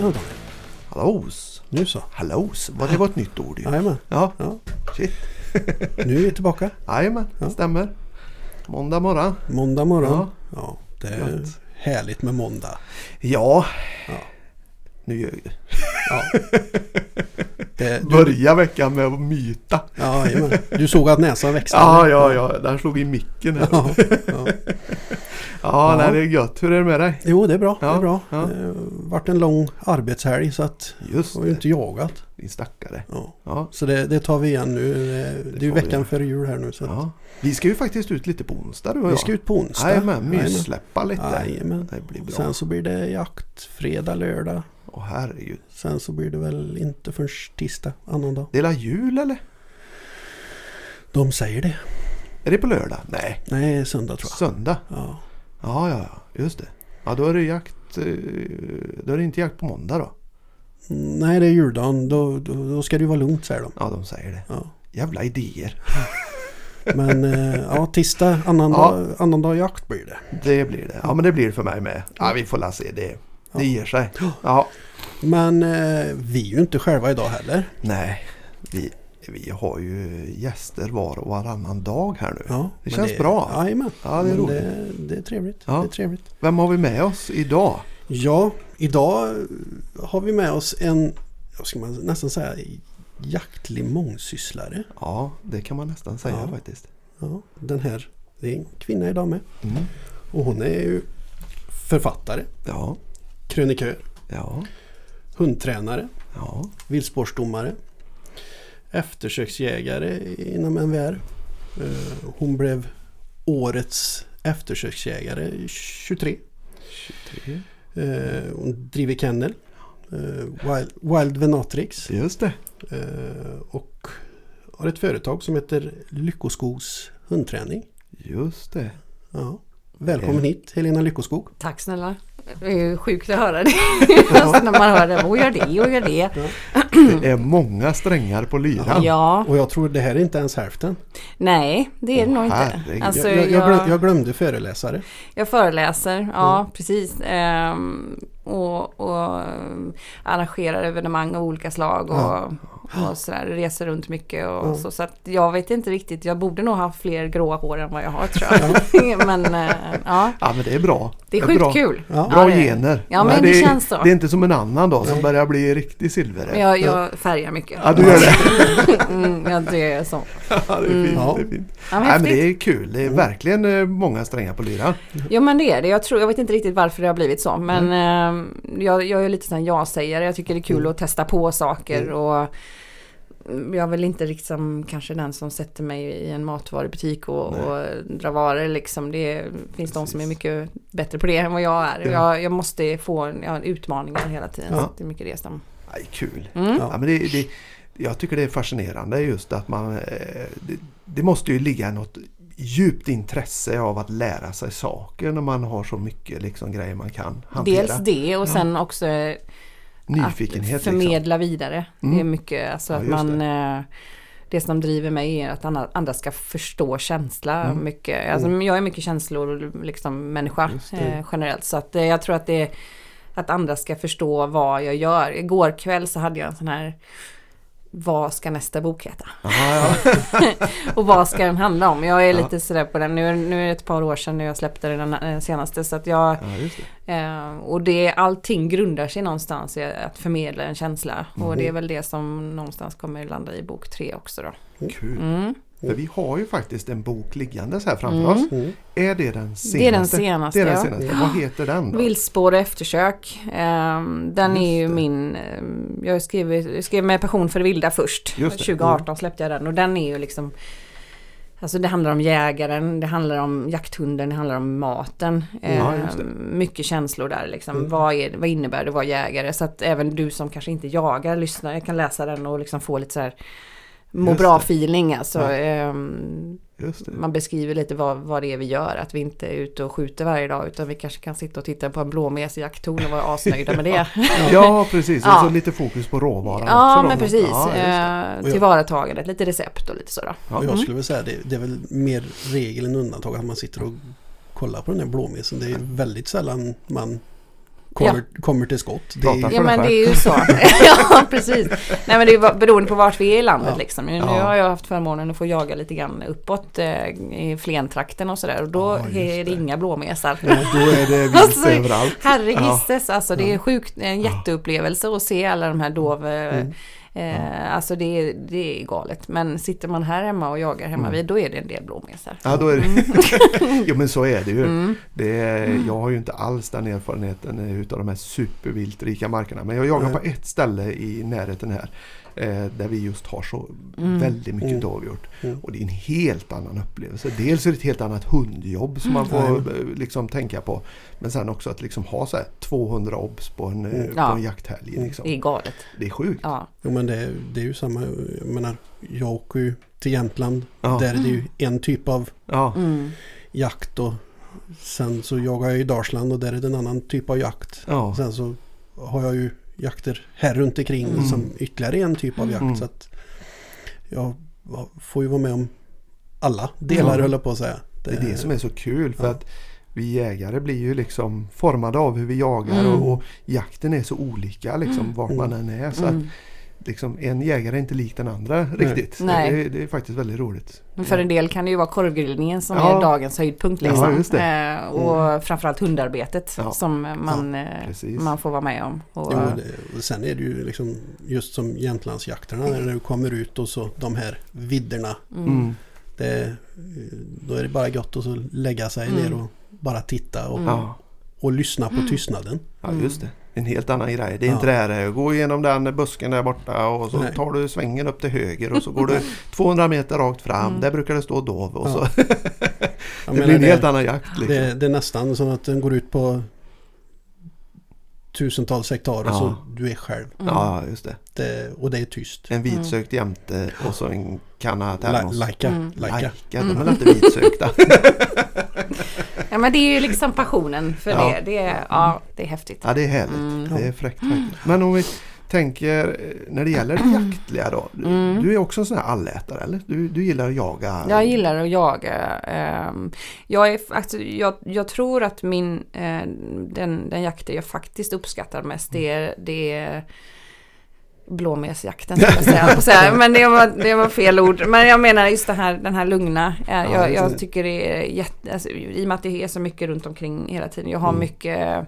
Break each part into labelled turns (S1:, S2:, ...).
S1: Tjena Daniel.
S2: Hallås!
S1: Nu så.
S2: Hallås, var det var ett nytt ord ju.
S1: Jajamän.
S2: Ja,
S1: Ja.
S2: shit.
S1: Nu är vi tillbaka.
S2: Jajamän,
S1: Ja.
S2: stämmer. Måndag morgon.
S1: Måndag morgon.
S2: Ja.
S1: Ja. det är
S2: Gött.
S1: härligt med måndag.
S2: Ja,
S1: Ja.
S2: nu ljög du.
S1: Ja. Det, du,
S2: Börja veckan med att myta.
S1: ja, jajamän. du såg att näsan växte?
S2: Ja, ja, ja. Den slog i micken här.
S1: Ja, ja.
S2: Ja, nej, det är gött. Hur är det med dig?
S1: Jo, det är bra. Det
S2: Ja,
S1: är bra.
S2: ja.
S1: Det har varit en lång arbetshelg så att
S2: Just
S1: jag har ju
S2: det,
S1: inte jagat.
S2: din stackare.
S1: Ja.
S2: Ja,
S1: Så det, det tar vi igen nu. Det är
S2: får
S1: ju
S2: vi
S1: veckan före jul här nu. Så att.
S2: Vi ska ju faktiskt ut lite på onsdag du och
S1: vi
S2: jag.
S1: ska ut på onsdag.
S2: Jajamän, myssläppa lite.
S1: Jajamän.
S2: Det blir bra.
S1: Sen så blir det jakt fredag, lördag.
S2: Åh herregud.
S1: Sen så blir det väl inte förrän tisdag, annan dag.
S2: Det är jul eller?
S1: De säger det.
S2: Är det på lördag? Nej,
S1: Nej, söndag tror jag.
S2: söndag.
S1: Ja.
S2: Ja, ja, ja. Just det. Ja, då är det jakt. eh, Då är det inte jakt på måndag då.
S1: Nej, det är juldagen. Då, då, då ska det ju vara lugnt säger de.
S2: Ja, de säger det.
S1: Ja.
S2: Jävla idéer.
S1: Men eh, ja, tisdag, annan,
S2: Ja.
S1: dag, annan dag jakt blir det.
S2: Det blir det. Ja, men det blir det för mig med. Ja, vi får la se. Det,
S1: Ja.
S2: det ger sig. Ja.
S1: Men eh, vi är ju inte själva idag heller.
S2: Nej, vi, vi har ju gäster var och varannan dag här nu.
S1: Ja,
S2: Det känns bra.
S1: Jajamän.
S2: Ja, det är roligt.
S1: det, det är trevligt.
S2: Ja.
S1: Det är trevligt.
S2: Vem har vi med oss idag?
S1: Ja, idag har vi med oss en, vad ska man nästan säga, jaktlig mångsysslare.
S2: Ja, det kan man nästan säga
S1: Ja.
S2: faktiskt.
S1: Ja, den här, det är en kvinna idag med.
S2: Mm.
S1: Och hon är ju författare,
S2: Ja,
S1: krönikör,
S2: ja,
S1: hundtränare,
S2: ja.
S1: viltspårsdomare, eftersöksjägare inom NVR. Eh, Hon blev årets eftersöksjägare 23.
S2: 23.
S1: Eh, Hon driver kennel, eh, Wild, Wild Venatrix
S2: Just det.
S1: och har ett företag som heter Lyckoskogs hundträning.
S2: Just det.
S1: Ja. Välkommen hit Helena Lyckoskog.
S3: Tack snälla. Det är ju sjukt att höra det. Alltså när man hör det. Och gör det och gör det.
S2: Det är många strängar på lyran.
S3: Ja,
S1: Och jag tror det här är inte ens hälften.
S3: nej det är det nog inte. Alltså,
S1: jag, jag,
S3: jag,
S1: jag, glöm, jag glömde föreläsare.
S3: jag föreläser, ja precis. Ehm, och, och ehm, arrangerar evenemang av olika slag och,
S1: Ja.
S3: Och sådär. Reser runt mycket och
S1: Ja.
S3: så. Så att jag vet inte riktigt. Jag borde nog ha fler gråa hår än vad jag har tror jag. men eh, ja,
S2: Ja, men det är bra.
S3: det är sjukt
S2: bra.
S3: kul.
S1: Ja.
S2: Bra
S3: Ja,
S2: gener.
S3: Ja, men
S2: det,
S3: det känns så.
S2: Det är inte som en annan då som börjar bli riktig silver.
S3: Men jag, jag färgar mycket.
S2: Ja, du gör det.
S3: Mm, ja, det är så.
S2: Ja, det är fint.
S1: Ja.
S2: Det är fint.
S3: Ja,
S2: Nej, men det är kul. Det är verkligen eh, många strängar på lyran.
S3: Ja men det är det. Jag, tror, jag vet inte riktigt varför det har blivit så. Men eh, jag, jag är lite sån ja-sägare. Jag tycker det är kul att testa på saker. Och jag är väl inte liksom kanske den som sätter mig i en matvarubutik och, och drar varor. Liksom. Det finns de som är mycket bättre på det än vad jag är.
S2: Ja.
S3: Jag, jag måste få ja, utmaningar hela tiden.
S2: Ja.
S3: Det är mycket det som...
S2: Nej, kul.
S3: Mm.
S2: Ja, men det, det, jag tycker det är fascinerande just att man... eh, Det, det måste ju ligga något djupt intresse av att lära sig saker när man har så mycket liksom, grejer man kan hantera.
S3: Dels det och sen också
S2: Nyfikenhet.
S3: att förmedla vidare. Det är
S2: Mm.
S3: mycket, alltså
S2: Ja,
S3: att man... eh, Det som driver mig är att andra, ska förstå känsla
S2: Mm.
S3: mycket. Alltså, Jag är mycket känslor liksom människa
S2: det.
S3: eh, generellt. Så att, eh, jag tror att det att andra ska förstå vad jag gör. Igår kväll så hade jag en sån här vad ska nästa bok heta?
S2: Aha, ja.
S3: Och vad ska den handla om? Jag är
S2: Ja.
S3: lite sådär på den. Nu, nu är det ett par år sedan jag släppte den senaste. Så att jag,
S2: ja, det.
S3: Eh, och det, allting grundar sig någonstans i att förmedla en känsla. Och det är väl det som någonstans kommer landa i bok tre också då.
S2: Kul.
S3: Mm.
S2: För vi har ju faktiskt en bok liggandes här framför oss.
S1: Mm.
S2: Är det den senaste?
S3: Det är den senaste,
S2: Det är den
S3: ja.
S2: senaste. Vad heter den då?
S3: Viltspår och eftersök. Ehm, den är ju
S2: Just det.
S3: min... ehm, jag skrev, jag skrev med Passion för det vilda först.
S2: Just det.
S3: 2018 släppte jag den och den är ju liksom... Alltså det handlar om jägaren, det handlar om jakthunden, det handlar om maten.
S2: Ja,
S3: Ehm,
S2: just
S3: mycket känslor där liksom.
S1: Mm.
S3: Vad, är, vad innebär det att vara jägare? Så att även du som kanske inte jagar, lyssnar, kan läsa den och liksom få lite så här må
S2: Just
S3: bra
S2: det.
S3: feeling alltså.
S2: Ja. Det.
S3: man beskriver lite vad, vad det är vi gör, att vi inte är ute och skjuter varje dag utan vi kanske kan sitta och titta på en blåmes i jakttorn och vara asnöjda med det.
S2: Ja precis, och
S3: Ja.
S2: så lite fokus på råvaran
S3: ja
S2: också då.
S3: men precis,
S2: Ja,
S3: eh,
S1: Och
S3: tillvaratagandet, lite recept och lite sådär.
S2: Ja.
S1: Och jag
S3: Mm.
S1: skulle väl säga det, det är väl mer regel än undantag att man sitter och kollar på den här blåmesen. Det är väldigt sällan man kommer, kommer till skott. Det är,
S3: Ja men det är ju så. ja precis. Nej men det är beroende på vart vi är i landet
S1: Ja.
S3: liksom. Nu
S2: Ja.
S3: har jag haft förmånen att få jaga lite grann uppåt eh, i Flentrakten och sådär och då
S2: Ja,
S3: är det
S2: det.
S3: inga blåmesar.
S2: Ja, då är det vilt
S3: Alltså,
S2: överallt.
S3: Herregisses, alltså det är
S2: Ja.
S3: sjukt, en jätteupplevelse att se alla de här dov. eh,
S1: Mm.
S3: Eh, alltså det är, det är galet. Men sitter man här hemma och jagar hemma
S2: Mm.
S3: vid då är det en del blåmesar.
S2: Ja, då är det... jo men så är det ju.
S3: Mm.
S2: Det är, jag har ju inte alls den erfarenheten utav de här superviltrika markerna. Men jag jagar på ett ställe i närheten här. Eh, där vi just har så
S3: Mm.
S2: väldigt mycket
S1: Mm.
S2: dovhjort.
S1: Mm.
S2: Och det är en helt annan upplevelse. Dels är det ett helt annat hundjobb som man får
S1: Mm.
S2: eh, liksom tänka på. Men sen också att liksom ha så här 200 obs på en, eh,
S1: Mm.
S2: på
S3: Ja.
S2: en jakthelg.
S1: Mm.
S2: Liksom.
S3: Det är galet.
S2: Det är sjukt.
S3: Ja.
S1: Jo men det, det är ju samma. Jag menar, jag åker ju till Jämtland.
S2: Ja.
S1: Där är det ju en typ av
S2: Ja.
S3: Mm.
S1: jakt och sen så jagar jag i Dalsland och där är det en annan typ av jakt.
S2: Ja.
S1: Sen så har jag ju jakter här runt omkring
S2: Mm.
S1: som ytterligare en typ av jakt.
S2: Mm.
S1: Så att jag får ju vara med om alla delar
S2: Ja.
S1: höll jag på att säga.
S2: Det är det som är så kul för
S1: Ja.
S2: att vi jägare blir ju liksom formade av hur vi jagar
S3: Mm.
S2: och, och jakten är så olika liksom vart man än är. Så att
S3: Mm.
S2: Liksom, en jägare är inte lik den andra riktigt.
S3: Nej.
S2: Det, det är faktiskt väldigt roligt.
S3: Men för en del kan det ju vara korvgrillningen som
S2: Ja.
S3: är dagens höjdpunkt.
S2: Ja,
S3: Liksom.
S2: just det. Mm.
S3: Eh, och framförallt hundarbetet
S2: Ja.
S3: som man, eh, man får vara med om. Och,
S1: Jo, men det, och sen är det ju liksom just som Jämtlandsjakterna när du kommer ut och så de här vidderna.
S3: mm.
S2: Mm.
S1: Det, då är det bara gott att så lägga sig
S3: Mm.
S1: ner och bara titta och,
S3: Mm.
S2: Ja.
S1: och lyssna på tystnaden.
S2: ja, just det. En helt annan grej. Det är
S1: Ja.
S2: inte det här att gå igenom den busken där borta och så
S1: Nej.
S2: tar du svängen upp till höger och så går du 200 meter rakt fram.
S3: Mm.
S2: Där brukar det stå dov och
S1: Ja.
S2: så. Det blir en
S1: det-
S2: helt annan jakt. Liksom.
S1: Det, det är nästan som att den går ut på tusentals hektar och
S2: Ja.
S1: så du är själv.
S3: Mm.
S2: Ja, just det.
S1: Det, och det är tyst.
S2: En vitsökt jämte och så en kanna termos.
S1: Laika.
S3: Mm.
S1: Laika.
S2: Lajka, de är
S3: Mm.
S2: inte vitsökta?
S3: Ja men det är ju liksom passionen för
S2: Ja.
S3: det. Det är, ja, det är häftigt.
S2: Ja, det är härligt.
S3: Mm.
S2: Det är fräckt faktiskt. Men om vi tänker eh, när det gäller det jaktliga då. Du-
S3: Mm.
S2: Du är också en sån här allätare eller? Du, du gillar att jaga?
S3: Jag gillar att jaga. ehm, jag, är, alltså, jag, jag tror att min, eh, den, den jakten jag faktiskt uppskattar mest det är, det är blåmesjakten. jag säga, här. Men det var, det var fel ord. Men jag menar just det här, den här lugna. Eh,
S2: Ja,
S3: jag, jag tycker det är jätte, alltså, i och med att det är så mycket runt omkring hela tiden. Jag har
S2: Mm.
S3: mycket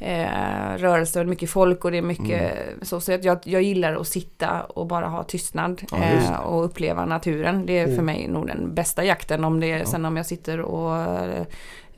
S3: eh, rörelse och mycket folk och det är mycket
S2: Mm.
S3: så. Så jag, jag gillar att sitta och bara ha tystnad
S2: Ja,
S3: eh, och uppleva naturen. Det är för
S1: Mm.
S3: mig nog den bästa jakten. Om det är,
S2: Ja.
S3: Sen om jag sitter och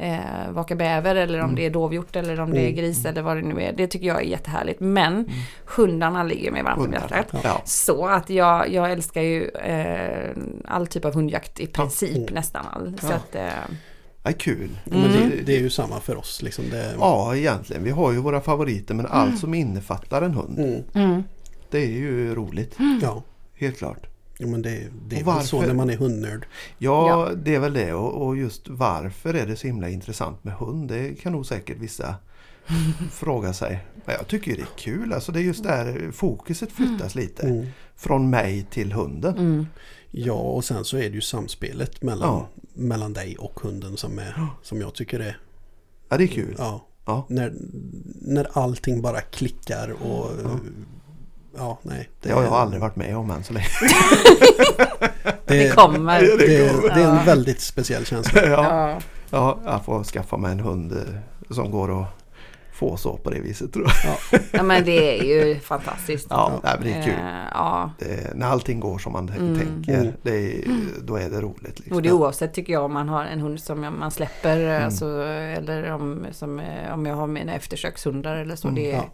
S3: eh, vakar bäver eller om
S2: Mm.
S3: det är dovhjort eller om det är
S1: Mm.
S3: gris eller vad det nu är. Det tycker jag är jättehärligt. Men hundarna ligger mig varmt om hjärtat.
S2: Ja.
S3: Så att jag, jag älskar ju eh, all typ av hundjakt i princip
S1: Mm.
S3: nästan all. Så
S2: Ja.
S3: att, eh,
S2: Ja, kul.
S1: Men
S3: Mm.
S1: det, det är ju samma för oss. Liksom det,
S2: Ja, egentligen. Vi har ju våra favoriter men allt som innefattar en hund.
S1: Mm,
S3: mm.
S2: Det är ju roligt.
S1: ja.
S2: Helt klart.
S1: Jo, men det, det är
S2: Och
S1: väl så
S2: varför?
S1: när man är hundnörd.
S2: Ja,
S3: Ja.
S2: det är väl det. Och, och just varför är det så himla intressant med hund? Det kan nog säkert vissa fråga sig. Men jag tycker det är kul. Alltså det är just där fokuset flyttas lite.
S1: Mm.
S2: Från mig till hunden.
S3: Mm.
S1: Ja, och sen så är det ju samspelet mellan,
S2: Ja.
S1: mellan dig och hunden som, är, som jag tycker är...
S2: Ja, det är kul.
S1: Ja,
S2: Ja.
S1: när, när allting bara klickar och...
S2: Ja.
S1: Nej.
S2: Det har jag aldrig varit med om än så länge.
S3: Det kommer.
S2: Ja, det
S1: Det,
S2: kommer.
S1: det är en
S3: Ja.
S1: väldigt speciell känsla.
S2: ja.
S3: Ja.
S2: ja, jag får skaffa mig en hund eh, som går att få så på det viset tror jag.
S1: Ja.
S3: Ja men det är ju fantastiskt.
S2: Ja, nej, men det är kul.
S3: Eh, Ja,
S2: Det, när allting går som man
S3: Mm.
S2: tänker, det är, då är det roligt. Liksom.
S3: och det är oavsett tycker jag om man har en hund som man släpper
S2: Mm.
S3: alltså, eller om, som, eh, om jag har mina eftersökshundar eller så.
S2: Mm,
S3: det är,
S1: ja.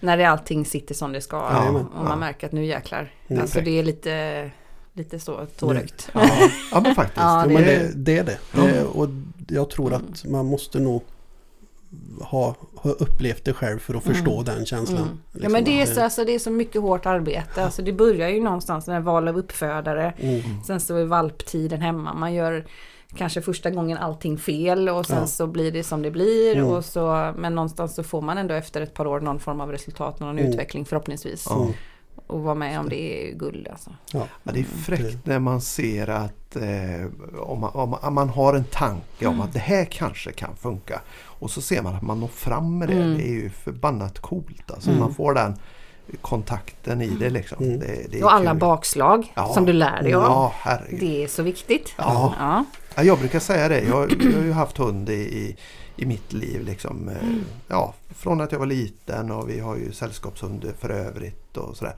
S3: När det allting sitter som det ska
S2: Ja,
S3: och man
S2: ja.
S3: märker att nu jäklar.
S1: Mm.
S3: Alltså det är lite, lite så tårögt.
S2: Ja, ja men faktiskt.
S3: Ja, det
S1: men
S3: är
S1: det, det är det.
S2: Ja.
S1: Eh, Och jag tror att man måste nog ha, ha upplevt det själv för att förstå den känslan.
S3: Mm. Ja
S1: Liksom
S3: men det är, så, alltså, det är så mycket hårt arbete. Alltså, det börjar ju någonstans när val av uppfödare.
S1: Mm.
S3: Sen så är valptiden hemma. Man gör kanske första gången allting fel och sen
S1: Ja.
S3: så blir det som det blir.
S1: Mm.
S3: Och så, men någonstans så får man ändå efter ett par år någon form av resultat, någon
S1: Mm.
S3: utveckling förhoppningsvis.
S1: Mm.
S3: Och vara med om det är guld alltså.
S1: Ja.
S2: Ja, det är fräckt när man ser att eh, om, man, om, man, om man har en tanke om att det här kanske kan funka och så ser man att man når fram med det.
S3: Mm.
S2: Det är ju förbannat coolt. Alltså,
S1: Mm.
S2: Man får den kontakten i det liksom.
S1: Mm.
S2: Det, det är
S3: Och alla
S2: kul.
S3: bakslag
S2: Ja.
S3: som du lär dig av.
S2: Ja.
S3: Det är så viktigt.
S2: Ja.
S3: Ja.
S2: Ja, jag brukar säga det. Jag, jag har ju haft hund i, i, i mitt liv. Liksom, eh, ja, från att jag var liten och vi har ju sällskapshund för övrigt och sådär.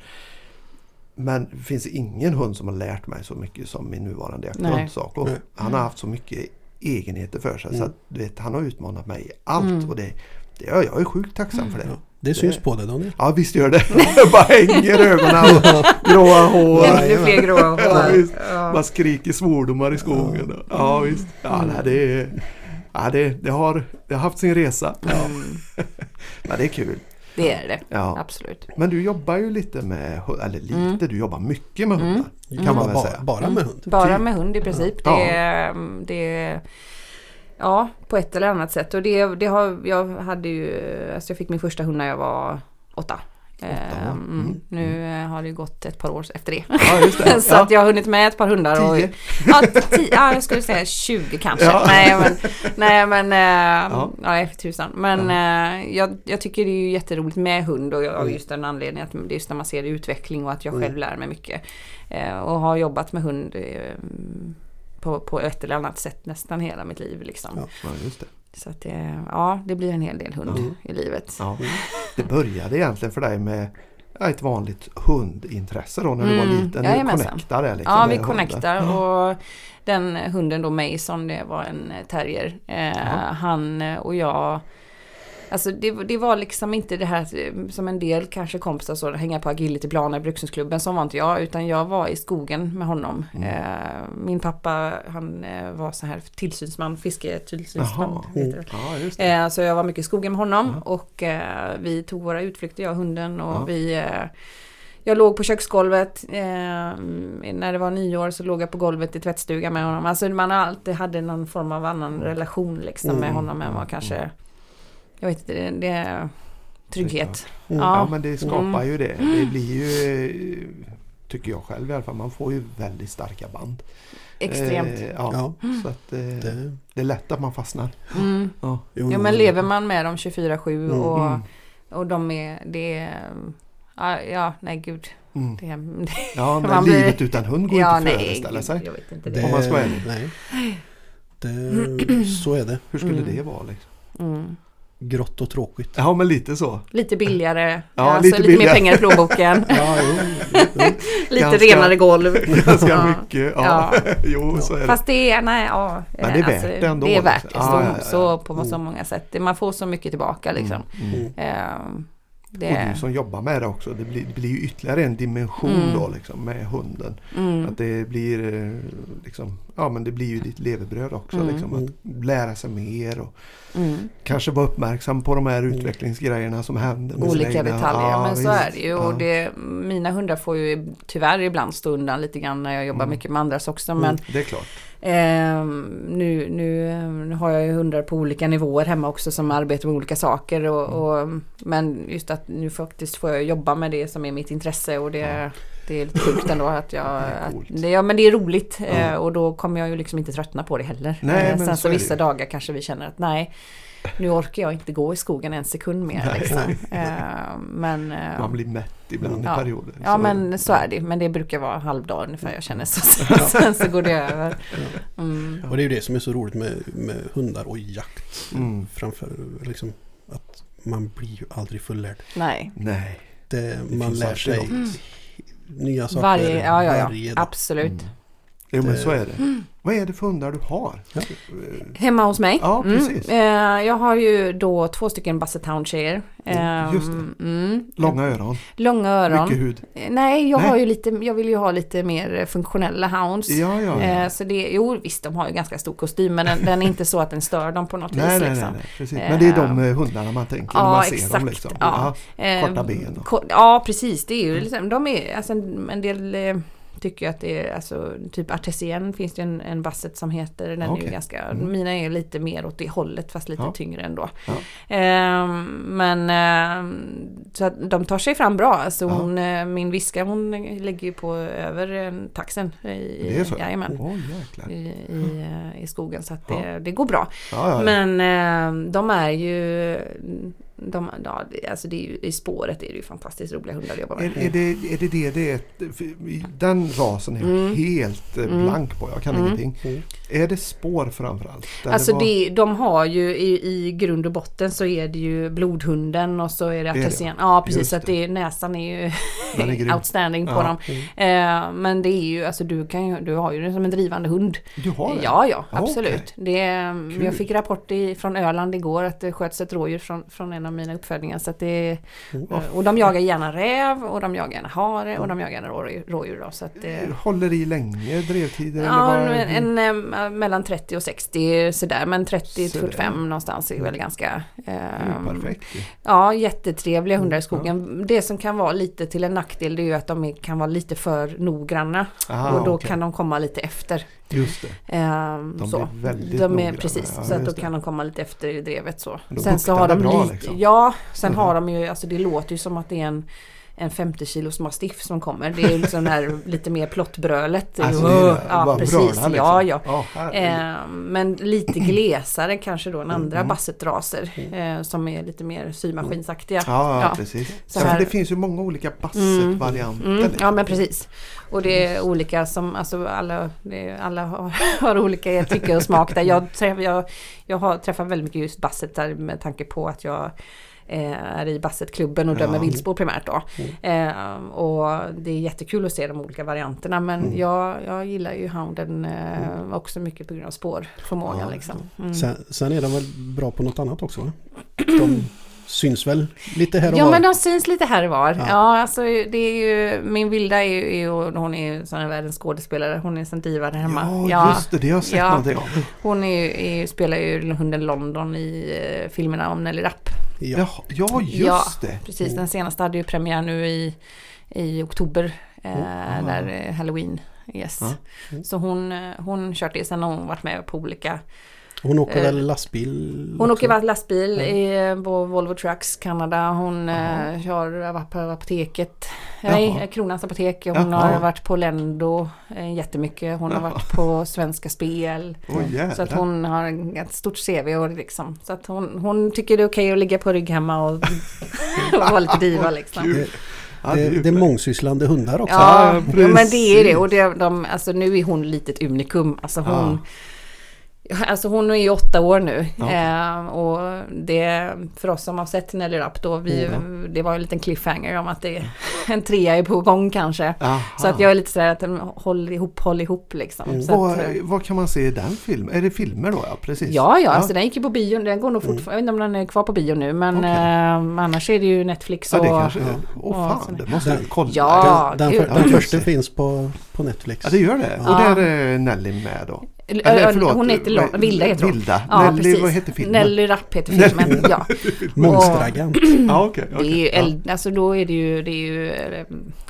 S2: Men det finns ingen hund som har lärt mig så mycket som min nuvarande jakthund Saco.
S1: Nej.
S2: Han har haft så mycket egenheter för sig så
S1: Mm.
S2: att du vet, han har utmanat mig i allt.
S3: Mm.
S2: Och det, det, jag jag är sjukt tacksam för det.
S1: Det syns på dig Daniel.
S2: Ja visst gör det. Bara hänger ögonen och gråa hår.
S3: Ännu fler gråa hår.
S2: Ja, visst.
S3: Ja.
S2: Man skriker svordomar i skogen. Ja visst. Ja, nej, det, är- ja, det, det, har, det har haft sin resa.
S3: Mm,
S2: Ja, det är kul.
S3: det är det.
S2: Ja.
S3: Absolut.
S2: Men du jobbar ju lite med eller lite,
S3: Mm.
S2: du jobbar mycket med
S3: Mm.
S2: hundar. Kan man väl
S1: bara,
S2: säga.
S1: bara med hund.
S3: Bara
S2: Typ.
S3: med hund i princip.
S2: Ja.
S3: Det, det, är- ja, på ett eller annat sätt. Och det, det har, jag hade ju, alltså jag fick min första hund när jag var åtta.
S2: ja.
S3: Eh,
S2: Mm.
S3: Mm. Nu eh, har det ju gått ett par år efter det.
S2: Ja, det.
S3: Så
S2: Ja.
S3: att jag har hunnit med ett par hundar. Och,
S2: Tio.
S3: ja, tio, ja, jag skulle säga 20 kanske.
S2: Ja.
S3: Nej men, nej, men eh,
S2: Ja.
S3: nej, för tusan. Men eh, jag, jag tycker det är ju jätteroligt med hund och jag,
S1: Mm.
S3: just den anledningen att det är just när man ser utveckling och att jag
S1: Mm.
S3: själv lär mig mycket. Och har jobbat med hund på, på ett eller annat sätt nästan hela mitt liv. Liksom.
S1: Ja.
S2: Just det.
S3: Så att det, ja, det blir en hel del hund
S1: Mm.
S3: i livet.
S2: Ja. Det började egentligen för dig med ett vanligt hundintresse då när du var
S3: Mm,
S2: liten. Du connectade liksom
S3: Ja, vi
S2: hunden.
S3: connectar och den hunden då Mason, det var en eh, terrier. Eh, han eh, och jag Alltså det, det var liksom inte det här eh, som en del kanske kompisar så hänga på agilityplaner i Brukshundsklubben som var inte jag utan jag var i skogen med honom.
S2: Mm.
S3: Eh, min pappa han eh, var så här tillsynsman, fisketillsynsman. Heter det.
S2: Ja.
S3: Eh, så jag var mycket i skogen med honom
S2: Ja.
S3: och eh, vi tog våra utflykter, jag och hunden och
S2: Ja.
S3: vi jag låg på köksgolvet. Eh, när det var nyår så låg jag på golvet i tvättstugan med honom. Alltså man alltid hade någon form av annan relation liksom med
S1: Mm.
S3: honom än vad kanske Jag vet inte, det, det är trygghet.
S1: Mm.
S2: Ja,
S3: Ja.
S2: men det skapar ju det. Det blir ju, tycker jag själv i alla fall, man får ju väldigt starka band.
S3: Extremt.
S2: Eh, ja, Så att, eh,
S1: det,
S2: det är lätt att man fastnar.
S3: Mm.
S2: Ja.
S3: Ja men lever man med dem 24-7
S1: Mm.
S3: och,
S2: Mm.
S3: och de är, det är Ja, ja nej gud.
S2: Mm.
S3: Det, det,
S2: Ja, men
S3: Man blir-
S2: livet utan hund går
S3: ja,
S2: inte att föreställa
S3: gud,
S2: sig.
S3: jag vet inte
S1: Det,
S3: det.
S2: Om man ska vara ärlig.
S1: nej. Så är det.
S2: Hur skulle
S3: Mm.
S2: det vara? Liksom?
S1: Grått och tråkigt.
S2: Ja, men lite så.
S3: Lite billigare,
S2: Ja,
S3: alltså,
S2: lite
S3: lite,
S2: billigare.
S3: mer pengar i plånboken.
S1: Ja, jo, jo.
S3: lite
S2: Ganska-
S3: renare golv.
S2: Ganska
S3: Ja.
S2: mycket. Ja. jo, så är det.
S3: Fast det är, nej, ja. alltså,
S2: Men det är värt det ändå,
S3: Det är värt det,
S2: liksom.
S3: så,
S2: Ja, ja, ja.
S3: så på så många sätt. Man får så mycket tillbaka liksom.
S2: Mm, mm.
S1: Mm.
S3: Ehm,
S2: Och
S3: det,
S2: du som jobbar med det också, det blir, det blir ju ytterligare en dimension
S3: Mm.
S2: då liksom med hunden.
S3: mm,
S2: Att det blir eh, liksom, ja men det blir ju ditt levebröd också
S3: Mm.
S2: liksom. Att lära sig mer och
S3: mm.
S2: kanske vara uppmärksam på de här utvecklingsgrejerna som händer.
S3: Olika
S2: egna-
S3: detaljer,
S2: Ja,
S3: men så
S2: visst.
S3: är det ju. Och det, mina hundar får ju tyvärr ibland stå undan lite grann när jag jobbar
S2: Mm.
S3: mycket med andras också. Men
S2: Det är klart.
S3: Ehm, nu, nu, nu har jag ju hundar på olika nivåer hemma också som arbetar med olika saker. Och,
S2: Mm.
S3: och, men just att nu faktiskt får jag jobba med det som är mitt intresse och det,
S2: Ja.
S3: det är lite sjukt ändå att jag... Att, det, ja men det är roligt eh, och då kommer jag ju liksom inte tröttna på det heller.
S2: Nej,
S3: Eh, Sen
S2: så
S3: så vissa dagar kanske vi känner att nej, nu orkar jag inte gå i skogen en sekund mer. Liksom. Eh, men, eh,
S2: Man blir mätt ibland
S3: Ja.
S2: i perioder.
S3: Ja
S2: Så-
S3: men så är det Men det brukar vara halvdag ungefär jag känner så. Sen, så går det över. Mm.
S1: Och det är ju det som är så roligt med, med hundar och jakt.
S2: Mm.
S1: Framför liksom att man blir ju aldrig fullärd.
S3: Nej.
S2: Nej.
S1: Det, man
S2: finns
S1: lär sig
S2: något.
S1: nya saker
S3: Varje, ja, ja,
S1: varje
S3: ja.
S1: dag.
S3: Absolut.
S2: Jo men
S1: Det-
S2: så är det. Vad är det för hundar du har?
S1: Ja.
S3: Hemma hos mig?
S2: Ja, precis.
S3: Eh, jag har ju då två stycken Basset Hound-tjejer.
S2: Mm, just
S3: Ehm, Mm,
S2: Långa öron,
S3: långa öron.
S2: mycket hud.
S3: Eh, Nej, jag
S2: Nej.
S3: har ju lite, jag vill ju ha lite mer funktionella hounds.
S2: Ja, ja, ja.
S3: Eh, så det, jo visst de har ju ganska stor kostym men den, den är inte så att den stör dem på något
S2: Nej,
S3: vis.
S2: nej,
S3: liksom.
S2: nej, nej, precis. Men det är de eh, hundarna man tänker när
S3: Ja,
S2: man ser
S3: exakt.
S2: dem. Liksom.
S3: Ja. Eh,
S2: korta ben och-
S3: Ja, precis. Det är ju liksom, de är, alltså en, del eh, tycker att det är, alltså typ artesien finns det en, en basset som heter, den är
S2: Okej.
S3: ju ganska,
S2: Mm.
S3: mina är lite mer åt det hållet fast lite
S2: Ja.
S3: tyngre ändå.
S2: Ja.
S3: Ehm, men ehm, så att de tar sig fram bra. Alltså
S2: Ja.
S3: hon, eh, min viska hon lägger ju på över eh, taxen i,
S2: Det är så?
S3: jajamän,
S2: jäklar.
S3: i, i, eh, i skogen så att det, det går bra. Men eh, de är ju, de, ja, det, alltså det är ju, i spåret är det ju fantastiskt roliga hundar att jobba med.
S2: Är, är, det, är det det det är? Den rasen är jag
S3: Mm.
S2: helt eh,
S3: Mm.
S2: blank på. Jag kan
S3: Mm.
S2: ingenting.
S1: Mm.
S2: Är det spår framförallt?
S3: Alltså
S2: vad-
S3: det, de har ju i, i grund och botten så är det ju blodhunden och så är det
S2: Det det.
S3: artesien. Ja precis,
S2: Just
S3: så att det, näsan är ju
S2: är
S3: outstanding på
S2: Ja.
S3: dem. Eh, men det är ju, alltså du, kan ju, du har ju den som en drivande hund.
S2: Du har det?
S3: Ja, ja, absolut.
S2: okej.
S3: Det,
S2: Kul.
S3: jag fick rapport i, från Öland igår att det sköts ett rådjur från, från en av mina uppfödningar. Så att det,
S2: Ja.
S3: och de jagar gärna räv och de jagar gärna hare och de jagar gärna rådjur. rådjur då, så att det,
S2: Håller i länge drevtider?
S3: Ja, en, en, eh, mellan 30 och 60 sådär men 30 till
S2: Sådär.
S3: 45 någonstans är väl ganska
S2: är
S3: ehm,
S2: ju perfekt.
S3: Ja, jättetrevliga hundar i skogen. Det som kan vara lite till en nackdel det är ju att de kan vara lite för noggranna
S2: Aha,
S3: och då
S2: okej.
S3: kan de komma lite efter.
S2: Just det.
S3: Ehm,
S2: De
S3: så.
S2: blir väldigt
S3: de är precis,
S2: Ja,
S3: så att då
S2: det.
S3: kan de komma lite efter i drevet så. Sen så har de
S2: bra,
S3: lite,
S2: liksom.
S3: ja, sen
S2: Mhm.
S3: har de ju, alltså det låter ju som att det är en en 50 kilos mastiff som kommer. Det är liksom det här lite mer plottbrölet.
S2: Alltså,
S3: ja, precis.
S2: liksom.
S3: Ja, ja.
S2: Ja, herregud.
S3: Eh, men lite glesare kanske då än andra
S2: Mm.
S3: bassetraser eh, som är lite mer symaskinsaktiga.
S2: Ja, ja, precis.
S3: Så här-
S2: det finns ju många olika basset-varianter.
S3: Mm,
S2: liksom.
S3: ja men precis. Och det är olika som, alltså alla, är, alla har, har olika tycke och smak där. Jag, träff, jag, jag har träffat väldigt mycket just basset där med tanke på att jag är i bassetklubben och dömer
S2: Ja.
S3: viltspår primärt då. Eh, och det är jättekul att se de olika varianterna men
S2: Mm.
S3: jag, jag gillar ju hounden eh, också mycket på grund av spårförmågan
S2: Ja.
S3: liksom. Mm.
S1: Sen, sen är de väl bra på något annat också va? De syns väl lite här och
S3: Ja
S1: var.
S3: men de syns lite här och var.
S1: Ja.
S3: Ja, alltså det är ju, min Vilda är ju, är ju hon är ju sån här världens skådespelare. Hon är sån diva där hemma.
S2: Ja, just det. Det har jag sett
S3: Ja.
S2: någonting om.
S3: Hon är, ju- är, spelar ju hunden London i eh, filmerna om Nelly Rapp.
S1: Ja.
S2: Ja, ja just
S3: Ja.
S2: det.
S3: Precis, den senaste hade ju premiär nu i, i oktober. Eh,
S2: Oh.
S3: Där Halloween. Yes.
S2: Ja.
S1: Mm.
S3: Så hon, eh, hon kört det. Sen har hon varit med på olika
S1: Hon åker
S3: Eh,
S1: väl lastbil?
S3: Hon
S1: också?
S3: åker lastbil
S1: Ja.
S3: i, på Volvo Trucks Kanada. Hon eh, kör varit på apoteket.
S2: Jaha.
S3: Nej, Kronans apotek. Hon
S2: Jaha.
S3: har varit på Lendo eh, jättemycket. Hon har
S2: Jaha.
S3: varit på Svenska Spel.
S2: Jävlar.
S3: Så att hon har ett stort CV och liksom. Så att hon, hon tycker det är okej att ligga på rygg hemma och, och vara lite diva liksom.
S2: Ja,
S1: det,
S2: är
S1: det, är mångsysslande hundar också.
S3: Ja,
S2: Ja,
S3: jo, men det är det. Och det, de, alltså, nu är hon lite ett unikum. Alltså hon,
S2: Ja.
S3: Alltså hon är ju åtta år nu
S2: Ja.
S3: eh, och det för oss som har sett Nelly Rapp då, vi, det var en liten cliffhanger om att det, en trea är på gång kanske.
S2: Aha.
S3: Så att jag är lite sådär att den håll ihop, håll ihop liksom.
S1: Mm.
S3: Så att,
S2: vad,
S3: eh,
S2: vad kan man se i den filmen? Är det filmer då? Ja, precis.
S3: Ja, ja, alltså den gick ju på bio, den går nog fortfarande, jag vet inte om den är kvar på bio nu men
S2: Okej.
S3: eh, annars är det ju Netflix
S2: Ja,
S3: och...
S2: det kanske är.
S1: ja.
S2: Åh
S3: Ja,
S2: fan,
S3: sån-
S2: det måste jag
S1: Den-
S2: kolla.
S3: Ja,
S1: den
S2: Ja,
S1: den
S2: just
S1: första finns på, på Netflix.
S2: Ja, det gör det. Och
S3: Ja.
S2: där är Nelly med då.
S3: Eller,
S2: förlåt,
S3: hon heter Lo- Vilda heter hon.
S2: Vilda.
S3: Ja,
S2: Nelly,
S3: precis.
S2: vad heter filmen?
S3: Nelly Rapp heter filmen, ja.
S1: Monstragant.
S2: Ja, okej.
S3: Det är
S2: okej.
S3: ju,
S2: Ja.
S3: alltså då är det ju, det är ju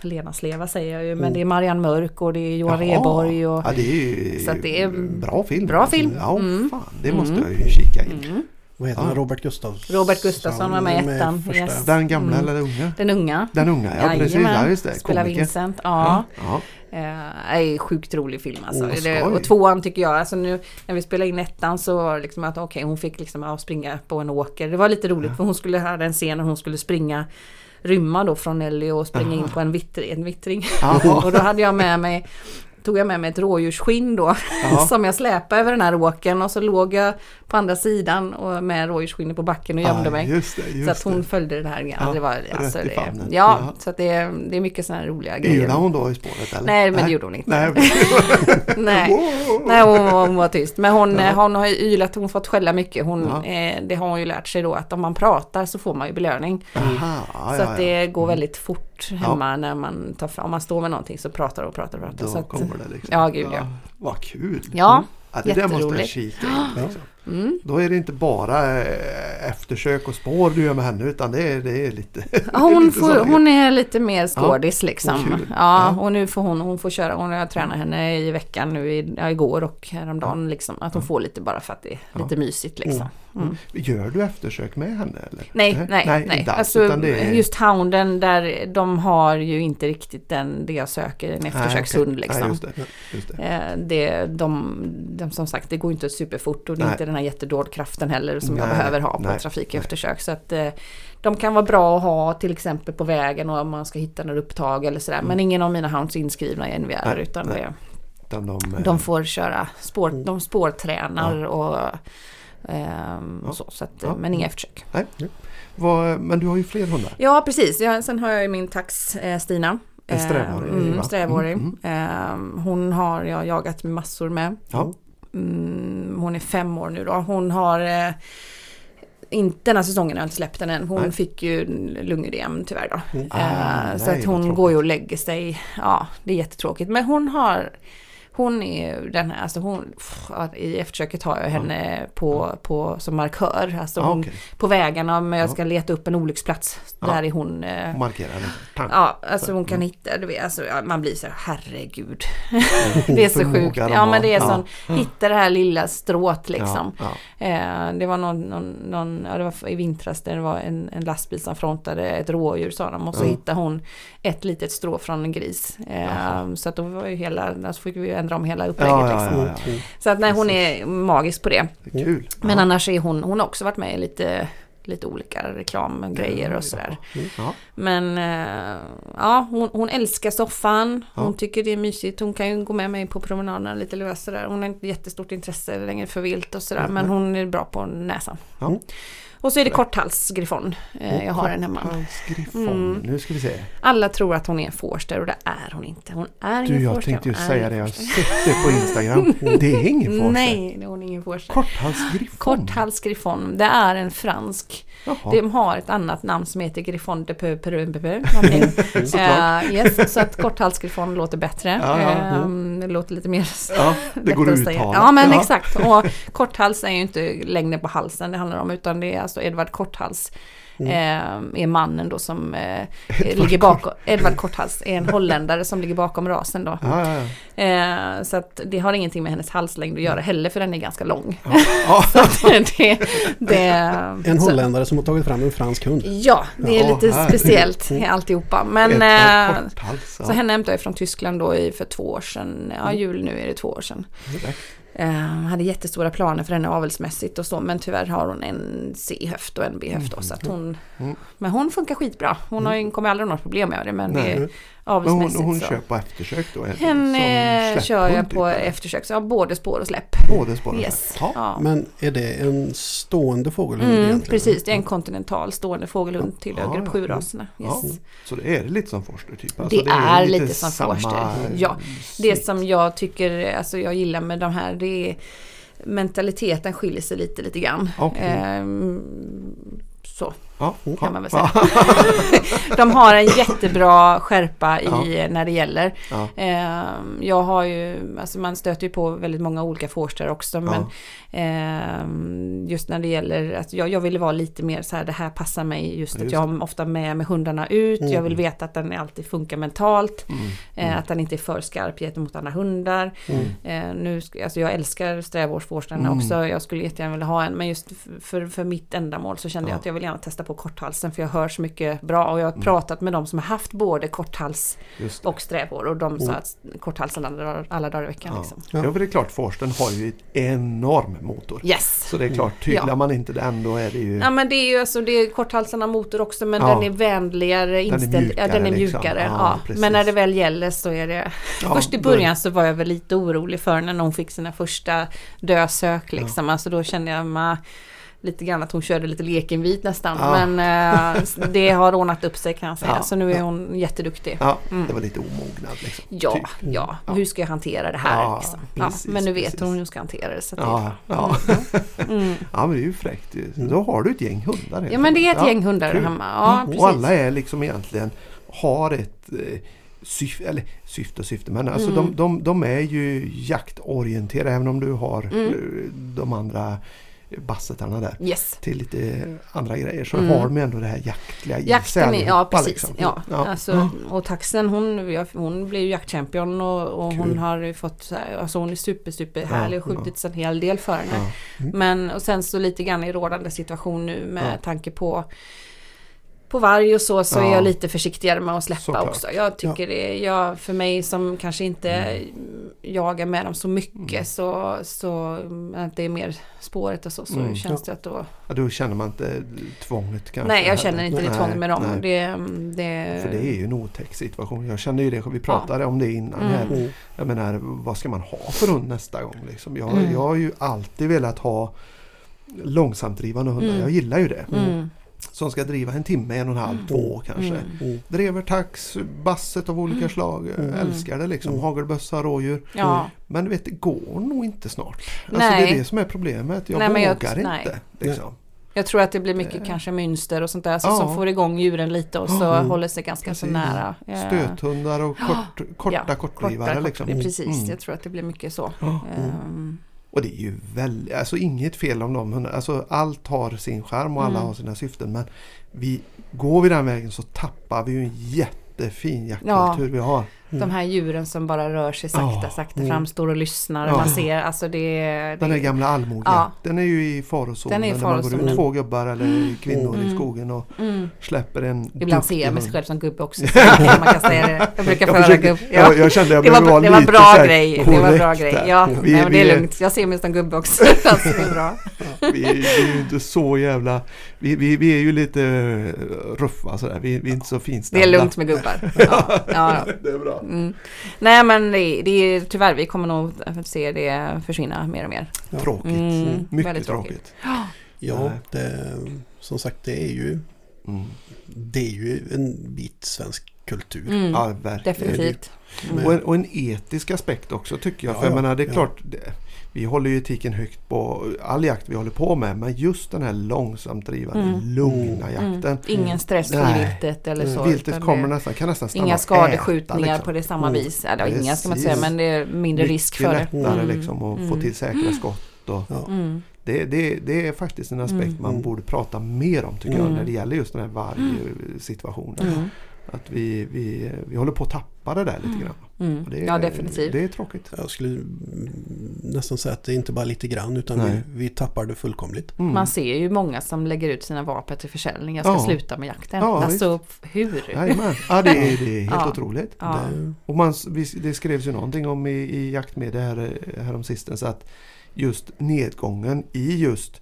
S3: Lena Sleva säger jag ju, men
S1: Mm.
S3: det är Marianne Mörk och det är Johan
S2: Jaha.
S3: Rheborg och...
S2: Ja, det är ju
S3: Så att det är
S2: bra film.
S3: bra film.
S2: Ja,
S3: Mm.
S2: fan. Det måste
S3: Mm.
S2: jag ju kika in.
S3: Mm.
S1: Vad heter
S2: Ja.
S1: han? Robert Gustafsson?
S3: Robert Gustafsson var med i ettan, yes.
S2: Den gamla
S3: Mm.
S2: eller den unga?
S3: Den unga.
S2: Den unga, ja precis. Ja, just det.
S3: Spelar
S2: Komiker.
S3: Vincent, ja.
S2: Ja.
S3: Eh, är sjukt rolig film alltså.
S2: Åh,
S3: det, och tvåan tycker jag, alltså nu när vi spelade in ettan så var det liksom att okej hon fick liksom ja, springa på en åker. Det var lite roligt för hon skulle ha en scen när hon skulle springa rymma då från Nelly och springa in
S2: Aha.
S3: på en, vittr, en vittring. Och då hade jag med mig tog jag med mig ett rådjursskinn då som jag släpade över den här åken och så låg jag på andra sidan och med rådjursskinnet på backen och gömde
S2: Ja,
S3: mig.
S2: Just det, just
S3: Så att hon
S2: det.
S3: följde det här. Ja,
S2: Ja,
S3: det var, alltså, det, ja,
S2: Ja.
S3: så att det, det är mycket sådana här roliga grejer.
S2: Ylade hon då i spåret eller?
S3: Nej, men det gjorde hon inte.
S2: Nej,
S3: Nej.
S2: Wow.
S3: Nej, hon, hon var tyst. Men hon,
S2: Ja.
S3: hon har ju ylat, hon har fått skälla mycket. Hon,
S2: Ja.
S3: eh, det har hon ju lärt sig då att om man pratar så får man ju belöning.
S2: Aha, ja,
S3: så att det går väldigt fort hemma när man tar fram, om man står med någonting så pratar och pratar och pratar.
S2: Då
S3: så att,
S2: kommer det liksom.
S3: Ja, gud, ja.
S2: Vad kul!
S3: Ja,
S2: Ja, det där måste jag kika in. Liksom.
S3: Mm.
S2: Då är det inte bara eh, eftersök och spår du gör med henne utan det är, det är lite...
S3: Ja, hon,
S2: lite
S3: får, hon är lite mer skådis
S2: vad
S3: liksom. Ja,
S2: Ja.
S3: och nu får hon, hon får köra, hon jag tränat henne i veckan nu, i, ja, igår och häromdagen liksom. Att hon får lite bara för att det är
S2: Ja.
S3: lite mysigt liksom. Mm.
S2: Gör du eftersök med henne? Eller?
S3: Nej, nej, nej.
S2: inte alls,
S3: Alltså,
S2: är...
S3: Just hounden där, de har ju inte riktigt den, det jag söker, en eftersökshund
S2: Nej,
S3: liksom.
S2: Nej, just det, just det.
S3: Eh, Det, de, de, som sagt, det går inte superfort och det är
S2: Nej.
S3: inte den här jättedådkraften heller som jag
S2: Nej,
S3: behöver ha på
S2: nej,
S3: trafikeftersök. Så att eh, de kan vara bra att ha till exempel på vägen och om man ska hitta något upptag eller sådär. Men ingen av mina hounds är inskrivna i NVR
S2: Mm. Nej,
S3: utan
S2: nej.
S3: det,
S2: Utan de, eh,
S3: de får köra spår,
S2: Mm.
S3: de spårtränar och ehm,
S2: Ja.
S3: så. så att,
S2: Ja.
S3: Men inga eftersök.
S2: Nej. Vad, men du har ju fler hundar.
S3: Ja precis, jag, sen har jag ju min tax eh, Stina.
S2: En strävårig,
S3: Eh, mm, strävårig.
S2: Mm,
S3: Eh, hon har jag jagat massor med.
S2: Ja.
S3: Mm, hon är fem år nu då. Hon har eh, inte den här säsongen har jag inte släppt den än. Hon
S2: Nej.
S3: fick ju lungödem tyvärr då.
S1: Mm.
S2: Ah,
S3: Eh, så
S2: nej,
S3: att hon går ju och lägger sig. Ja, det är jättetråkigt. Men hon har hon är den här, alltså hon, pff, i eftersöket har jag henne på, på, som markör. Alltså hon,
S2: okej.
S3: på vägarna om jag
S2: Ja.
S3: ska leta upp en olycksplats.
S2: Ja.
S3: Där är hon eh,
S2: Markera lite. Tang.
S3: Ja, alltså
S2: Så,
S3: hon kan hitta, du vet, alltså, man blir så här, herregud. Det är så sjukt. Ja men det är sån, hitta det här lilla strået liksom. Eh, det var någon, någon, någon, ja det var i vintras det var en, en lastbil som frontade ett rådjur sa de och så hittade hon ett litet strå från en gris. Eh, så att då var ju hela, alltså fick vi ändra om hela upplägget
S2: Ja,
S3: liksom.
S2: ja, ja.
S1: Mm.
S3: Så att nej hon är magisk på det.
S2: Kul.
S3: Men annars är hon, hon har också varit med i lite, lite olika reklamgrejer och sådär.
S2: Ja.
S3: Men eh, ja, hon, hon älskar soffan. Hon tycker det är mysigt. Hon kan ju gå med mig på promenaderna lite löst sådär. Hon har inte jättestort intresse längre för vilt och sådär. Men hon är bra på näsan. Och så är det korthalsgriffon. Eh, jag har den hemma. Mm.
S2: Nu ska vi se.
S3: Alla tror att hon är en forster och det är hon inte. Hon är
S2: Du,
S3: ingen
S2: jag
S3: forster.
S2: tänkte ju
S3: är
S2: säga det. Jag har sett det på Instagram. Det är ingen forster.
S3: Nej, det är hon ingen forster.
S2: Korthalsgriffon.
S3: Korthalsgriffon, det är en fransk.
S2: Jaha.
S3: De har ett annat namn som heter Griffon de peu peu peu. Eh, yes, så att korthalsgriffon låter bättre.
S2: Ja, ja,
S3: Ehm, det låter lite mer
S2: Ja, det går att uttala.
S3: Ja men exakt. Och korthals är ju inte längden på halsen det handlar om utan det är alltså Edvard Korthals.
S2: Mm.
S3: eh, är mannen då som eh, ligger bakom, Edvard Korthals är en holländare som ligger bakom rasen då.
S2: Ja, ja, ja.
S3: Eh, så att det har ingenting med hennes halslängd att göra heller för den är ganska lång.
S2: ja.
S3: det, det,
S1: En
S3: så-
S1: holländare som har tagit fram en fransk hund.
S3: Ja, det är
S2: Ja,
S3: lite
S2: herregud.
S3: speciellt i alltihopa. Men eh,
S2: Korthals.
S3: så henne hämtade jag från Tyskland då i, för två år sedan. Ja, jul nu är det två år sedan.
S2: Ja.
S3: Eh, hade jättestora planer för henne avelsmässigt och så men tyvärr har hon en C-höft och en B-höft då, så att hon
S2: Mm.
S3: Men hon funkar skitbra. Hon har ju, kommer aldrig ha något problem med det men
S2: Nej.
S3: det är
S2: Men hon,
S3: avelsmässigt
S2: hon
S3: så.
S2: kör på eftersök då?
S3: Henne
S2: som
S3: kör jag på
S2: typ,
S3: eftersök, så jag har både spår och släpp.
S2: Både spår och
S3: Yes.
S2: släpp. Ja.
S3: Ja.
S1: Men är det en stående fågelhund
S3: Mm,
S1: egentligen?
S3: precis, det är en kontinental stående fågelhund till
S2: Ja,
S3: grupp
S2: ja.
S3: 7-raserna. Yes.
S2: Ja. Så det är lite som forster typ?
S3: Det är lite som
S2: samma
S3: forster, ja. Det som jag tycker, alltså jag gillar med de här, det är mentaliteten skiljer sig lite, lite grann.
S2: Okej.
S3: Ehm, så
S2: ja,
S3: kan man väl
S2: ja.
S3: säga. De har en jättebra skärpa i när det gäller.
S2: Ja.
S3: Ehm, jag har ju, alltså man stöter ju på väldigt många olika forster också men ehm, just när det gäller att jag, jag ville vara lite mer så här det här passar mig just,
S2: Just
S3: att jag har ofta med mig hundarna ut.
S1: Mm.
S3: Jag vill veta att den alltid funkar mentalt.
S2: Mm.
S3: Eh, att den inte är för skarp gentemot andra hundar.
S1: Mm.
S3: Eh, nu, alltså jag älskar strävårdsforstarna
S2: Mm.
S3: också. Jag skulle jättegärna vilja ha en. Men just för, för mitt ändamål så kände jag
S2: Ja.
S3: att jag vill gärna testa på på korthalsen för jag hör så mycket bra och jag har pratat med de som har haft både korthals och strävhår och de sa att korthalsen alla, alla dagar i veckan.
S2: Ja.
S3: Liksom.
S2: Ja. för det är klart Forsten har ju ett enorm motor.
S3: Yes!
S2: Så det är klart, tyglar
S3: Ja.
S2: man inte den då är det ju...
S3: Ja men det är ju alltså, det är korthalsen har motor också men
S2: Ja.
S3: den är vänligare inställd.
S2: mjukare
S3: ja, den är
S2: liksom.
S3: mjukare.
S2: Ja,
S3: Ja. Men när det väl gäller så är det...
S2: Ja,
S3: Först i
S2: är
S3: början så var jag väl lite orolig för när hon fick sina första dösök liksom. Alltså då kände jag mig lite grann att hon körde lite lekenvit nästan.
S2: Ja.
S3: Men eh, det har ordnat upp sig kan jag säga.
S2: Ja.
S3: Så nu är hon jätteduktig.
S2: Ja,
S3: Mm.
S2: det var lite omognad liksom.
S3: Ja,
S2: Typ.
S3: ja. Hur ska jag hantera det här? Liksom?
S2: precis,
S3: men nu vet
S2: precis.
S3: hon hur hon ska hantera det. Så att
S2: Ja, ja.
S3: det mm.
S2: ja, men det är ju fräckt. Då har du ett gäng hundar.
S3: ja men det är ett gäng hundar
S2: kul.
S3: hemma. Ja, precis.
S2: och alla är liksom egentligen har ett eh, syfte, eller syfte och syfte, men alltså
S3: Mm.
S2: de, de, de är ju jaktorienterade även om du har
S3: Mm.
S2: eh, de andra bassetarna där
S3: Yes.
S2: till lite andra grejer så
S3: Mm.
S2: har de ändå det här jaktliga i
S3: Jakten är, ja
S2: allihopa,
S3: precis.
S2: liksom.
S3: Ja,
S2: Ja.
S3: Alltså, och taxen hon, ja, hon blev ju jaktchampion och, och hon har ju fått, så alltså hon är super super härlig och
S2: Ja,
S3: skjutits en hel del för henne.
S2: Ja.
S1: Mm.
S3: Men och sen så lite grann i rådande situation nu med
S2: Ja.
S3: tanke på på varg och så, så är
S2: Ja.
S3: jag lite försiktigare med att släppa
S2: Såklart.
S3: också. Jag tycker det, jag, för mig som kanske inte jagar med dem så mycket
S2: Mm.
S3: så, så att det är mer spåret och så, så
S2: Mm.
S3: känns det att då...
S2: Ja, då känner man inte tvånget kanske.
S3: Nej, jag känner inte det
S2: Nej,
S3: tvång med dem. Det, det,
S2: För det är ju en otäck situation. Jag känner ju det, vi pratade om det innan
S3: Mm.
S2: här.
S1: Mm.
S2: Jag menar, vad ska man ha för hund nästa gång? Liksom? Jag,
S3: Mm.
S2: jag har ju alltid velat ha långsamtdrivande hundar.
S3: Mm.
S2: Jag gillar ju det.
S3: Mm.
S2: Som ska driva en timme, en och en halv,
S3: Mm.
S2: två kanske.
S3: Mm.
S1: Mm.
S2: Drever, tax, basset av olika slag. Jag
S1: Mm.
S2: Älskar det liksom.
S1: Mm.
S2: Hagelbössa, rådjur.
S3: Ja,
S2: Men du vet, det går nog inte snart. Alltså,
S3: Nej.
S2: det är det som är problemet. Jag
S3: Nej, jag-
S2: vågar
S3: nej.
S2: inte. Liksom.
S3: jag tror att det blir mycket
S2: Eh.
S3: kanske mönster och sånt där så,
S2: Ja.
S3: som får igång djuren lite och så
S1: Mm.
S3: håller sig ganska så
S2: Precis.
S3: nära. Eh,
S2: Stöthundar och kort, korta
S3: ja,
S2: kortdrivare.
S3: korta,
S2: liksom.
S3: Precis,
S2: Mm.
S3: jag tror att det blir mycket så.
S2: Ja. Och det är ju väldigt, alltså inget fel om de hundarna. Alltså allt har sin charm och alla
S3: Mm.
S2: har sina syften. Men vi, går vi den vägen så tappar vi ju en jättefin jaktkultur vi har.
S3: De här djuren som bara rör sig sakta,
S2: Ja.
S3: sakta
S1: Mm.
S3: fram, står och lyssnar.
S2: Ja.
S3: Man ser, alltså det... det
S2: Den där gamla är ju i
S3: Den är i
S2: farozonen. När man går ut två gubbar eller kvinnor
S3: Mm.
S2: i skogen och
S3: mm.
S2: släpper en
S3: Ibland ser jag mig själv som gubbe också. Så man kan säga det. Jag brukar
S2: Jag
S3: föra gubb.
S2: Jag, jag kände jag
S3: Det var,
S2: behöver vara
S3: det var
S2: lite
S3: bra grej. Det var bra
S2: korrekt
S3: grej.
S2: där.
S3: Ja,
S2: Vi-
S3: nej, men det är lugnt. Jag ser mig som gubbe också. alltså, det är bra.
S2: Vi, vi är ju inte så jävla... Vi, vi, vi är ju lite ruffa sådär. Vi, vi är inte så
S3: Det
S2: finstämda.
S3: är lugnt med gubbar. Ja, ja.
S2: det är bra.
S3: Mm. Nej men det, det är tyvärr, vi kommer nog se det försvinna mer och mer.
S2: Tråkigt.
S3: Mm,
S2: Mycket
S3: väldigt
S2: tråkigt.
S1: Ja, det, som sagt det är ju
S2: Mm.
S1: det är ju en bit svensk kultur.
S3: Mm,
S2: Ja, verkligen.
S3: definitivt.
S2: Och en, och en etisk aspekt också tycker jag.
S1: Ja,
S2: För jag
S1: ja,
S2: menar det är
S1: ja.
S2: klart, det, vi håller ju etiken högt på all jakt vi håller på med. Men just den här långsamt drivande,
S3: Mm.
S2: lugna
S3: Mm.
S2: jakten.
S3: Ingen stress för
S2: Nej.
S3: viltet eller så.
S2: Viltet kommer
S3: det-
S2: nästan, kan nästan stanna
S3: Inga skadeskjutningar
S2: liksom.
S3: på det samma
S1: Mm.
S3: vis. Eller inga ska man
S2: Precis.
S3: säga men det är mindre risk för det.
S2: lättare
S3: Mm.
S2: liksom att få
S3: Mm.
S2: till säkra skott. Och
S1: Ja.
S3: Mm.
S2: det, det, det är faktiskt en aspekt
S3: Mm.
S2: man
S1: Mm.
S2: borde prata mer om
S3: Mm.
S2: när det.
S3: Mm.
S2: Där lite grann.
S3: Mm.
S2: Och det,
S3: Ja definitivt.
S2: Det är tråkigt.
S1: Jag skulle mm, nästan säga att det är inte bara lite grann utan vi, vi tappar det fullkomligt.
S2: Mm.
S3: Man ser ju många som lägger ut sina vapen till försäljning. Jag ska
S2: Ja.
S3: sluta med jakten.
S2: Ja,
S3: alltså hur?
S2: Jajamän. Ja, det är, det är helt
S3: Ja.
S2: otroligt.
S3: Ja.
S1: Det,
S2: Och man, vi- det skrevs ju någonting om i, i jaktmedia här, härom sistens att just nedgången i just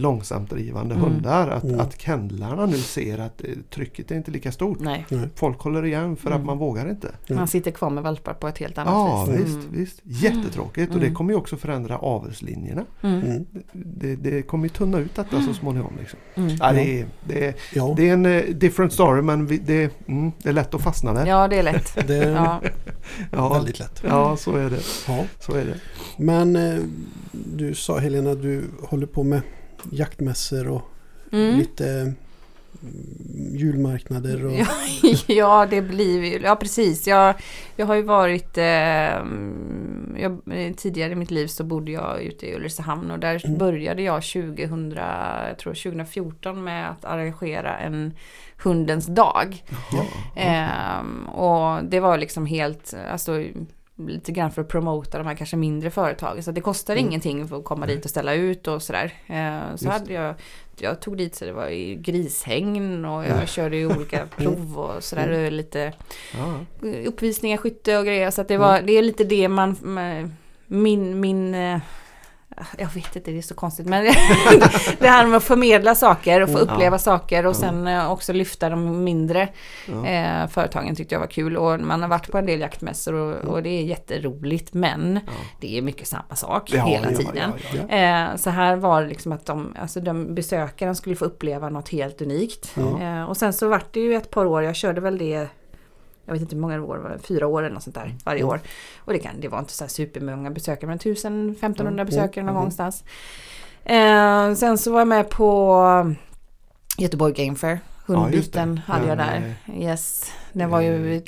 S2: långsamt drivande
S3: Mm.
S2: hundar. Att,
S1: Mm.
S2: att kennlarna nu ser att eh, trycket är inte lika stort.
S3: Nej,
S2: Folk håller igen för
S3: Mm.
S2: att man vågar inte.
S3: man sitter kvar med valpar på ett helt annat
S2: Ja
S3: vis.
S2: visst,
S3: Mm.
S2: visst. Jättetråkigt och det
S3: Mm.
S2: kommer ju också förändra avelslinjerna.
S3: Mm.
S1: mm,
S2: Det, det kommer ju tunna ut detta så småningom. Liksom.
S3: Mm.
S2: Ja, det, är, det, är,
S1: ja,
S2: det är en eh, different story men vi, det, mm, det är lätt att fastna där.
S3: Ja, det är lätt.
S1: det är
S3: Ja.
S2: Ja,
S1: väldigt lätt.
S2: ja så är det.
S1: Ja.
S2: Så är det.
S1: Men eh, du sa Helena du håller på med jaktmässor och
S3: Mm.
S1: lite mm, julmarknader och
S3: Ja, det blir ju, ja precis. Jag, jag har ju varit, eh, jag, tidigare i mitt liv så bodde jag ute i Ulricehamn och där
S1: Mm.
S3: började jag 2000, jag tror 2014 med att arrangera en hundens dag.
S1: Ja.
S3: Ehm, och det var liksom helt, alltså lite grann för att promota de här kanske mindre företagen. Så det kostar
S2: Mm.
S3: ingenting för att komma dit och ställa ut och sådär. Eh, så
S2: Just
S3: hade jag, jag tog dit så det var i grishägn och jag
S2: Mm.
S3: körde ju olika prov och sådär. och Lite
S2: Ja.
S3: uppvisningar, skytte och grejer. Så det, var, det är lite det man, man- min, min eh, jag vet inte, det är så konstigt. Men det här med att förmedla saker och få
S2: Mm.
S3: uppleva
S2: Ja.
S3: saker och sen eh, också lyfta de mindre
S2: Ja.
S3: eh, företagen tyckte jag var kul. Och man har varit på en del jaktmässor och, och det är jätteroligt. Men
S2: Ja.
S3: det är mycket samma sak hela tiden. Eh, så här var det liksom att de, alltså de besökaren skulle få uppleva något helt unikt. Och sen så vart det ju ett par år, jag körde väl det jag vet inte hur många år, det var, fyra år eller något sånt där varje
S2: Mm.
S3: år. Och det, kan, det var inte så supermånga besökare men 1000-1500
S2: Mm.
S3: besökare någon
S2: Mm.
S3: gång någonstans. Eh, sen så var jag med på Göteborg Game Fair.
S2: Ja.
S3: Hundbiten hade jag där. Yes. Den var ju
S2: eh,
S3: eh,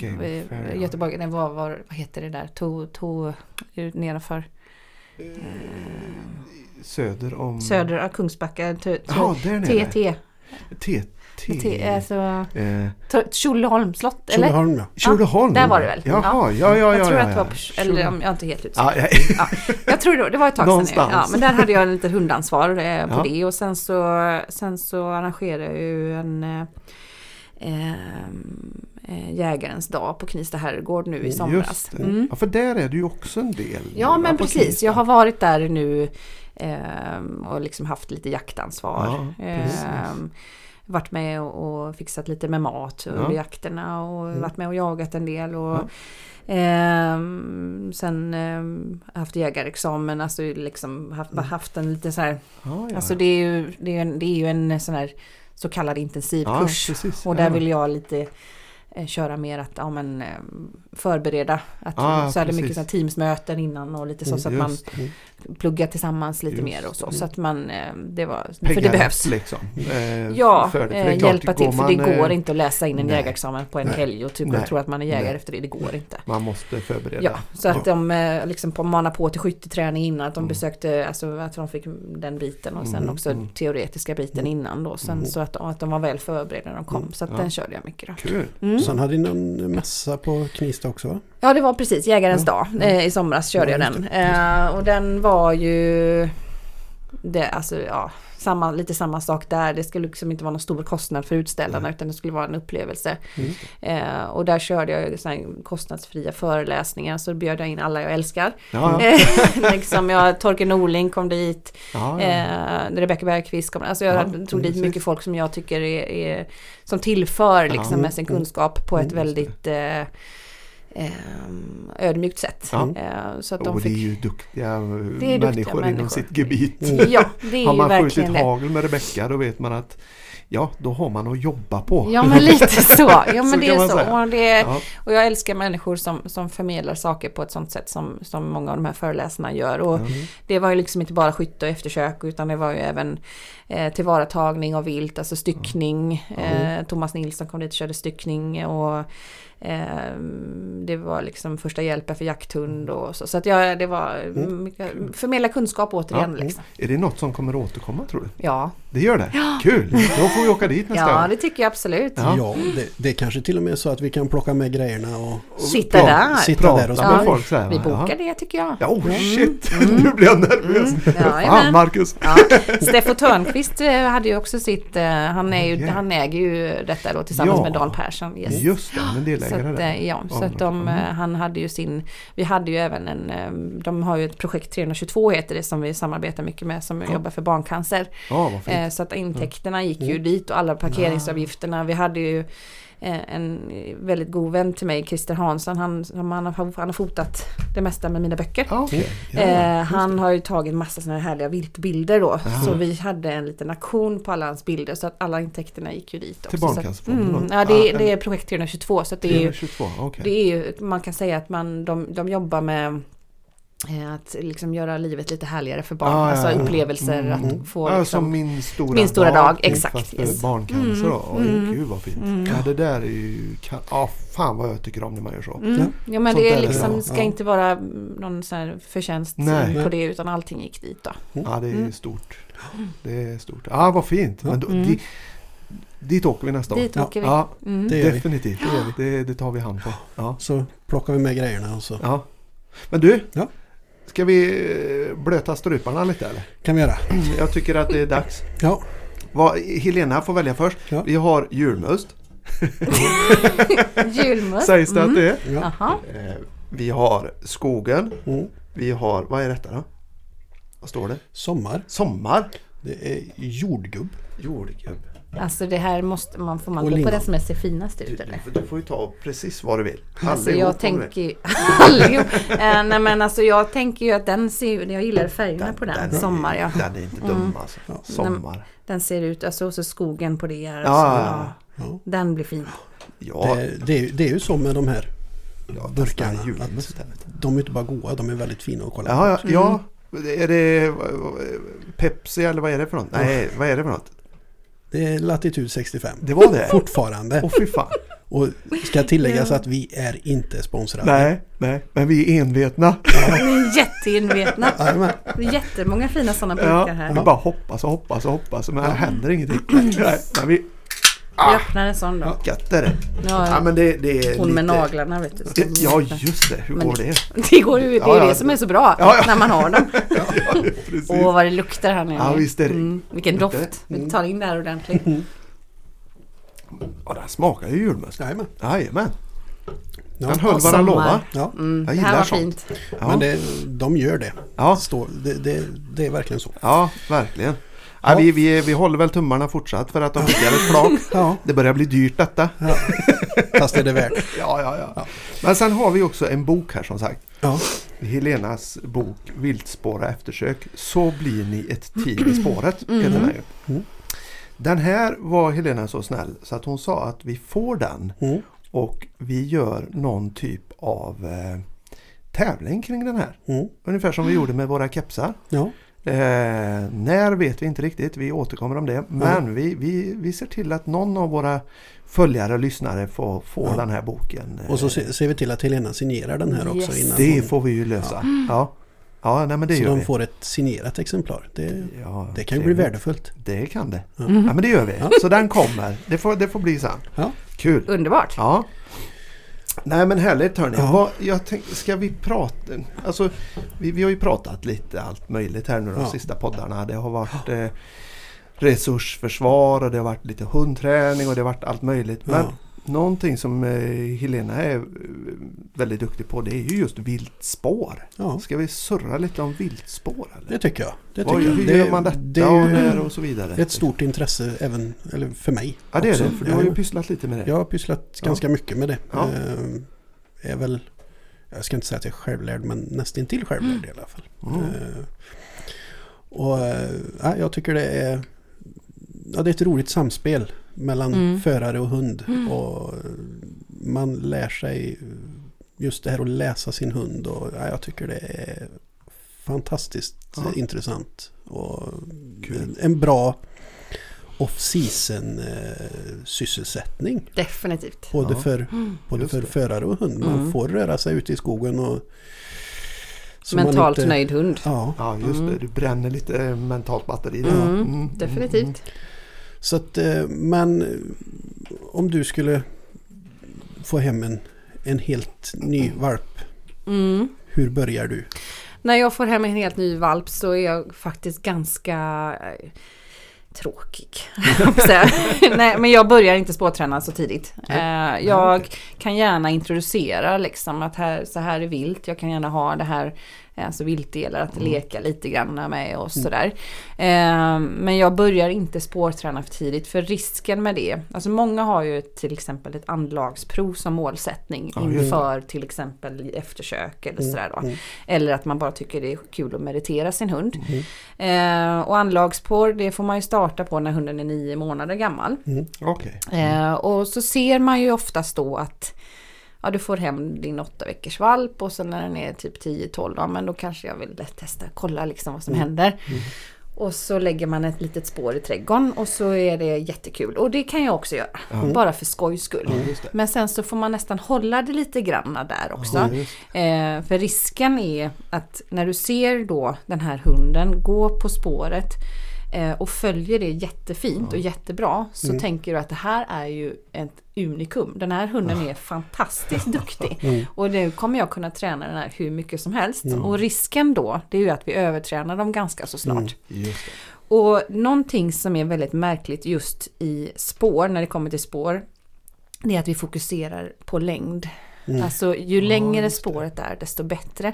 S2: Fair, ja.
S3: Göteborg, den var, var, vad heter det där, to, to, ut nedanför.
S2: Söder om...
S3: Söder, ja, Kungsbacka. TT.
S2: T. T.
S3: T- Alltså,
S2: Eh,
S3: T- Tjolöholm slott, eller?
S1: Tjolöholm ja.
S2: Tjolöholm.
S3: där var det väl.
S2: Jaha, ja, ja, ja.
S3: jag tror
S2: ja,
S3: att det var,
S2: ja.
S3: på, eller om jag är inte helt ute.
S2: Ja, ja.
S3: Ja, jag tror det, det var ett tag sedan.
S2: Någonstans.
S3: Ja, men där hade jag en liten hundansvar eh, på
S2: Ja.
S3: det och sen så, sen så arrangerade jag ju en eh, eh, eh, Jägarens dag på Knivsta herrgård nu i somras. Mm.
S2: Ja, för där är det ju också en del.
S3: Ja men precis, jag har varit där nu eh, och liksom haft lite jaktansvar.
S2: Ja, precis.
S3: Varit med och, och fixat lite med mat under
S2: Ja.
S3: jakterna och
S2: Mm.
S3: varit med och jagat en del. Och,
S2: Ja.
S3: ehm, sen ehm, haft jägarexamen, alltså liksom haft,
S2: Mm.
S3: haft en lite så här,
S2: Ja,
S3: alltså det är ju, det är, en- det är ju en sån här så kallad intensivkurs. Och där vill jag lite eh, köra mer att ja, men, eh, förbereda. Att,
S2: Ja,
S3: så är det mycket så teamsmöten innan och lite så, så att man
S2: det.
S3: pluggar tillsammans lite
S2: Just
S3: mer och så.
S2: det.
S3: Så att man, eh, det var, för
S2: Pegga
S3: det behövs.
S2: liksom. Eh,
S3: Ja,
S2: för det. För
S3: eh,
S2: klart,
S3: hjälpa till. För det går
S2: eh,
S3: inte att läsa in en
S2: nej.
S3: jägarexamen på en
S2: Nej.
S3: helg och typ
S2: Nej.
S3: tro att man är jägare
S2: Nej.
S3: efter det. Det går inte.
S2: Man måste förbereda.
S3: Ja, så att de eh, liksom på, mana på till skytteträning innan. Att de
S2: Mm.
S3: besökte, alltså att de fick den biten och sen
S2: Mm,
S3: också
S2: mm.
S3: teoretiska biten innan då. Sen
S2: Mm.
S3: så att, att de var väl förberedda när de kom.
S2: Mm,
S3: Så att
S2: ja.
S3: den körde jag mycket då.
S2: Kul.
S3: Mm.
S1: Sen hade ni någon mässa på Knivsta också va?
S3: Ja det var precis Jägarens
S2: Ja,
S3: dag. Eh, I somras körde
S1: Ja,
S3: jag den. Eh, och den var ju det, alltså, ja, samma, lite samma sak där. Det skulle liksom inte vara någon stor kostnad för utställarna utan det skulle vara en upplevelse. Eh, och där körde jag här kostnadsfria föreläsningar så bjöd jag in alla jag älskar.
S2: Ja, ja.
S3: Eh, liksom jag, Torkel Norling kom dit,
S2: ja, ja.
S3: eh, Rebecka Bergqvist kom, alltså jag
S2: Ja,
S3: tog dit mycket folk som jag tycker är, är som tillför liksom med sin kunskap på ett
S2: Mm, det.
S3: väldigt eh, ödmjukt sätt.
S2: Ja.
S3: Eh, så att de
S2: och det är ju duktiga eh,
S3: är duktiga
S2: människor inom
S3: människor.
S2: sitt gebit.
S1: Mm.
S3: ja
S2: Har man skjutit
S3: det.
S2: hagel med Rebecka då vet man att ja, då har man att jobba på.
S3: Ja men lite så. Ja men
S2: Så
S3: det är så. Och, det,
S2: Ja,
S3: och jag älskar människor som, som förmedlar saker på ett sånt sätt som, som många av de här föreläsarna gör. Och
S2: ja.
S3: det var ju liksom inte bara skytte och eftersök utan det var ju även eh, tillvaratagning av vilt, alltså styckning. Eh, Thomas Nilsson kom dit och körde styckning och det var liksom första hjälpen för jakthund och så. Så att jag, det var
S2: Mm.
S3: mycket, förmedla kunskap återigen
S2: Ja.
S3: liksom.
S2: Är det något som kommer att återkomma tror du?
S3: Ja,
S2: Det gör det? Kul! Då får vi åka dit nästa
S3: ja
S2: gång.
S3: det tycker jag absolut.
S2: Ja.
S1: Ja, det, det är kanske till och med så att vi kan plocka med grejerna och
S3: Sitta
S2: Pra-
S3: där.
S1: sitta
S2: Prata
S1: där och
S2: med
S3: Ja,
S2: folk så här,
S3: Vi bokar
S2: Ja.
S3: det tycker jag.
S2: Ja, oh shit!
S3: Mm.
S2: nu blir jag nervös.
S3: Mm. Ja,
S2: Fan. Marcus!
S3: Ja, Steffo Törnqvist eh, hade ju också sitt, eh, han, är ju,
S2: Okej.
S3: han äger ju detta då tillsammans
S2: Ja.
S3: med Dan Persson. Yes.
S2: Just det, men
S3: Så att,
S2: där.
S3: eh, ja, så att de,
S2: mm.
S3: eh, han hade ju sin, vi hade ju även en, eh, de har ju ett projekt 322 heter det som vi samarbetar mycket med som
S2: Ja.
S3: jobbar för barncancer.
S2: Ja,
S3: Så att intäkterna gick ju
S1: Mm.
S3: dit och alla parkeringsavgifterna. Vi hade ju en väldigt god vän till mig, Christer Hansson, han, han, har, han har fotat det mesta med mina böcker.
S2: Okej. Ja,
S3: Eh, han har ju tagit massa sådana här härliga viltbilder då.
S2: Jaha.
S3: Så vi hade en liten auktion på alla hans bilder så att alla intäkterna gick ju dit också.
S2: Till Barncancerfonden
S3: Mm, ja, det,
S2: Ja,
S3: det är projekt 322 så att det är ju
S2: 322, okej.
S3: det är ju, man kan säga att man, de, de jobbar med eh, att liksom göra livet lite härligare för barn.
S2: Ah,
S3: alltså
S2: ja.
S3: upplevelser,
S2: Mm.
S3: att få
S2: ja,
S3: liksom,
S2: som min stora
S3: Min stora dag,
S2: typ,
S3: exakt,
S2: Fast för
S3: yes.
S2: barncancer
S3: Mm,
S2: då. Oj,
S3: mm.
S2: gud vad fint.
S3: Mm.
S2: Ja, det där är ju... kan- Ja, fan vad jag tycker om när man gör så.
S3: Mm.
S1: Ja.
S3: Ja men
S2: Sånt
S3: det är liksom, ska
S1: ja.
S3: inte vara någon sån här förtjänst
S2: Nej.
S3: på det utan allting gick dit då.
S2: Ja, det är
S3: Mm.
S2: stort. Det är stort. Ja, vad fint. Men då,
S3: Mm.
S2: di, dit åker vi nästa år.
S3: Dit
S1: Ja.
S3: åker vi.
S2: Ja,
S3: Mm.
S1: Det vi.
S2: definitivt. Det, vi. det, det tar vi hand på. Ja.
S1: så plockar vi med grejerna och så.
S2: Ja. Men du,
S1: Ja.
S2: Ska vi eh, blöta struparna lite eller?
S1: Kan vi göra.
S2: Jag tycker att det är dags.
S1: Ja,
S2: Vad, Helena får välja först.
S1: Ja.
S2: Vi har julmust,
S3: Julmust.
S2: sägs det att det är.
S1: ja.
S2: Eh, Vi har skogen.
S1: Mm.
S2: Vi har, vad är detta då? Vad står det?
S1: Sommar.
S2: Sommar.
S1: Det är jordgubb.
S2: Jordgubb.
S3: Alltså det här måste man, får man
S1: Och
S3: gå på det som ser finast ut
S2: Du,
S3: eller?
S2: du, du får ju ta precis vad du vill.
S3: Alltså
S2: Allihop
S3: jag
S2: du vill.
S3: tänker ju... Allihop. Eh, nej men alltså jag tänker ju att den ser ju- Jag gillar färgerna på den.
S2: är-
S3: Sommar ja.
S2: Den är inte dum alltså. Sommar.
S3: Den ser ut, alltså och så skogen på det. Alltså,
S2: Ja.
S3: ja.
S1: Ja.
S3: Den blir fin.
S2: Ja,
S1: Det, det, är, ju- det är ju så med de här
S2: ja
S1: burkarna. de är inte bara goda, de är väldigt fina att kolla på.
S2: Ja, ja,
S3: Mm.
S2: ja. Är det Pepsi eller vad är det för något? Nej, vad är det för något?
S1: Det är Latitude 65.
S2: Det var det?
S1: Fortfarande.
S2: Åh fy fan.
S1: Och ska tilläggas att vi är inte sponsrade.
S2: Nej, nej, men vi är envetna.
S3: Är.
S1: Jajamän.
S3: Det är jättemånga fina sådana
S2: Ja,
S3: burkar här.
S2: vi bara hoppas och hoppas och hoppas men det händer ingenting. Nej, men vi...
S3: Vi öppnar en sån då.
S2: Gött är det.
S3: Ja,
S2: Ja, men det, det är
S3: hon med
S2: lite-
S3: naglarna vet du.
S2: Det- Ja, just det. Hur
S3: Men
S2: går det?
S3: Det går ju, det är
S2: ja.
S3: det som är så bra
S2: Ja, ja.
S3: när man har dem. Åh vad det luktar här nu.
S2: Ja, visst är det.
S3: Mm, vilken doft. Vi tar in det här ordentligt.
S2: Ja, den smakar ju julmust.
S1: Jajamän.
S2: Jajamän.
S1: Ja.
S2: Den höll vad den lovade.
S1: Ja.
S3: Mm,
S2: Jag
S3: det här
S2: gillar
S3: var
S2: sånt.
S3: fint.
S2: Ja,
S1: Men det, de gör det.
S2: ja,
S1: Står, det, det. Det är verkligen så.
S2: ja verkligen. Ja,
S1: Ja.
S2: vi, vi, vi håller väl tummarna fortsatt för att de skickar ett flak.
S1: Ja,
S2: Det börjar bli dyrt detta.
S1: ja. fast är det värt.
S2: Ja, ja, ja. Men sen har vi också en bok här som sagt.
S1: Ja,
S2: Helenas bok Viltspåra eftersök. Så blir ni ett team i spåret. heter den.
S1: Mm.
S2: Den här var Helena så snäll så att hon sa att vi får den
S1: mm.
S2: och vi gör någon typ av eh, tävling kring den här.
S1: Mm.
S2: Ungefär som vi gjorde med våra kepsar. Eh, när vet vi inte riktigt, vi återkommer om det. Men vi, vi, vi ser till att någon av våra följare och lyssnare får, får
S1: Ja.
S2: den här boken.
S1: Och så
S2: Eh,
S1: se- ser vi till att Helena signerar den här också
S3: Yes.
S1: innan
S2: det
S1: hon,
S2: får vi ju lösa. Ja, ja nej, men det
S1: Så
S2: gör
S1: de
S2: vi.
S1: får ett signerat exemplar. Det,
S2: Ja,
S1: det kan ju bli värdefullt.
S2: Det kan det.
S1: Ja.
S2: Ja, men det gör vi.
S1: Ja.
S2: Så den kommer. Det får, det får bli sen.
S1: Ja.
S2: Kul.
S3: Underbart.
S2: Ja. Nej men härligt hörni.
S1: Ja.
S2: Vad, jag tänk, ska vi prata? Alltså, vi, vi har ju pratat lite allt möjligt här nu de
S1: Ja.
S2: sista poddarna. Det har varit eh, resursförsvar och det har varit lite hundträning och det har varit allt möjligt. Men
S1: Ja.
S2: Någonting som eh, Helena är eh, väldigt duktig på det är ju just viltspår.
S1: Ja,
S2: Ska vi surra lite om viltspår? Eller?
S1: det tycker jag. Det tycker jag.
S2: hur
S1: Det,
S2: gör man detta
S1: det
S2: och
S1: är
S2: när och så vidare?
S1: ett stort intresse även eller för mig.
S2: Ja det är
S1: också.
S2: det, för du har ju
S1: Jag-
S2: pysslat lite med det.
S1: Jag har pysslat
S2: Ja.
S1: ganska mycket med det.
S2: Ja.
S1: Ehm, är väl, jag ska inte säga att jag är självlärd men nästintill självlärd i alla fall.
S2: Mm.
S1: Och eh, ja, jag tycker det är, ja, det är ett roligt samspel mellan
S3: Mm.
S1: förare och hund. Och man lär sig just det här att läsa sin hund. Och, ja, jag tycker det är fantastiskt
S2: Ja.
S1: intressant. Och
S2: Kul.
S1: en, en bra off-season eh, sysselsättning.
S3: Definitivt.
S1: Både
S2: Ja.
S1: för, både
S2: Just
S1: för förare och hund. Man
S3: Mm.
S1: får röra sig ute i skogen och... så man
S3: Mentalt
S1: inte-
S3: nöjd hund.
S1: Ja,
S2: Ja just det,
S3: Mm.
S2: du bränner lite eh, mentalt batteri där.
S3: Mm,
S2: Mm,
S3: Definitivt.
S1: Så att eh, men eh, om du skulle få hem en, en helt ny valp.
S3: Mm.
S1: Hur börjar du?
S3: När jag får hem en helt ny valp så är jag faktiskt ganska eh, tråkig. Nej, men jag börjar inte spårträna så tidigt. Jag kan gärna introducera liksom att här, så här är vilt. Jag kan gärna ha det här, alltså viltdelar att
S1: Mm.
S3: leka lite grann med och sådär. Eh, men jag börjar inte spårträna för tidigt för risken med det, alltså många har ju till exempel ett anlagsprov som målsättning
S2: Ja,
S3: inför till exempel eftersök eller sådär då.
S1: Mm.
S3: Eller att man bara tycker det är kul att meritera sin hund.
S1: Mm.
S3: Eh, och anlagspår det får man ju starta på när hunden är nio månader gammal.
S1: Mm.
S3: Eh, och så ser man ju oftast då att ja, du får hem din åtta veckors valp och sen när den är typ 10-12, ja men då kanske jag vill testa, kolla liksom vad som händer. Och så lägger man ett litet spår i trädgården och så är det jättekul. Och det kan jag också göra, bara för skojs skull. Men sen så får man nästan hålla det lite granna där också. Eh, för risken är att när du ser då den här hunden gå på spåret och följer det jättefint
S2: Ja.
S3: och jättebra så
S1: Mm.
S3: tänker du att det här är ju ett unikum. Den här hunden är fantastiskt duktig.
S1: Mm.
S3: Och nu kommer jag kunna träna den här hur mycket som helst.
S1: Mm.
S3: Och risken då, det är ju att vi övertränar dem ganska så snart.
S1: Mm.
S3: Och någonting som är väldigt märkligt just i spår, när det kommer till spår, det är att vi fokuserar på längd.
S1: Mm.
S3: Alltså ju längre spåret är desto bättre.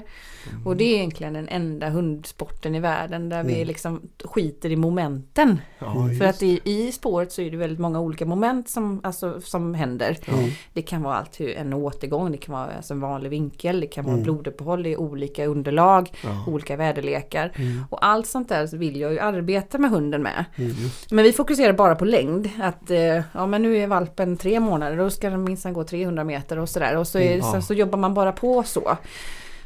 S3: Och det är egentligen den enda hundsporten i världen där vi
S1: Mm.
S3: liksom skiter i momenten.
S2: Ja,
S3: För att i, i spåret så är det väldigt många olika moment som, alltså, som händer.
S1: Mm.
S3: Det kan vara allt en återgång, det kan vara alltså en vanlig vinkel, det kan vara
S1: Mm.
S3: bloduppehåll, är olika underlag,
S2: Ja.
S3: olika väderlekar.
S1: Mm.
S3: Och allt sånt där så vill jag ju arbeta med hunden med.
S1: Mm.
S3: Men vi fokuserar bara på längd. Att eh, ja men nu är valpen tre månader, då ska den minsann gå 300 meter och sådär. Och så, är,
S2: Mm, ja.
S3: så, så jobbar man bara på så.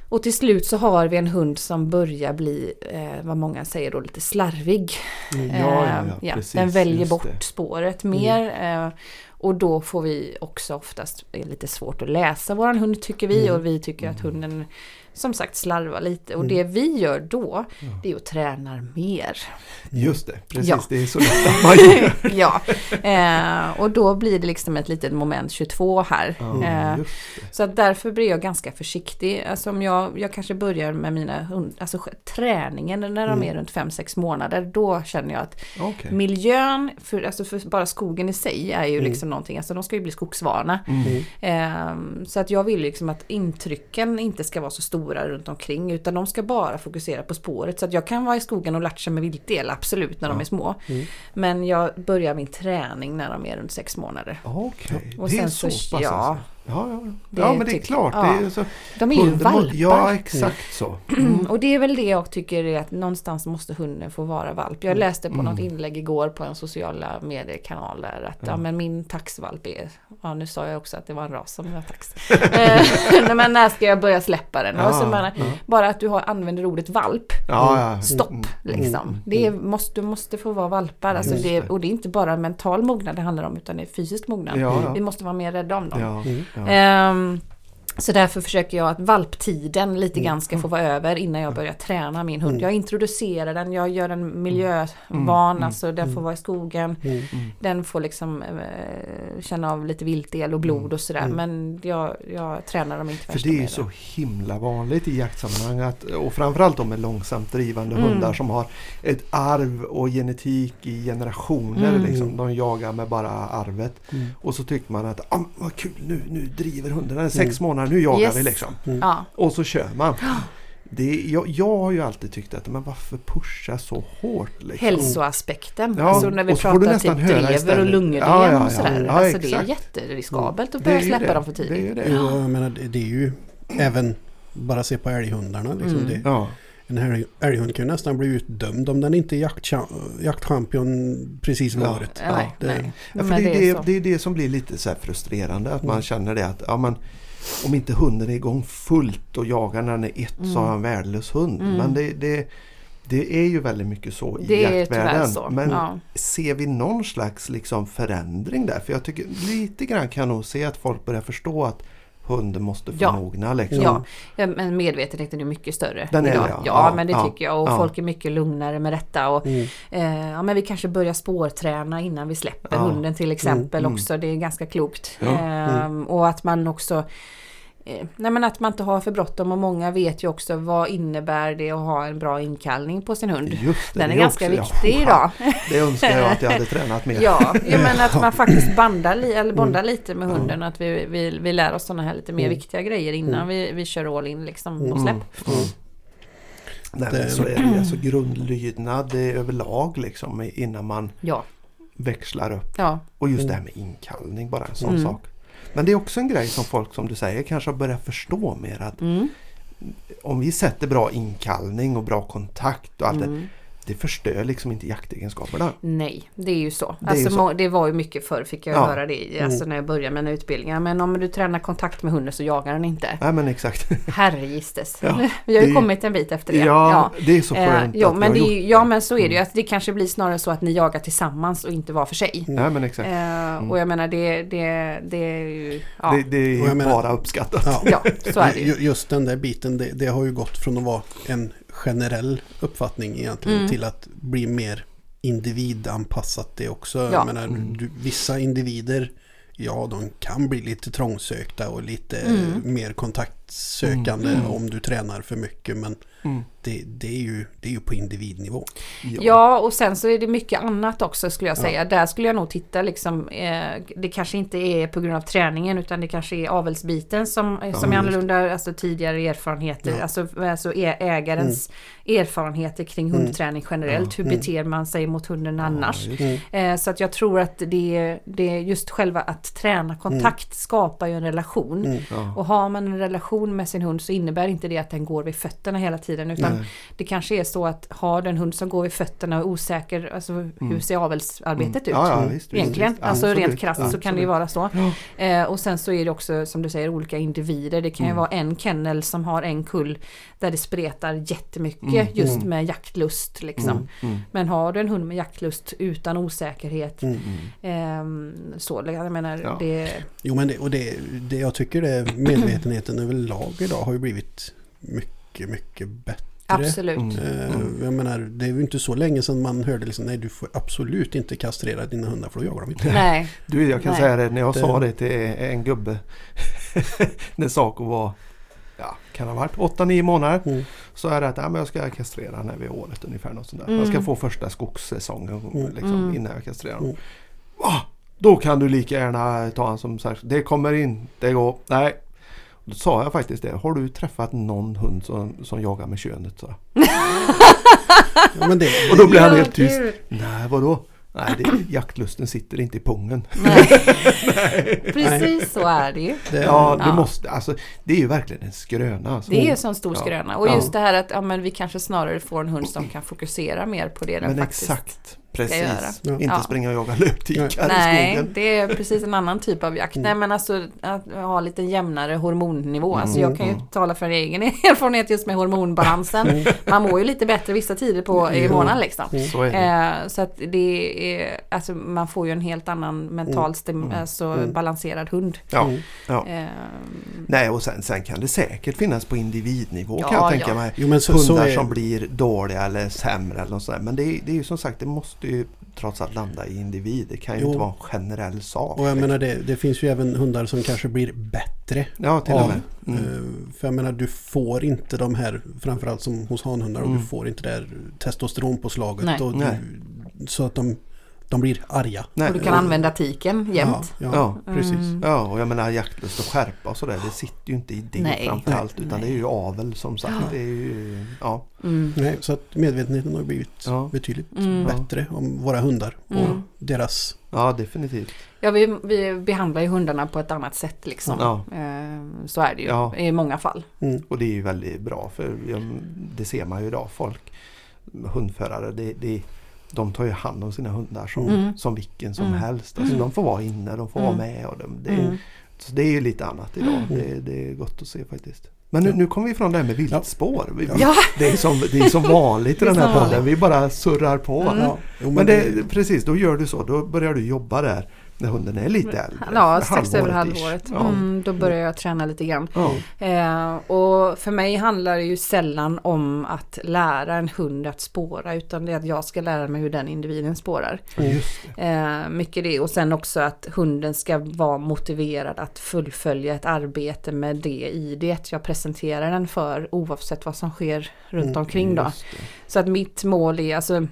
S3: Och till slut så har vi en hund som börjar bli, eh, vad många säger då, lite slarvig.
S1: Mm.
S2: Ja, ja,
S3: Eh,
S2: ja, precis,
S3: den väljer bort
S2: det. Mm.
S3: spåret mer. Eh, och då får vi också oftast, det är lite svårt att läsa våran hund tycker vi.
S1: Mm.
S3: Och vi tycker att hunden som sagt slarvar lite. Och
S1: Mm.
S3: det vi gör då, det är att träna mer.
S2: Just det, precis.
S3: Ja.
S2: Det är så lätt man gör.
S3: ja, eh, och då blir det liksom ett litet moment 22 här.
S2: Ja,
S3: Eh, så att därför blir jag ganska försiktig. Alltså om jag, jag kanske börjar med mina hund, alltså träningen när de
S1: Mm.
S3: är runt 5-6 månader. Då känner jag att
S2: Okej.
S3: miljön, för, alltså för bara skogen i sig är ju
S1: Mm.
S3: liksom någonting, alltså de ska ju bli skogsvana.
S2: Mm.
S3: Ehm, så att jag vill liksom att intrycken inte ska vara så stora runt omkring utan de ska bara fokusera på spåret. Så att jag kan vara i skogen och latcha med viltdel, absolut, när de
S2: Ja.
S3: är små.
S1: Mm.
S3: Men jag börjar min träning när de är runt sex månader.
S2: Okej,
S3: Och
S2: det är så
S3: så-
S2: pass
S3: ja.
S2: alltså. Ja, ja. Ja, men det är
S3: tycker-
S2: klart.
S3: ja.
S2: Det är så,
S3: De är ju
S2: hunden
S3: valpar.
S2: Ja, exakt så.
S3: Mm, och det är väl det jag tycker är att någonstans måste hunden få vara valp. Jag läste på något
S2: Mm.
S3: inlägg igår på en sociala medier-kanal där att ja.
S2: Ja.
S3: men min taxvalp är, ja nu sa jag också att det var en ras som var tax. Eh, Nej, men när ska jag börja släppa den?
S2: Ja,
S3: bara,
S2: ja.
S3: bara att du har, använder ordet valp,
S2: Ja, ja.
S3: stopp
S2: Mm.
S3: liksom.
S1: mm,
S3: Det är, måste, du måste få vara valpar. Alltså det, och det är inte bara mental mognad det handlar om utan det är fysisk mognad. Vi måste vara mer rädda om dem.
S2: Ja,
S1: Mm.
S3: Så därför försöker jag att valptiden lite
S1: Mm.
S3: grann ska få vara över innan jag börjar träna min hund.
S1: Mm.
S3: Jag introducerar den, jag gör den miljövan,
S2: Mm.
S3: alltså den får
S1: Mm.
S3: vara i skogen.
S1: Mm.
S2: Mm.
S3: Den får liksom eh, känna av lite viltdel och blod och sådär.
S1: Mm.
S3: Men jag, jag tränar dem inte
S2: För det är ju så himla vanligt i jaktsammanhang att, och framförallt de med långsamt drivande
S3: Mm.
S2: hundar som har ett arv och genetik i generationer.
S3: Mm.
S2: Liksom. De jagar med bara arvet.
S1: Mm.
S2: Och så tycker man att ah, vad kul, nu, nu driver är sex
S1: Mm.
S2: Månader, nu jagar
S3: Yes.
S2: vi liksom.
S3: Ja,
S2: Och så kör man. Det, jag, jag har ju alltid tyckt att men varför pusha så hårt? Liksom?
S3: hälsoaspekten.
S2: Ja,
S3: Alltså när vi
S2: och så får du
S3: pratar
S2: nästan
S3: typ drever och lungödem
S2: Ja, ja,
S3: och
S2: ja.
S3: sådär.
S2: Ja,
S3: alltså det är
S2: exakt.
S3: jätteriskabelt att börja släppa
S2: det.
S3: dem för
S2: Det är ju
S3: tidigt.
S2: det.
S1: Jo, jag menar, det, det är ju även bara se på älghundarna. Liksom.
S3: Mm.
S1: Det,
S2: Ja,
S1: en älg, älghund kan ju nästan bli utdömd om den inte är jaktcha- jaktchampion precis
S2: Ja.
S1: varit.
S3: Nej,
S1: det,
S3: nej.
S2: Ja, för
S3: Men
S2: det, är det, det är det som blir lite så här frustrerande. Att man
S1: Mm.
S2: känner det att ja, man, om inte hunden är igång fullt och jagar när den är ett så
S3: Mm.
S2: har jag en värdelös hund.
S3: Mm.
S2: Men det, det, det är ju väldigt mycket så i
S3: Det
S2: jaktvärlden.
S3: så.
S2: Men
S3: ja.
S2: ser vi någon slags liksom förändring där? För jag tycker lite grann kan jag nog se att folk börjar förstå att hunden måste få
S3: Ja.
S2: mogna. Liksom.
S3: Ja, ja, men medvetenheten är mycket större
S2: Den är
S3: idag.
S2: det,
S3: ja.
S2: ja. Ja,
S3: men det tycker jag. Och folk är mycket lugnare med detta. Och,
S1: mm,
S3: eh, ja, men vi kanske börjar spårträna innan vi släpper hunden till exempel
S2: Mm, mm.
S3: också. Det är ganska klokt. Ehm, Och att man också eh, Nej men att man inte har för bråttom och många vet ju också vad innebär det att ha en bra inkallning på sin hund.
S2: Just det,
S3: Den
S2: det
S3: är ganska
S2: också-
S3: viktig
S2: ja,
S3: idag.
S2: Det önskar jag att jag hade tränat mer.
S3: Ja, jag menar att man faktiskt bandar, li- eller bondar lite med hunden. Att vi, vi, vi lär oss sådana här lite mer
S1: Mm.
S3: viktiga grejer innan
S1: Mm.
S3: vi, vi kör all in liksom och
S1: Mm.
S3: släpp.
S2: Mm. Nej,
S1: Det-
S2: så är det. Alltså grundlydnad det är överlag liksom innan man
S3: Ja,
S2: växlar upp.
S3: ja.
S2: Och just
S1: Mm.
S2: det här med inkallning, bara en sån
S3: Mm.
S2: sak. Men det är också en grej som folk som du säger kanske har börjat förstå mer att
S3: Mm.
S2: om vi sätter bra inkallning och bra kontakt och allt
S3: Mm.
S2: det förstör liksom inte jaktegenskaperna.
S3: Nej, det är ju så.
S2: Det
S3: alltså,
S2: ju så.
S3: det var ju mycket förr fick jag
S2: Ja.
S3: höra det alltså, när jag började med mina utbildningar. Men om du tränar kontakt med hunden så jagar den inte.
S2: Nej men exakt.
S3: Herregistes.
S2: Ja,
S3: Vi har ju
S2: det-
S3: kommit en bit efter det.
S2: Ja, det är så
S3: Eh,
S2: skönt
S3: ja,
S2: att vi
S3: men det, är ju- ja men så är det ju.
S2: Mm.
S3: Att det kanske blir snarare så att ni jagar tillsammans och inte var för sig.
S2: Nej men exakt.
S3: Eh, Och jag menar det, det, det är ju... Ja,
S2: Det, det är
S1: Och jag menar-
S2: bara uppskattat.
S1: Ja.
S3: ja så är det ju.
S1: Ju- Just den där biten, det, det har ju gått från att vara en generell uppfattning egentligen
S3: Mm.
S1: till att bli mer individanpassat det också.
S3: Ja.
S1: Jag menar,
S2: Mm.
S1: du, vissa individer, ja de kan bli lite trångsökta och lite
S3: Mm.
S1: mer kontaktsökande
S2: Mm.
S1: om du tränar för mycket. Men
S2: Mm.
S1: det, det, är ju, det är ju på individnivå.
S3: Ja, och sen så är det mycket annat också skulle jag
S1: Ja.
S3: säga. Där skulle jag nog titta liksom, eh, det kanske inte är på grund av träningen utan det kanske är avelsbiten som, eh, som är annorlunda, alltså tidigare erfarenheter,
S1: Ja.
S3: alltså, alltså ä- ägarens erfarenheter kring
S1: Mm.
S3: hundträning generellt. Hur
S1: Mm.
S3: beter man sig mot hunden annars?
S2: Ja,
S1: Mm.
S3: Eh, Så att jag tror att det, det är just själva att träna kontakt skapar ju en relation.
S1: Mm.
S2: ja.
S3: Och har man en relation med sin hund så innebär inte det att den går vid fötterna hela tiden. Utan
S2: Nej.
S3: det kanske är så att har du en hund som går vid fötterna och är osäker, alltså hur ser avelsarbetet ut?
S2: Mm. Ja, ja, visst,
S3: Egentligen,
S2: visst.
S3: alltså
S2: Absolut.
S3: rent krasst så kan det ju vara så. Eh, och sen så är det också som du säger olika individer. Det kan ju
S2: Mm.
S3: vara en kennel som har en kull där det spretar jättemycket
S2: Mm.
S3: just
S2: Mm.
S3: med jaktlust liksom.
S2: Mm. Mm.
S3: Men har du en hund med jaktlust utan osäkerhet
S1: Mm.
S3: ehm, så, jag menar
S2: Ja.
S3: det...
S1: Jo men det, och det, det jag tycker det medvetenheten överlag idag har ju blivit mycket, mycket bättre.
S3: Absolut.
S2: Mm.
S1: Eh,
S2: Mm.
S1: Jag menar, det är ju inte så länge sedan man hörde liksom, nej du får absolut inte kastrera dina hundar för då jagar de inte.
S3: Nej.
S2: Du, jag kan
S3: Nej.
S2: säga det när jag
S1: Det-
S2: sa det till en gubbe när Saco var, ja, kan ha varit 8-9 månader.
S1: Mm.
S2: Så är det att ja, men jag ska kastrera när vid året ungefär. Något sånt där. Jag ska
S3: Mm.
S2: få första skogssäsongen
S1: Mm.
S2: liksom,
S3: Mm.
S2: innan jag kastrerar.
S1: Mm.
S2: Va? Då kan du lika gärna ta han som sagt, det kommer inte gå. Nej. Då sa jag faktiskt det. Har du träffat någon hund som, som jagar med könet? Så.
S1: Ja, men det,
S2: Och då blir han
S3: Ja,
S2: helt tyst. Nej, vadå? Nej, det, jaktlusten sitter inte i pungen.
S3: Nej. Precis så är det ju.
S1: det,
S2: Ja, det
S3: Ja.
S2: måste, alltså det är ju verkligen en skröna. Alltså.
S3: Det är ju en sån stor
S2: Ja.
S3: skröna. Och
S2: Ja.
S3: just det här att ja, men vi kanske snarare får en hund som kan fokusera mer på det
S2: Men
S3: faktiskt
S2: exakt, precis.
S3: göra.
S1: Ja.
S2: Inte
S3: Ja.
S2: springa och jaga löptikar i
S3: Nej,
S2: skogen.
S3: det är precis en annan typ av jakt. Nej men alltså att ha lite jämnare hormonnivå. Alltså
S2: Mm,
S3: jag kan ju
S2: mm.
S3: tala för egen erfarenhet just med hormonbalansen. Man mår ju lite bättre vissa tider på i månaden liksom.
S2: Så är det.
S3: Eh, så att det är, alltså man får ju en helt annan mental stim,
S2: Mm.
S3: alltså
S1: Mm.
S3: balanserad hund.
S2: Ja.
S1: Mm.
S2: Ja.
S3: Eh,
S2: Nej, och sen, sen kan det säkert finnas på individnivå
S3: Ja,
S2: kan jag tänka
S3: ja.
S2: mig.
S1: Jo men så, så
S2: Hundar
S1: är,
S2: som blir dåliga eller sämre eller något sånt där. Men det är, det är ju som sagt, det måste ju trots allt landa i individ. Det kan ju
S1: Jo.
S2: inte vara en generell sak.
S1: och jag menar det, det finns ju även hundar som kanske blir bättre.
S2: ja, till och
S1: av,
S2: med. Mm.
S1: eh, För jag menar du får inte de här, framförallt som hos hanhundar, och
S2: Mm.
S1: du får inte det där testosteronpåslaget.
S3: Nej.
S1: Och
S2: Nej.
S1: du, så att de, de blir arga.
S2: Nej,
S3: och du kan använda tiken jämt.
S1: Ja,
S2: Ja,
S1: ja, precis.
S3: Mm.
S2: Ja, och jag menar jaktlust och skärpa och sådär. Det sitter ju inte i det
S3: Nej.
S2: framförallt. Utan
S3: Nej.
S2: det är ju avel som sagt.
S3: Ja.
S2: Det är ju, ja.
S3: Mm.
S1: Nej, så att medvetenheten har blivit
S2: Ja.
S1: betydligt
S3: Mm.
S1: bättre om våra hundar och
S3: Mm.
S1: deras...
S2: ja, definitivt.
S3: Ja, vi, vi behandlar ju hundarna på ett annat sätt liksom.
S2: Ja.
S3: Eh, så är det ju
S2: Ja.
S3: i många fall.
S1: Mm.
S2: Och det är ju väldigt bra för det ser man ju idag. Folk, hundförare, det, det, de tar ju hand om sina hundar som,
S3: Mm.
S2: som vilken som
S3: Mm.
S2: helst. Alltså,
S3: Mm.
S2: De får vara inne, de får
S3: Mm.
S2: vara med. Och de, det,
S3: Mm.
S2: så det är ju lite annat idag.
S1: Mm.
S2: Det, det är gott att se faktiskt. Men nu,
S1: Ja.
S2: nu kommer vi ifrån det här med viltspår. Vi,
S3: Ja.
S2: Det, är som, det är som vanligt i den här podden. Vi bara surrar på.
S3: Mm.
S1: Ja, jo,
S2: Men det, precis, då gör du så. Då börjar du jobba där när hunden är lite äldre.
S3: Ja, strax över halvåret.
S2: Ja.
S3: Mm, då börjar jag träna lite grann.
S2: Ja.
S3: Eh, och för mig handlar det ju sällan om att lära en hund att spåra utan det är att jag ska lära mig hur den individen spårar. Eh, mycket det och sen också att hunden ska vara motiverad att fullfölja ett arbete med det i det jag presenterar den för oavsett vad som sker runt
S1: Mm,
S3: omkring då. Så att mitt mål är alltså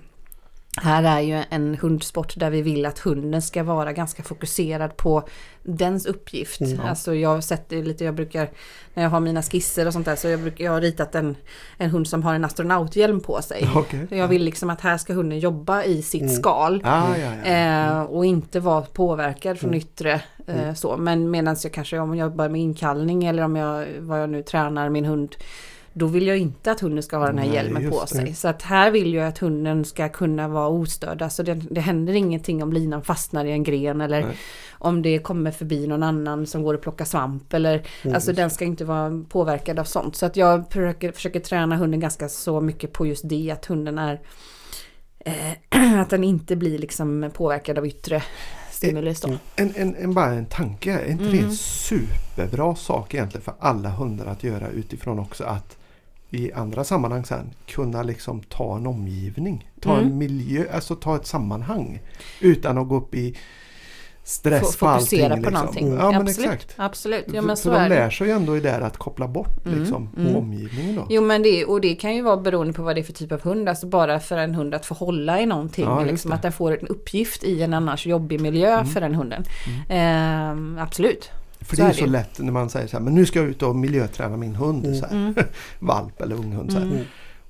S3: här är ju en hundsport där vi vill att hunden ska vara ganska fokuserad på dens uppgift.
S1: Mm.
S3: Alltså jag har sett det lite, jag brukar när jag har mina skisser och sånt där så jag, brukar, jag har ritat en, en hund som har en astronauthjälm på sig.
S2: Okej.
S3: Jag vill liksom att här ska hunden jobba i sitt
S1: Mm.
S3: skal.
S2: Ah, ja, ja.
S3: Eh, och inte vara påverkad från
S1: Mm.
S3: yttre eh,
S1: Mm.
S3: så. Men medan jag kanske om jag jobbar med inkallning eller om jag, vad jag nu tränar min hund. Då vill jag inte att hunden ska ha den här
S2: Nej,
S3: hjälmen på
S2: det.
S3: sig. Så att här vill jag att hunden ska kunna vara ostörd. Alltså det, det händer ingenting om linan fastnar i en gren eller
S2: Nej.
S3: om det kommer förbi någon annan som går och plockar svamp. Eller,
S1: Mm.
S3: Alltså den ska inte vara påverkad av sånt. Så att jag försöker, försöker träna hunden ganska så mycket på just det. Att hunden är eh, att den inte blir liksom påverkad av yttre stimulus då.
S1: Mm.
S2: En, en, en, bara en tanke. Är inte det
S3: Mm.
S2: en superbra sak egentligen för alla hundar att göra utifrån också att i andra sammanhang sen kunna liksom ta en omgivning. Ta
S3: Mm.
S2: en miljö, alltså ta ett sammanhang. Utan att gå upp i stress
S3: F-
S2: på allting.
S3: fokusera på
S2: liksom.
S3: någonting.
S2: Ja men
S3: Absolut.
S2: exakt.
S3: Absolut, ja men så
S2: för de
S3: är det.
S2: lär sig ju ändå i där att koppla bort
S3: Mm,
S2: liksom,
S3: mm.
S2: omgivningen då.
S3: Jo men det, och det kan ju vara beroende på vad det är för typ av hund. Alltså bara för en hund att få hålla i någonting.
S2: Ja,
S3: liksom,
S2: det.
S3: att den får en uppgift i en annars jobbig miljö
S2: Mm.
S3: för den hunden. Ehm, absolut.
S2: För
S3: så
S2: det är
S3: är
S2: så
S3: det.
S2: lätt när man säger så här, men nu ska jag ut och miljöträna min hund.
S1: Mm.
S2: Så här.
S3: Mm.
S2: Valp eller unghund. Så.
S1: Mm.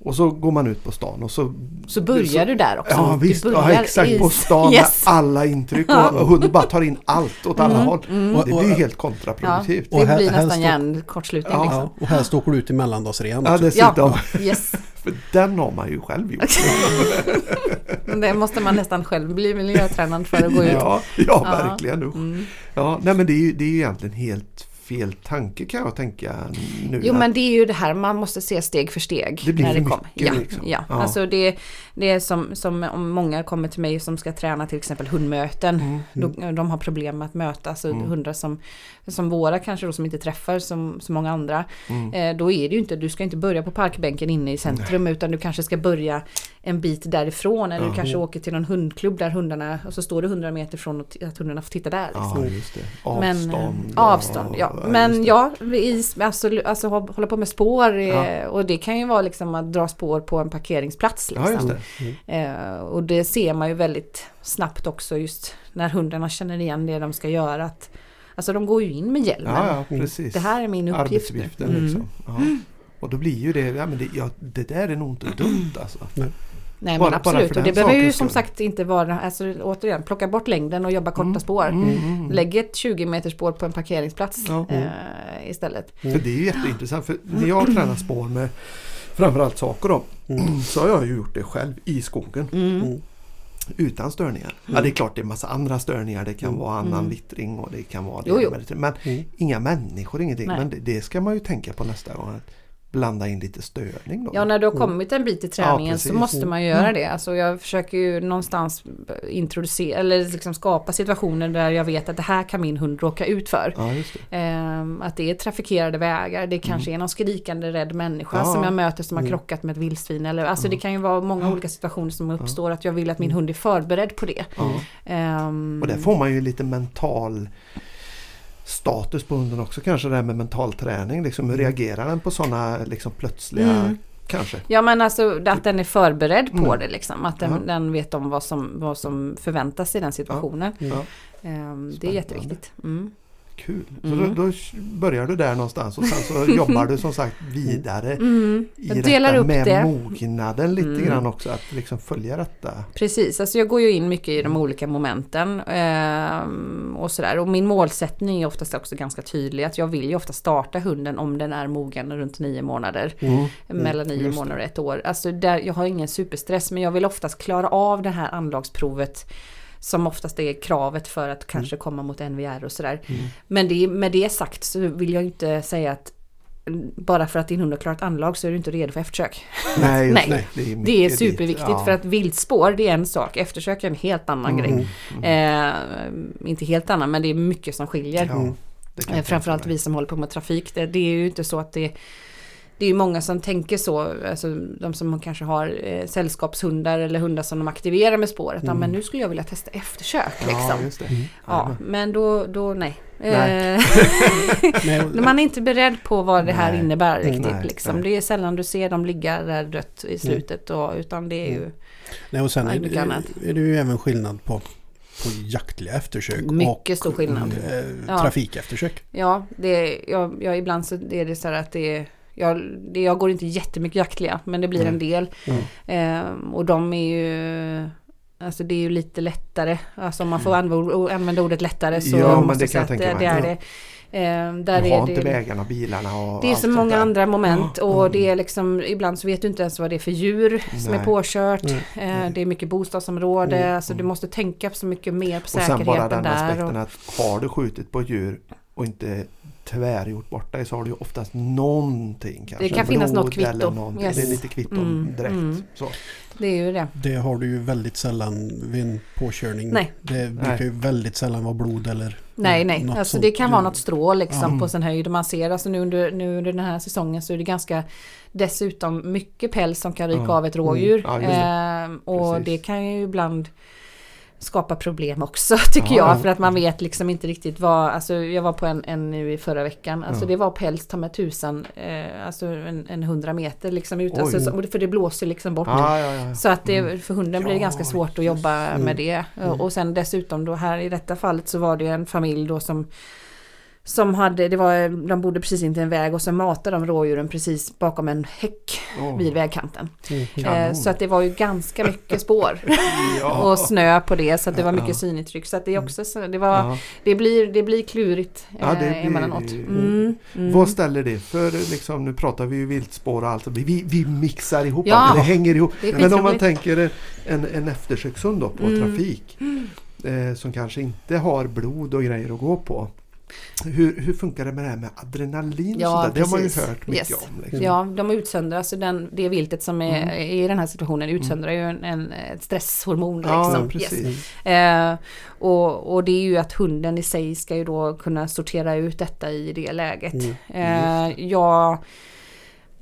S2: Och så går man ut på stan och så...
S3: Så börjar
S2: så,
S3: du där också.
S2: Ja visst, ja,
S3: börjar
S2: exakt på stan
S3: Yes.
S2: med alla intryck och, och hunden bara tar in allt åt alla
S3: Mm,
S2: håll.
S3: mm.
S2: Det blir ju
S1: Och-
S2: helt
S3: Ja,
S2: kontraproduktivt.
S1: Och
S3: det
S1: här-
S3: blir
S1: här
S3: nästan
S1: står-
S3: hjärnkortslutning.
S2: Ja.
S3: liksom.
S1: Ja, och helst åker du ut i mellandagsrean
S2: Ja
S1: också.
S2: dessutom.
S3: Ja, yes.
S2: För den har man ju själv gjort.
S3: Det måste man nästan själv bli miljötränad för att gå ut.
S2: Ja, ja,
S3: Ja.
S2: verkligen. usch.
S3: Mm.
S2: Ja, nej men det är ju det är ju egentligen helt fel tanke kan jag tänka nu.
S3: Jo men det är ju det här, man måste se steg för steg.
S2: Det blir
S3: när
S2: för
S3: det kommer.
S2: mycket
S3: Ja,
S2: liksom.
S3: ja.
S2: Ja.
S3: alltså det, det är som, som om många kommer till mig som ska träna till exempel hundmöten.
S2: Mm,
S3: Då, de har problem med att möta alltså
S2: Mm.
S3: hundar som, som våra kanske då som inte träffar som så många andra.
S2: mm.
S3: Eh, då är det ju inte, du ska inte börja på parkbänken inne i centrum utan du kanske ska börja en bit därifrån eller
S2: Ja.
S3: du kanske åker till någon hundklubb där hundarna, och så står du 100 meter från att hundarna får titta där. Liksom.
S2: Ja, just det.
S3: Men,
S2: Avstånd.
S3: eh,
S2: och-
S3: avstånd, ja. Men ja, i, alltså, alltså hå- hålla på med spår eh,
S2: Ja.
S3: och det kan ju vara liksom att dra spår på en parkeringsplats. Liksom.
S2: Ja, just det.
S3: Eh, och det ser man ju väldigt snabbt också just när hundarna känner igen det de ska göra. Att, alltså de går ju in med hjälmen.
S2: Ja, ja, precis.
S3: Det här är min uppgift.
S2: Arbetsuppgiften
S3: Mm.
S2: liksom. Ja. Och då blir ju det, ja men det, ja, det där är nog inte dumt alltså.
S3: Nej
S2: Bara-
S3: men absolut. och det behöver ju som sagt inte vara, alltså återigen, plocka bort längden och jobba korta
S2: Mm,
S3: spår.
S2: mm, mm.
S3: Lägg ett 20 meters spår på en parkeringsplats
S2: Ja.
S3: eh, istället.
S2: För det är ju jätteintressant. För när jag tränar spår med framförallt saker då.
S1: Mm.
S2: Så har jag ju gjort det själv i skogen.
S3: Mm.
S1: Mm.
S2: Utan störningar. Ja det är klart det är massa andra störningar. Det kan
S1: Mm.
S2: vara annan
S3: Mm.
S2: vittring och det kan vara det.
S3: Jo, jo.
S2: med det. Men
S1: Mm.
S2: inga människor, ingenting.
S3: Nej.
S2: Men det, det ska man ju tänka på nästa gång. Blanda in lite störning då.
S3: Ja, när du har
S1: Mm.
S3: kommit en bit i träningen så
S2: precis.
S3: måste man ju göra det. Alltså jag försöker ju någonstans introducera eller liksom skapa situationer där jag vet att det här kan min hund råka ut för.
S2: Ja, det.
S3: Ehm, att det är trafikerade vägar, det kanske är någon skrikande rädd människa
S2: Mm. Ja.
S3: som jag möter som har
S1: Mm.
S3: krockat med ett vildsvin. Eller, alltså det kan ju vara många olika situationer som uppstår att jag vill att min hund är förberedd på det.
S2: Ja.
S3: Ehm,
S2: Och där får man ju lite mental status på hunden också kanske det här med mental träning. Liksom, hur reagerar den på sådana liksom, plötsliga
S3: Mm.
S2: kanske?
S3: Ja men alltså att den är förberedd på
S2: Mm.
S3: det liksom. Att den,
S2: Ja.
S3: den vet om vad som, vad som förväntas i den situationen.
S1: Mm.
S2: Ja,
S3: Ehm, det är jätteviktigt. Mm.
S2: Kul.
S3: Mm.
S2: Så då, då börjar du där någonstans och sen så jobbar du som sagt vidare
S3: Mm.
S2: i
S3: Jag delar
S2: detta
S3: upp
S2: med
S3: det.
S2: mognaden lite
S3: Mm.
S2: grann också. Att liksom följa detta.
S3: Precis, alltså jag går ju in mycket i de
S2: Mm.
S3: olika momenten ehm, och sådär. Och min målsättning är oftast också ganska tydlig. Att jag vill ju ofta starta hunden om den är mogen runt nio månader.
S2: Mm.
S3: Mellan nio månader och ett år. Alltså där, jag har ingen superstress men jag vill oftast klara av det här anlagsprovet. Som oftast är kravet för att kanske komma mot NVR och sådär.
S2: Mm.
S3: Men det, med det sagt så vill jag inte säga att mm, bara för att din hund har klarat anlag så är du inte redo för eftersök.
S2: Nej, just
S3: Nej.
S2: det. Det är,
S3: Det är superviktigt.
S2: Ja.
S3: för att viltspår det är en sak, eftersök är en helt annan
S2: Mm.
S3: grej.
S2: Mm.
S3: Eh, inte helt annan men det är mycket som skiljer.
S2: Ja,
S3: Eh, Framförallt vi som håller på med trafik. Det, det är ju inte så att det det är ju många som tänker så, alltså de som kanske har eh, sällskapshundar eller hundar som de aktiverar med spåret. Ja,
S2: Mm.
S3: men nu skulle jag vilja testa eftersök
S2: Ja,
S3: liksom.
S2: just det.
S1: Mm.
S3: Ja, men då, då nej.
S2: Nej.
S3: Eh, man är inte beredd på vad det här
S2: Nej.
S3: innebär
S1: Mm,
S3: riktigt.
S2: nej,
S3: liksom.
S2: nej.
S3: Det är sällan du ser dem ligga där dött i slutet. Och, utan det är ju
S1: Nej, och sen är, det, är det ju även skillnad på, på jaktliga eftersök
S3: Mycket
S1: och
S3: stor skillnad. Ja.
S1: trafikeftersök.
S3: Ja, det, jag, jag, ibland så är det så här att det är jag, det, jag går inte jättemycket jaktliga, men det blir en del.
S1: Mm.
S3: Ehm, och de är ju... Alltså det är ju lite lättare. Alltså om man får använda, använda ordet lättare så
S2: Mm. Ja,
S3: måste
S2: det
S3: jag säga att det, det är det. Ehm, där
S2: Du
S3: är
S2: har
S3: det,
S2: inte vägarna och bilarna och
S3: det är så många
S2: där.
S3: andra moment och
S2: Mm.
S3: det är liksom ibland så vet du inte ens vad det är för djur som är
S2: Nej.
S3: påkört.
S1: Mm.
S3: Eh, det är mycket bostadsområde,
S1: Mm.
S3: alltså du måste tänka så mycket mer på
S2: Och sen bara
S3: säkerheten
S2: den
S3: där.
S2: aspekten
S3: Och,
S2: att har du skjutit på djur och inte tvärgjort bort dig så har du ju oftast någonting. Kanske
S3: kan finnas något kvitto. Yes.
S2: Det är lite kvitto
S3: Mm,
S2: direkt.
S3: mm.
S2: Så.
S3: Det är ju det.
S1: Det har du ju väldigt sällan vid en påkörning.
S3: Nej.
S1: Det brukar
S2: Nej.
S1: ju väldigt sällan vara blod eller
S3: Nej, nej.
S1: något
S3: Alltså det kan vara något strå liksom
S2: Ja.
S3: på sin höjd. Man ser alltså nu under, nu under den här säsongen så är det ganska dessutom mycket päls som kan ryka
S2: Ja.
S3: av ett rådjur.
S2: Mm. Ja, det.
S3: Ehm, och
S2: Precis.
S3: det kan ju ibland skapa problem också tycker
S2: Ja,
S3: jag.
S2: ja.
S3: För att man vet liksom inte riktigt vad, alltså jag var på en, en nu i förra veckan. Alltså
S2: Ja.
S3: det var päls ta med tusan, eh, alltså en, en hundra meter liksom ut.
S2: Oj.
S3: Alltså, så- för det blåser liksom bort.
S2: Ja, ja.
S3: Så att det,
S2: Mm.
S3: för hunden blir det ganska svårt att jobba
S1: Mm.
S3: med det.
S1: Mm.
S3: Och sen dessutom då här i detta fallet så var det en familj då som som hade, det var, de bodde precis intill en väg och så matade de rådjuren precis bakom en häck
S2: Åh.
S3: vid vägkanten.
S1: Mm.
S3: Eh, så att det var ju ganska mycket spår
S2: Ja.
S3: och snö på det så att det var mycket
S2: Ja.
S3: synintryck. Så att det också så, det var,
S2: Ja.
S3: det blir, det blir klurigt
S2: Ja, det
S3: eh,
S2: blir-
S3: emellanåt. Mm, mm.
S2: Vad ställer det för, liksom, nu pratar vi ju viltspår och allt, vi, vi, vi mixar ihop
S3: Ja.
S2: allt, det hänger ihop.
S3: Det
S2: Men om man tänker en, en eftersökshund då på
S3: Mm.
S2: trafik eh, som kanske inte har blod och grejer att gå på. Hur, hur funkar det med det här med adrenalin? och
S3: Ja,
S2: sådär? Det har man ju hört mycket
S3: Yes.
S2: om. Liksom.
S3: Ja, de utsöndrar, den, det viltet som är,
S2: Mm.
S3: i den här situationen utsöndrar ju en, en, ett stresshormon.
S2: Ja,
S3: liksom.
S2: precis.
S3: Yes. Eh, och, och det är ju att hunden i sig ska ju då kunna sortera ut detta i det läget.
S1: Mm.
S3: Eh, jag,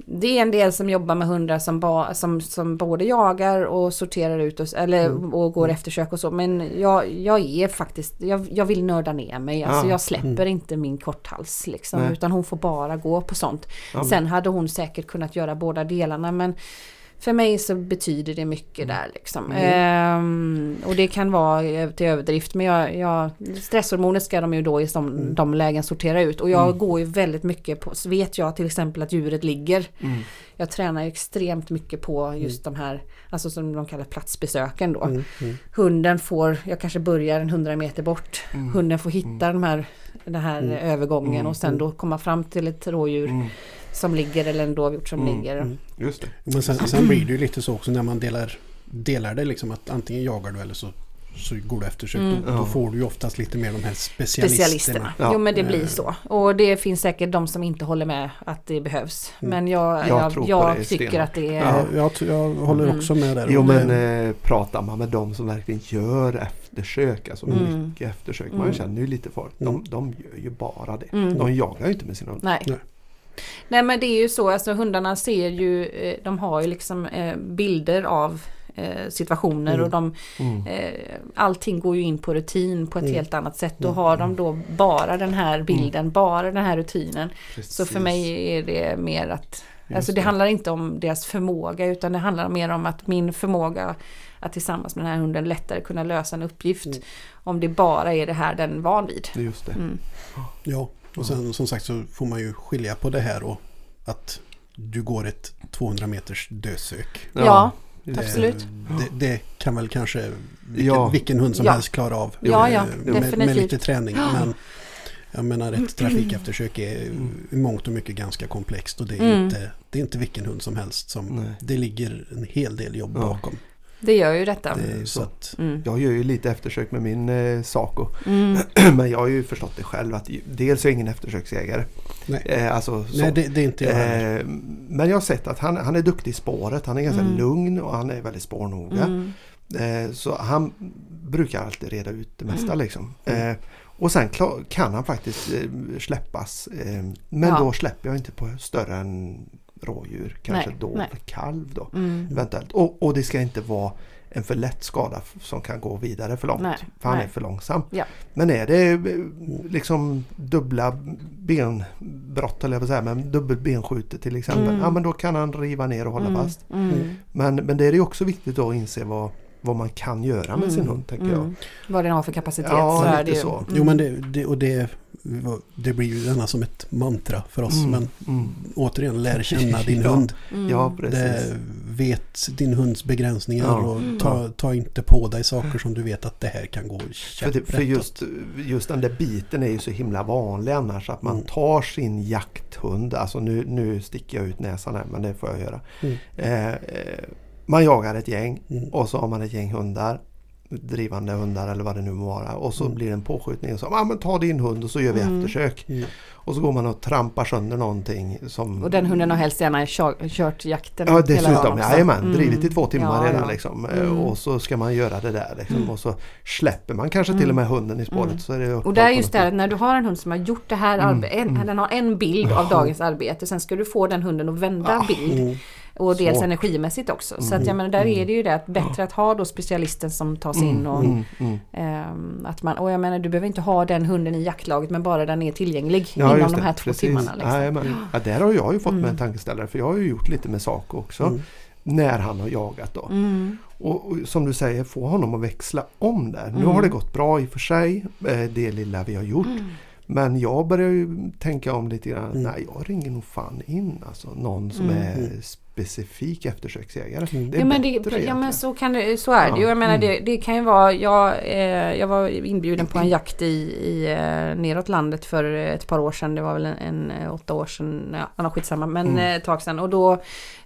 S3: det är en del som jobbar med hundar som, ba, som, som både jagar och sorterar ut och, eller,
S1: Mm.
S3: och går eftersök och så. Men jag, jag är faktiskt, jag, jag vill nörda ner mig. Alltså
S2: Ja.
S3: jag släpper
S1: Mm.
S3: inte min korthals liksom.
S2: Nej.
S3: Utan hon får bara gå på sånt.
S2: Ja.
S3: Sen hade hon säkert kunnat göra båda delarna men för mig så betyder det mycket
S2: Mm.
S3: där liksom. Ehm, och det kan vara eh, till överdrift men jag, jag, stresshormoner ska de ju då i de,
S1: Mm.
S3: de lägen sortera ut. Och jag
S2: Mm.
S3: går ju väldigt mycket på, så vet jag till exempel att djuret ligger.
S2: Mm.
S3: Jag tränar extremt mycket på just de här, alltså som de kallar platsbesöken då.
S1: Mm. Mm.
S3: Hunden får, jag kanske börjar en 100 meter bort.
S2: Mm.
S3: Hunden får hitta de här, den här
S1: Mm.
S3: övergången
S2: Mm.
S3: och sen då komma fram till ett rådjur
S2: Mm.
S3: Som ligger eller en dovhjort som
S2: Mm.
S3: ligger.
S1: Mm.
S2: Just det.
S1: Men sen, sen blir det ju lite så också när man delar, delar det liksom att antingen jagar du eller så, så går du eftersök.
S3: Mm.
S1: Då, då får du ju oftast lite mer de här specialisterna.
S3: Specialisterna.
S2: Ja.
S3: Jo men det
S1: Eh.
S3: blir så. Och det finns säkert de som inte håller med att det behövs.
S1: Mm.
S3: Men jag,
S2: Jag
S3: jag, jag,
S2: det
S3: tycker
S2: stenhårt.
S3: att det är...
S1: Ja, jag, jag håller
S3: Mm.
S1: också med där.
S2: Jo men
S1: det-
S2: eh, pratar man med de som verkligen gör eftersök, alltså
S3: Mm.
S2: mycket eftersök, man
S3: Mm.
S2: känner ju lite folk, de, de gör ju bara det.
S3: Mm.
S2: De jagar ju inte med sina hundar.
S3: Nej. Men det är ju så, alltså hundarna ser ju, eh, de har ju liksom eh, bilder av eh, situationer
S1: Mm.
S3: och de,
S2: Mm.
S3: eh, allting går ju in på rutin på ett
S1: Mm.
S3: helt annat sätt. Då
S1: Mm.
S3: har de då bara den här bilden, bara den här rutinen. Så för
S2: Precis.
S3: mig är det mer att
S1: Just
S3: Alltså det handlar inte om deras förmåga utan det handlar mer om att min förmåga att tillsammans med den här hunden lättare kunna lösa en uppgift.
S1: Mm.
S3: Om det bara är det här den är van vid.
S2: Just det.
S3: Mm.
S1: Ja, och sen som sagt så får man ju skilja på det här och att du går ett 200 meters dödsök.
S3: Ja,
S1: Det-
S3: Absolut.
S1: Det, det kan väl kanske vilken,
S2: Ja.
S1: vilken hund som
S3: Ja.
S1: helst klara av.
S3: Ja,
S1: eh,
S3: ja,
S1: med, med
S3: definitivt.
S1: lite träning. Men jag menar ett trafikeftersök är
S2: Mm.
S1: i mångt och mycket ganska komplext och det är,
S3: Mm.
S1: inte, det är inte vilken hund som helst som
S2: Nej.
S1: det ligger en hel del jobb
S2: Ja.
S1: bakom.
S3: Det gör ju detta.
S1: Det är, så
S2: så.
S1: att,
S3: Mm.
S2: Jag gör ju lite eftersök med min eh, Saco.
S3: Mm.
S2: Men jag har ju förstått det själv att dels är jag ingen eftersöksjägare.
S1: nej,
S2: Eh, alltså, så.
S1: nej det, det är inte jag heller.
S2: eh, men jag har sett att han, han är duktig i spåret. Han är ganska
S3: Mm.
S2: lugn och han är väldigt spårnoga.
S3: Mm.
S2: Eh, så han brukar alltid reda ut det mesta
S3: Mm.
S2: liksom. Eh, och sen kan han faktiskt eh, släppas. Eh, men
S3: Ja.
S2: då släpper jag inte på större än rådjur. Kanske
S3: Nej,
S2: då
S3: nej.
S2: kalv då.
S3: Mm.
S2: Eventuellt. Och, och det ska inte vara en för lätt skada som kan gå vidare för långt.
S3: Nej,
S2: för han
S3: nej.
S2: är för långsam.
S3: Ja.
S2: Men är det eh, liksom dubbla benbrott eller jag säga, men dubbelt benskjutet till exempel.
S3: Mm.
S2: Ja men då kan han riva ner och hålla
S3: Mm.
S2: fast.
S3: Mm.
S2: Men, men det är ju också viktigt då att inse vad, vad man kan göra med sin
S3: Mm.
S2: hund tänker jag.
S3: Mm. Vad den har för kapacitet.
S2: Ja,
S3: så är
S2: lite
S3: det ju.
S2: så.
S3: Mm.
S1: Jo men det, det, och det, det blir ju gärna som ett mantra för oss.
S2: Mm.
S1: Men
S2: Mm.
S1: återigen, lär känna din
S2: Ja.
S1: hund.
S3: Mm.
S2: Ja precis.
S1: Det, vet din hunds begränsningar
S2: Ja.
S1: och ta, ta inte på dig saker som du vet att det här kan gå
S2: För, det, för just, just den där biten är ju så himla vanlig annars att man
S1: Mm.
S2: tar sin jakthund, alltså nu, nu sticker jag ut näsan här men det får jag göra.
S1: Mm.
S2: Eh, eh, man jagar ett gäng
S1: Mm.
S2: och så har man ett gäng hundar. Drivande hundar eller vad det nu må vara. Och så
S1: Mm.
S2: blir det en påskjutning. Och så, ah, men ta din hund och så gör vi
S3: Mm.
S2: eftersök.
S1: Mm.
S2: Och så går man och trampar sönder någonting. Som,
S3: Och den hunden har helst gärna kört, kört jakten
S2: Ja
S3: hela dagen
S2: dessutom, jajamän,
S3: Mm.
S2: drivit i två timmar
S3: Ja,
S2: redan
S3: ja.
S2: liksom. Eh,
S3: Mm.
S2: Och så ska man göra det där liksom.
S3: Mm.
S2: Och så släpper man kanske till
S3: Mm.
S2: och med hunden i spåret.
S3: Mm.
S2: Så är det
S3: Och det är just det här, när du har en hund som har gjort det här
S2: Mm,
S3: en,
S2: mm.
S3: den har en bild av dagens arbete, sen ska du få den hunden att vända bild.
S1: Mm.
S3: Och dels
S2: svårt.
S3: energimässigt också. Så
S2: Mm,
S3: att jag menar, där
S2: mm.
S3: är det ju det att bättre att ha då specialisten som tar sig in och
S2: Mm, mm.
S3: ehm, att man, och jag menar du behöver inte ha den hunden i jaktlaget men bara den är tillgänglig
S2: Ja,
S3: inom de här två
S2: precis.
S3: timmarna. Liksom.
S2: Jajamän. Ja, där har jag ju fått med
S3: Mm.
S2: en tankeställare för jag har ju gjort lite med Saco också.
S1: Mm.
S2: När han har jagat då.
S3: Mm.
S2: Och, och som du säger, få honom att växla om där. Nu
S3: Mm.
S2: har det gått bra i och för sig, eh, det lilla vi har gjort.
S3: Mm.
S2: Men jag börjar ju tänka om lite grann.
S1: Mm.
S2: Nej, jag ringer nog fan in alltså, någon som
S3: Mm.
S2: är specifik eftersöksjägare.
S1: Mm.
S2: Det är
S3: Ja men,
S2: bättre
S3: det, ja men så, kan det, så är det ju.
S2: Ja,
S3: Jag menar
S2: mm.
S3: det, det kan ju vara, jag, eh, jag var inbjuden på en jakt i, i eh, neråt landet för ett par år sedan. Det var väl en, en eh, åtta år sedan, ja skitsamma men
S2: Mm.
S3: eh, ett tag sedan. Och då,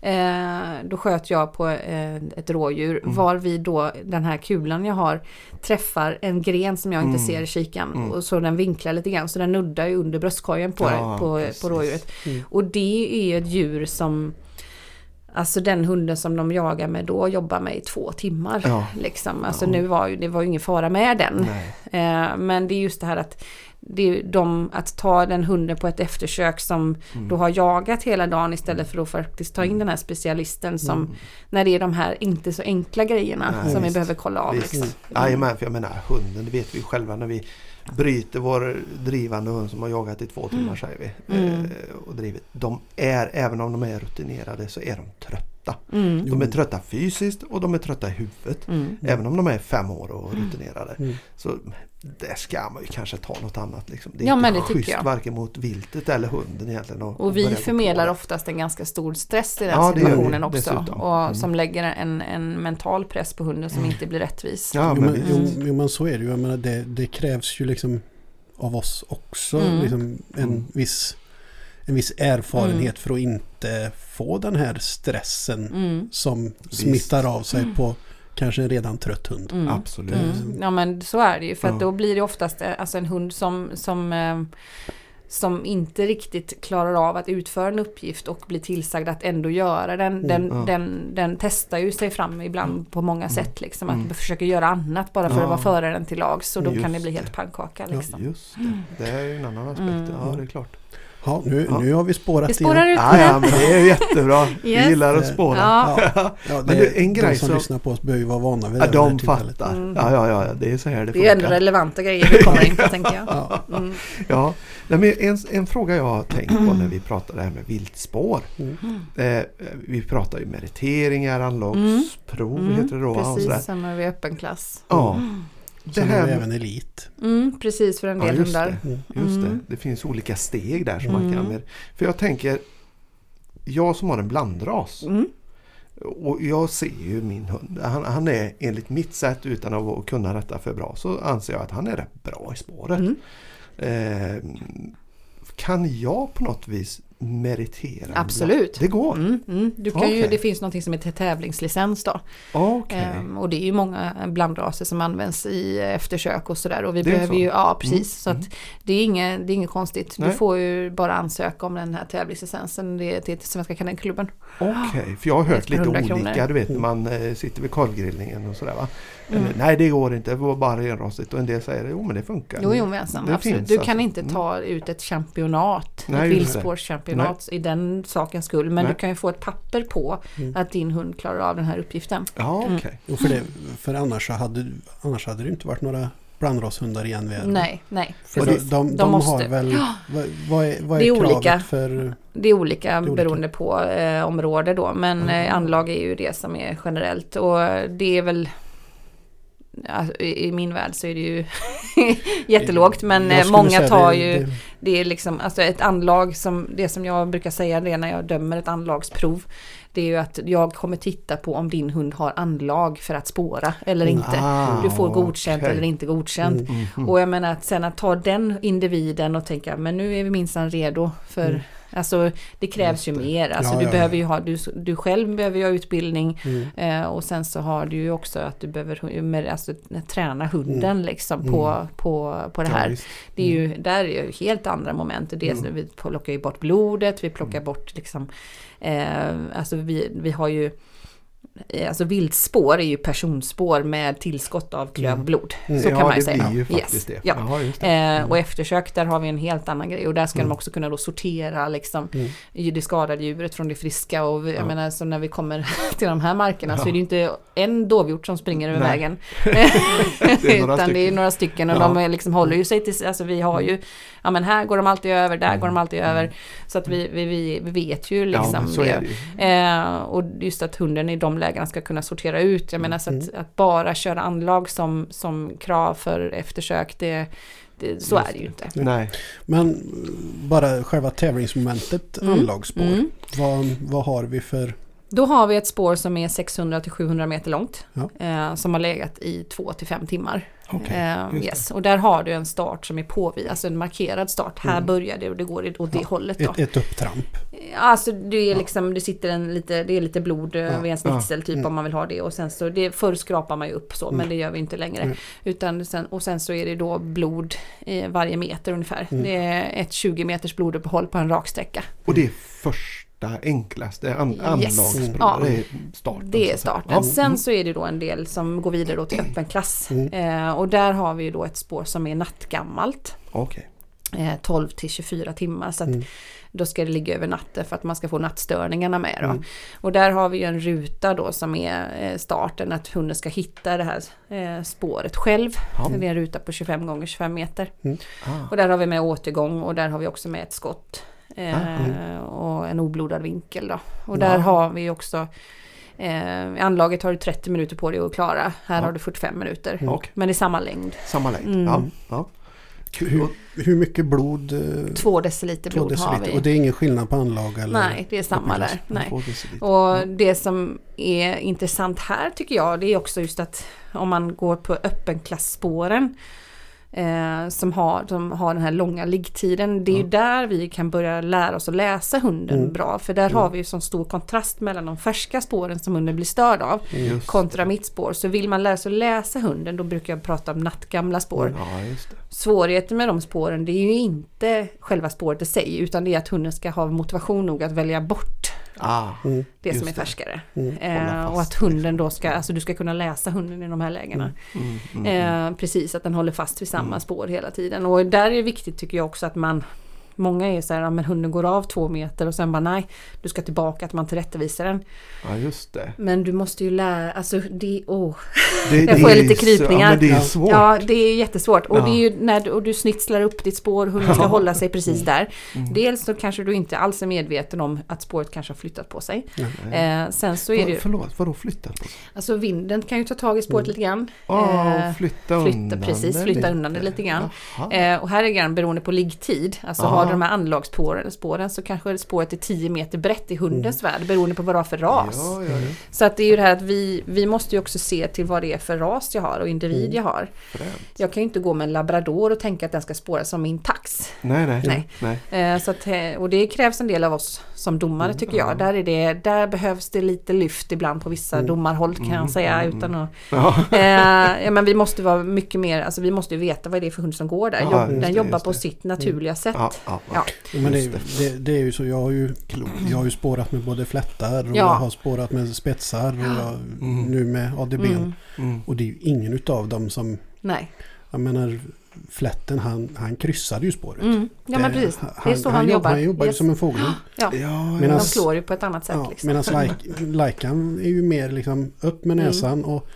S3: eh, då sköt jag på eh, ett rådjur
S2: Mm.
S3: var vi då den här kulan jag har träffar en gren som jag inte
S2: Mm.
S3: ser i kikan.
S2: Mm.
S3: Och så den vinklar lite grann så den nuddar ju under bröstkorgen på,
S2: Ja,
S3: på,
S2: precis.
S3: på rådjuret.
S1: Mm.
S3: Och det är ju ett djur som Alltså den hunden som de jagar med då jobbar med i två timmar.
S2: Ja.
S3: Liksom. Alltså
S2: Ja.
S3: nu var ju, det var ju ingen fara med den. Eh, men det är just det här att, det är de, att ta den hunden på ett eftersök som
S2: Mm.
S3: då har jagat hela dagen istället för att faktiskt ta in den här specialisten som
S2: Mm.
S3: när det är de här inte så enkla grejerna
S2: Nej,
S3: som vi
S2: visst.
S3: behöver kolla av. Liksom.
S2: Jajamän, för jag menar hunden, det vet vi själva när vi bryter vår drivande hund som har jagat i två timmar säger vi.
S3: Mm.
S2: Eh, och drivit. De är, även om de är rutinerade så är de trötta.
S3: Mm.
S2: De är trötta fysiskt och de är trötta i huvudet.
S3: Mm.
S2: Även om de är fem år och rutinerade.
S1: Mm.
S2: Så där ska man ju kanske ta något annat. Liksom. Det är
S3: Ja,
S2: inte
S3: men det
S2: schysst
S3: jag.
S2: varken mot viltet eller hunden egentligen. att
S3: Och vi förmedlar oftast en ganska stor stress i den
S2: Ja,
S3: situationen också.
S2: dessutom.
S3: Och
S2: Mm.
S3: som lägger en, en mental press på hunden som inte blir rättvis.
S2: Ja,
S1: Jo,
S2: men
S1: jo, jo, men så är det ju. Jag menar, det, det krävs ju liksom av oss också
S3: Mm.
S1: liksom en,
S2: Mm.
S1: viss, en viss erfarenhet för att inte få den här stressen
S3: Mm.
S1: som smittar av sig
S3: Mm.
S1: på kanske en redan trött hund.
S3: Mm.
S2: Absolut.
S3: Mm. Ja men så är det ju för att
S2: Ja.
S3: då blir det oftast eh, alltså en hund som, som, eh, som inte riktigt klarar av att utföra en uppgift och blir tillsagd att ändå göra den. Den,
S2: ja.
S3: den, den testar ju sig fram ibland på många sätt liksom. Att
S2: Mm.
S3: försöker göra annat bara för
S2: Ja.
S3: att vara före den till lag. Så då
S2: Just
S3: kan det bli helt pannkaka liksom.
S2: Just det. Det är ju en annan aspekt.
S3: Mm.
S2: Ja, det är klart.
S1: Ja, nu,
S2: Ja.
S1: nu har vi spårat
S3: Vi spårar ut
S2: Ja, ja, men det är ju jättebra. Vi
S3: Yes.
S2: gillar att spåra.
S3: Ja.
S1: Ja, ja, det,
S2: Men en
S1: de
S2: grej
S1: som
S2: som-
S1: lyssnar på oss behöver ju vara vana vid
S2: Ja,
S1: det. här
S2: de fattar.
S3: Mm.
S2: Ja, ja, ja, det är så här det
S3: Det är ändå
S2: funkar.
S3: relevanta grejer vi kommer in på tänker jag.
S1: Ja.
S3: Mm.
S2: Ja, men en, en fråga jag har tänkt på när vi pratar det här med viltspår.
S1: Mm.
S2: Eh, vi pratar ju meriteringar, anlagsprov
S3: Mm,
S2: heter det då.
S3: Precis, sen är vi öppen klass.
S2: Ja, det här
S1: även elit.
S3: Mm, precis för en
S2: ja,
S3: del
S2: just
S3: hundar.
S2: det.
S1: Mm.
S2: Just det.
S3: Mm.
S2: Det finns olika steg där som man kan
S3: Mm.
S2: med. För jag tänker, jag som har en blandras
S3: Mm.
S2: och jag ser ju min hund. Han, han är enligt mitt sätt utan att kunna detta för bra så anser jag att han är rätt bra i spåret.
S3: Mm.
S2: Eh, kan jag på något vis meritera?
S3: Absolut.
S2: Det går?
S3: Mm, mm. Du kan ju,
S2: Okej.
S3: det finns något som heter tävlingslicens då.
S2: Okej.
S3: Ehm, och det är ju många blandraser som används i eftersök och sådär. Och vi
S2: Det
S3: behöver
S2: så?
S3: ju, ja precis.
S2: Mm,
S3: Så att det är inget, det är inget konstigt. Du
S2: Nej.
S3: får ju bara ansöka om den här tävlingslicensen. Det är till Svenska Kennelklubben.
S2: Okej, för jag har hört lite
S3: 100
S2: olika.
S3: kronor.
S2: Du vet när man eh, sitter vid korvgrillningen och sådär va.
S3: Mm.
S2: Nej det går inte, det var bara renrostigt. Och en del säger jo men det funkar.
S3: Jo, jo men
S2: Det
S3: absolut.
S2: finns
S3: Du
S2: alltså.
S3: kan inte
S2: Mm.
S3: ta ut ett championat,
S2: Nej,
S3: ett
S2: just det.
S3: vildspårschampionat i den sakens skull. Men
S2: Nej.
S3: du kan ju få ett papper på
S1: Mm.
S3: att din hund klarar av den här uppgiften.
S2: Ja
S3: Mm.
S2: okej.
S1: Jo, för, det, för annars, hade, annars hade det inte varit några blandrashundar igen. Vid
S3: Nej, nej.
S1: För
S3: Precis.
S1: de, de,
S3: De
S1: de
S3: måste-
S1: har väl... Vad, vad är, vad är,
S3: Det är
S1: kravet
S3: olika.
S1: för...
S3: Det är olika
S1: olika.
S3: beroende på eh, område då. Men
S1: Mm.
S3: eh, anlag är ju det som är generellt. Och det är väl ja, i min värld så är det ju jättelågt. Men eh, många tar
S1: det-
S3: ju
S1: det-
S3: Det är liksom alltså ett anlag som det som jag brukar säga det när jag dömer ett anlagsprov. Det är ju att jag kommer titta på om din hund har anlag för att spåra eller inte.
S2: Ah,
S3: Du får godkänt
S2: okej.
S3: eller inte godkänt.
S1: Mm.
S2: Mhm.
S3: Och jag menar att sen att ta den individen och tänka men nu är vi minsann redo för, Alltså det krävs ju
S2: det.
S3: mer. Alltså
S1: Ja,
S3: du
S1: ja,
S3: behöver
S1: ja.
S3: ju ha, du, du själv behöver ju ha utbildning.
S1: Mm.
S3: Eh, och sen så har du ju också att du behöver med, alltså, träna hunden liksom på,
S1: Mm.
S3: på, på det
S2: Ja,
S3: här.
S2: visst.
S3: Det är ju, där är ju helt andra moment. Dels
S2: Mm.
S3: vi plockar ju bort blodet, vi plockar bort liksom, eh, alltså vi, vi har ju Alltså viltspår är ju personspår med tillskott av klövblod.
S1: Mm.
S3: Så
S2: ja,
S3: kan man ju
S2: det
S3: säga.
S2: blir ju
S3: Yes.
S2: faktiskt det.
S3: Ja.
S2: Jaha, det.
S3: Eh, och eftersök, där har vi en helt annan grej. Och där ska
S1: Mm.
S3: de också kunna då sortera liksom,
S1: Mm.
S3: det skadade djuret från det friska. Och vi, jag
S2: Ja.
S3: menar, så när vi kommer till de här markerna så
S2: Ja.
S3: är det ju inte en dovhjort som springer över
S2: Nej.
S3: vägen.
S2: Det
S3: Utan det är
S2: stycken.
S3: några stycken och
S2: Ja.
S3: de är liksom håller ju sig till, alltså vi har ju, ja men här går de alltid över, där går de alltid
S2: Mm.
S3: över. Så att vi, vi, vi, vi vet ju liksom
S2: ja,
S3: det.
S2: är det.
S3: Eh, och just att hunden i de lägena ska kunna sortera ut. Jag menar så att,
S2: Mm.
S3: att bara köra anlag som, som krav för eftersök, det, det, så
S2: Just
S3: är det ju inte.
S2: Nej,
S1: Men bara själva tävlingsmomentet,
S3: Mm.
S1: anlagsspår.
S3: Mm.
S1: Vad, vad har vi för...
S3: Då har vi ett spår som är 600 till 700 meter långt.
S1: Ja.
S3: Eh, som har legat i 2 till 5 timmar.
S2: okej.
S3: Eh, yes. Och där har du en start som är påvid, alltså en markerad start. Här
S1: Mm.
S3: börjar det och det går åt det
S1: Ja,
S3: hållet då.
S1: Ett, ett upptramp.
S3: Alltså det är liksom, det sitter en lite, det är lite blod
S1: Ja,
S3: vid en snitsel typ
S1: mm.
S3: om man vill ha det. Och sen så, det, förr skrapar man ju upp så, men
S1: Mm.
S3: det gör vi inte längre.
S1: Mm.
S3: Utan sen, och sen så är det då blod eh, varje meter ungefär.
S1: Mm.
S3: Det är ett 20 meters bloduppehåll på en raksträcka.
S2: Och det är första enklaste an
S3: Yes.
S2: anlagsprovet.
S3: Ja.
S2: Det är starten.
S3: Det är starten.
S2: Ja.
S3: Sen så är det då en del som går vidare då till öppen klass.
S1: Mm.
S3: Eh, och där har vi då ett spår som är nattgammalt.
S2: Okej.
S3: Eh, 12 till 24 timmar. Så
S1: Mm.
S3: då ska det ligga över natten för att man ska få nattstörningarna med.
S1: Mm.
S3: Och där har vi en ruta då som är eh, starten att hunden ska hitta det här eh, spåret själv.
S2: Ja.
S3: Det är en ruta på 25 gånger 25 meter.
S2: Ah.
S3: Och där har vi med återgång och där har vi också med ett skott. Eh,
S2: Ah,
S3: och en oblodad vinkel då. Och
S2: Ja.
S3: där har vi också eh, I anlaget har du 30 minuter på dig att klara. Här
S2: Ja.
S3: har du 45 minuter.
S1: Mm.
S3: Men i samma längd.
S2: Samma längd.
S3: Mm.
S2: Ja. Ja.
S1: Hur, hur mycket blod? eh,
S3: Två deciliter
S1: två
S3: blod har
S1: deciliter.
S3: vi.
S1: Och det är ingen skillnad på anlag? Eller?
S3: Nej, det är samma där. Nej.
S2: Två.
S3: Och det som är intressant här tycker jag det är också just att om man går på öppenklassspåren eh, som, har, som har den här långa liggtiden. Det är ju där vi kan börja lära oss att läsa hunden
S1: Mm.
S3: bra. För där har vi ju sån stor kontrast mellan de färska spåren som hunden blir störd av
S2: Just
S3: kontra mitt spår. Så vill man lära sig att läsa hunden då brukar jag prata om nattgamla spår.
S2: Ja, det.
S3: Svårigheten med de spåren det är ju inte själva spåret i sig utan det är att hunden ska ha motivation nog att välja bort
S2: Ah.
S1: Mm.
S3: det som är färskare.
S1: Mm.
S3: Eh, och att hunden då ska, alltså du ska kunna läsa hunden i de här lägena.
S2: Mm, mm, mm.
S3: Eh, precis, att den håller fast vid samma
S2: Mm.
S3: spår hela tiden. Och där är det viktigt tycker jag också att man Många är så här, ja, men hunden går av två meter och sen bara nej, du ska tillbaka, att man tillrättavisar den.
S2: Ja, just det.
S3: Men du måste ju lära, alltså det, åh.
S2: det
S3: Jag
S2: det
S3: får
S2: är
S3: lite krypningar.
S2: Ja, men det är svårt.
S3: Ja, det är jättesvårt. Och
S2: Ja.
S3: det är ju när du, och du snitslar upp ditt spår, hunden ska
S2: Ja.
S3: hålla sig precis där.
S2: Mm.
S3: Dels så kanske du inte alls är medveten om att spåret kanske har flyttat på sig.
S2: Nej.
S3: Eh, sen så är det
S2: För,
S3: ju,
S2: förlåt, vadå flyttat på sig?
S3: alltså vinden kan ju ta tag i spåret lite grann.
S2: Ja,
S3: Eh,
S2: och flytta,
S3: flytta,
S2: undan
S3: precis,
S2: det
S3: flytta undan det lite grann. Eh, och här är grann beroende på liggtid. Alltså. Har du de här anlagsspåren spåren, så kanske spåret är 10 meter brett i hundens värld beroende på vad du har för ras.
S2: Ja, ja, ja.
S3: Så att det är ju det här att vi, vi måste ju också se till vad det är för ras jag har och individ
S1: Mm.
S3: jag har.
S2: Fränt.
S3: Jag kan ju inte gå med en labrador och tänka att den ska spåra som min tax.
S2: Nej, nej.
S3: Nej.
S2: nej.
S3: Eh, så att, eh, och det krävs en del av oss som domare
S2: Mm,
S3: tycker
S2: ja.
S3: jag. Där, är det, där behövs det lite lyft ibland på vissa
S1: Mm.
S3: domarhåll kan
S2: Mm,
S3: jag säga.
S2: mm,
S3: Utan att,
S2: Ja.
S3: eh, men vi måste vara mycket mer, alltså vi måste ju veta vad det är för hund som går där.
S2: Ja,
S3: Jobb, den
S2: det,
S3: jobbar på
S2: det.
S3: sitt naturliga sätt.
S2: Ja,
S1: Men det, är,
S2: Just
S1: ju- det, det är ju så, jag har ju, jag har ju spårat med både flättar och
S3: Ja.
S1: jag har spårat med spetsar och jag,
S2: Mm.
S1: nu med ADB.
S3: Mm.
S2: Mm.
S1: Och det är ju ingen utav dem som,
S3: Nej.
S1: jag menar flätten han, han kryssade ju spåret.
S3: Mm. Ja men
S1: Det-
S3: precis. Det är så han,
S1: jobb-
S3: jobbar.
S1: Han jobbar ju
S3: Yes.
S1: som en fågel.
S3: Ja.
S2: Ja, ja.
S1: Medan-
S3: De slår ju på ett annat sätt.
S1: Ja,
S3: liksom.
S1: Medan like, Laikan är ju mer liksom upp med
S3: Mm.
S1: näsan och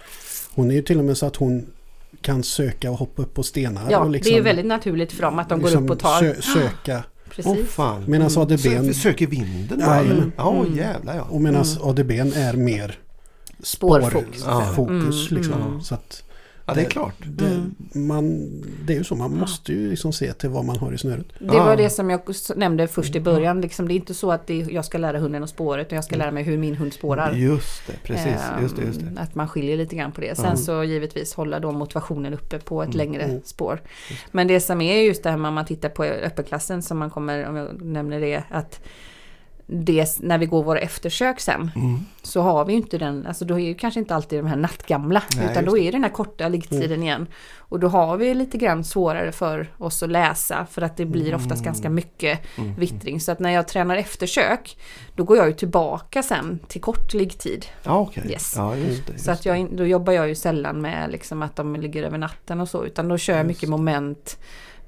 S1: hon är ju till och med så att hon kan söka och hoppa upp på stenar.
S3: Ja,
S1: och liksom,
S3: det är ju väldigt naturligt för dem att de går
S1: liksom
S3: upp och tar.
S1: Sö, söka.
S3: Precis.
S2: Åh fan.
S1: Medan
S3: Mm.
S1: ADBn,
S2: Så, söker vinden?
S1: Ja, mm.
S2: Ja,
S3: Mm.
S2: jävlar ja.
S1: och medan
S3: Mm.
S1: ADBn är mer
S3: Spårfokus.
S1: spårfokus.
S2: Ja.
S1: Fokus,
S3: Mm,
S1: liksom.
S2: mm.
S1: Så att,
S2: Ja, det är klart.
S1: Det,
S3: Mm.
S1: man, det är ju så, man måste ju liksom se till vad man har i snöret.
S3: Det var
S2: Ah.
S3: det som jag nämnde först i början. Liksom, det är inte så att det, jag ska lära hunden att spåra utan jag ska lära mig hur min hund spårar.
S2: Just det, precis.
S3: Ehm,
S2: Just det, just det.
S3: Att man skiljer lite grann på det. Sen
S2: Mm.
S3: så givetvis hålla då motivationen uppe på ett
S2: Mm.
S3: längre
S1: Mm.
S3: spår. Men det som är just det här när man tittar på öppenklassen som man kommer, om jag nämner det, att det, när vi går våra eftersök sen
S2: Mm.
S3: så har vi ju inte den, alltså då är ju kanske inte alltid de här nattgamla
S2: Nej,
S3: utan då är det den här korta liggtiden igen. Och då har vi lite grann svårare för oss att läsa för att det blir oftast ganska mycket
S2: Mm.
S3: vittring. Så att när jag tränar eftersök då går jag ju tillbaka sen till kort liggtid.
S2: Ja, okej.
S3: Yes.
S2: Ja, just det. Just
S3: Så att jag, då jobbar jag ju sällan med liksom att de ligger över natten och så utan då kör jag mycket moment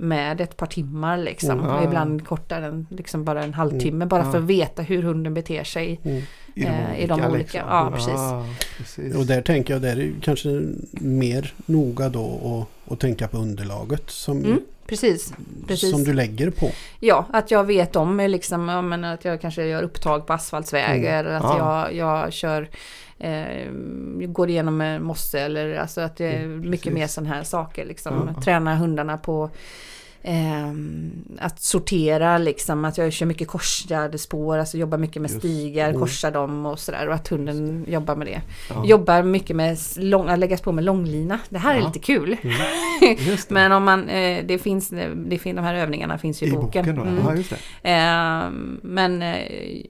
S3: med ett par timmar liksom.
S2: Mm.
S3: Och ibland kortare än liksom bara en halvtimme bara
S2: Ja.
S3: för att veta hur hunden beter sig.
S1: Mm.
S2: I de
S3: eh, i de
S2: olika,
S3: olika,
S2: liksom.
S3: ja, precis.
S2: Ja, precis.
S1: Och där tänker jag, där är det kanske mer noga då och, och tänka på underlaget som,
S3: Mm, precis. precis.
S1: som du lägger på.
S3: Ja, att jag vet om liksom, ja, men att jag kanske gör upptag på asfaltsvägar. Att
S2: Mm. Ja.
S3: jag, jag kör eh, går igenom en mosse eller alltså att det är mycket
S2: precis.
S3: mer sådana här saker. Liksom.
S2: Ja.
S3: Träna hundarna på ehm, att sortera liksom, att jag kör mycket korsade spår, alltså jobbar mycket med
S2: Just.
S3: stigar,
S1: Mm.
S3: korsar dem och sådär och att hunden jobbar med det.
S2: Ja.
S3: Jobbar mycket med lång, att läggas på med långlina. Det här är
S2: Ja.
S3: lite kul.
S2: Det.
S3: Men om man, eh, det finns, det finns, de här övningarna finns ju i,
S2: boken då?
S3: Mm.
S2: Det.
S3: Ehm, men eh,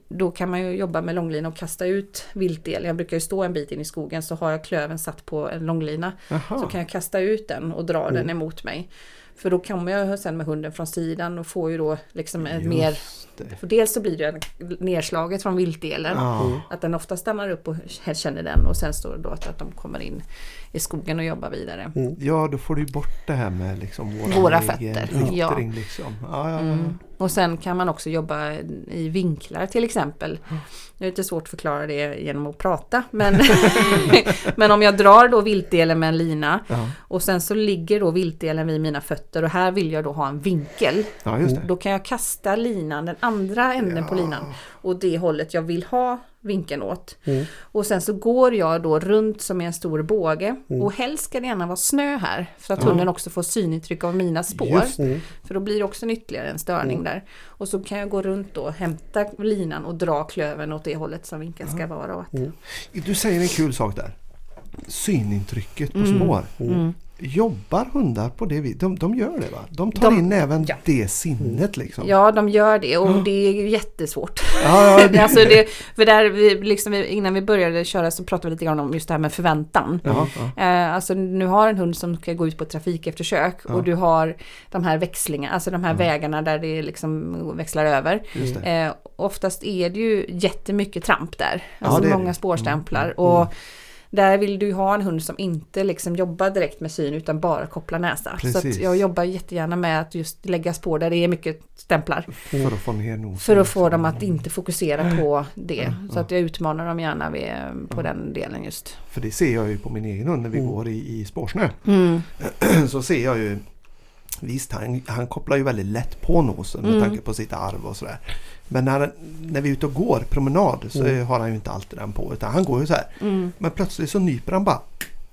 S3: då kan man ju jobba med långlina och kasta ut viltdel. Jag brukar ju stå en bit in i skogen så har jag klöven satt på en långlina.
S2: Jaha.
S3: Så kan jag kasta ut den och dra
S2: Mm.
S3: den emot mig. För då kommer jag sen med hunden från sidan och får ju då liksom ett mer... För dels så blir det en nedslaget från viltdelen.
S2: Ja.
S3: Att den ofta stannar upp och känner den och sen står det då att, att de kommer in i skogen och jobbar vidare.
S2: ja, då får du ju bort det här med liksom våra,
S3: Våra fötter, ja.
S2: Liksom. Ja, ja,
S3: Mm. Och sen kan man också jobba i vinklar till exempel. Det är lite svårt att förklara det genom att prata. Men, men om jag drar då viltdelen med en lina
S2: ja.
S3: och sen så ligger då viltdelen vid mina fötter och här vill jag då ha en vinkel.
S2: ja.
S3: Då kan jag kasta linan, den andra änden på linan och det hållet jag vill ha vinkeln åt.
S1: Mm.
S3: Och sen så går jag då runt som i en stor båge och helst ska det gärna vara snö här för att
S2: Ja.
S3: hunden också får synintryck av mina spår.
S1: Mm.
S3: För då blir det också en ytterligare en störning där. Och så kan jag gå runt då, hämta linan och dra klöven åt det hållet som vinkeln ska vara åt.
S2: Du säger en kul sak där. Synintrycket på
S3: Mm.
S2: spår.
S3: Mm.
S2: Jobbar hundar på det viset? De, de gör det va? De tar
S3: De-
S2: in även
S3: ja.
S2: det sinnet liksom?
S3: Ja, de gör det och det är ju jättesvårt.
S2: ja, ja, det,
S3: alltså det, för där vi, liksom, innan vi började köra så pratade vi lite grann om just det här med förväntan.
S2: ja, ja.
S3: Eh, alltså nu har en hund som ska gå ut på trafikeftersök
S2: Ja.
S3: och du har de här växlingarna, alltså de här vägarna där det liksom växlar över. Eh, oftast är det ju jättemycket tramp där. Alltså många spårstämplar.
S2: Mm, mm,
S3: och där vill du ha en hund som inte liksom jobbar direkt med syn utan bara kopplar näsa. Så
S2: Precis.
S3: att jag jobbar jättegärna med att just lägga spår där det är mycket stämplar.
S2: För att få ner nosen.
S3: För att få dem att inte fokusera på det. Så att jag utmanar dem gärna på den delen just.
S2: För det ser jag ju på min egen hund när vi
S1: Mm.
S2: går i, i spårsnö.
S3: Mm.
S2: Så ser jag ju Visst, han, han kopplar ju väldigt lätt på nosen med
S3: Mm.
S2: tanke på sitt arv och sådär. Men när, när vi är ute och går promenad så
S1: Mm.
S2: har han ju inte alltid den på utan han går ju så här.
S3: Mm.
S2: Men plötsligt så nyper han bara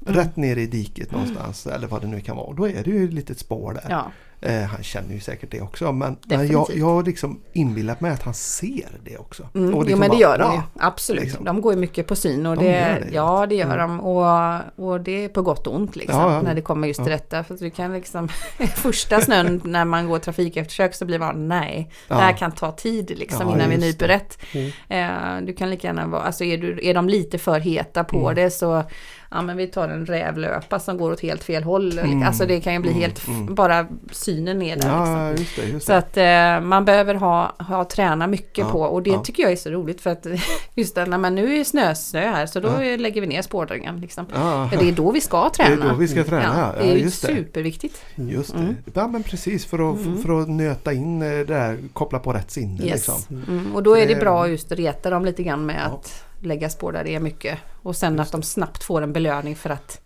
S3: Mm.
S2: rätt ner i diket någonstans eller vad det nu kan vara. Då är det ju ett litet spår där.
S3: Ja.
S2: Eh, han känner ju säkert det också men, men jag, jag har liksom inbillat mig att han ser det också.
S3: Mm,
S2: Och
S3: jo
S2: liksom
S3: men det
S2: bara,
S3: gör de ju. Absolut.
S2: liksom.
S3: De går ju mycket på syn och
S2: De
S3: det,
S2: det,
S3: ja det gör
S2: Mm.
S3: de och, och det är på gott och ont liksom
S2: Ja, ja.
S3: när det kommer just till
S2: Ja.
S3: detta. För du kan liksom första snön när man går trafikeftersök så blir man nej, det här kan ta tid liksom innan vi nyper rätt.
S1: Mm.
S3: Eh, du kan lika gärna vara, alltså är, du, är de lite för heta på
S2: Mm.
S3: det så ja men vi tar en rävlöpa som går åt helt fel håll.
S2: Mm.
S3: Alltså det kan ju bli
S2: Mm,
S3: helt,
S2: mm.
S3: bara synen ner där liksom.
S2: Ja, just det. Just
S3: Så
S2: det.
S3: att eh, man behöver ha, ha träna mycket
S2: Ja,
S3: på och det
S2: ja.
S3: tycker jag är så roligt för att just det, när man nu är snö, snö här så då lägger vi ner spårdringen. Liksom. Det är då vi ska
S2: det är
S3: träna.
S2: då vi ska träna.
S3: Det är ju
S2: just
S3: superviktigt.
S2: Just det.
S3: Mm.
S2: Ja men precis för att,
S3: Mm.
S2: för att nöta in eh, det där, koppla på rätt sinne
S3: Yes.
S2: liksom.
S3: Mm, och då är det
S2: Det-
S3: bra just att reta dem lite grann med att lägga spår där det är mycket. Och sen att de snabbt får en belöning för att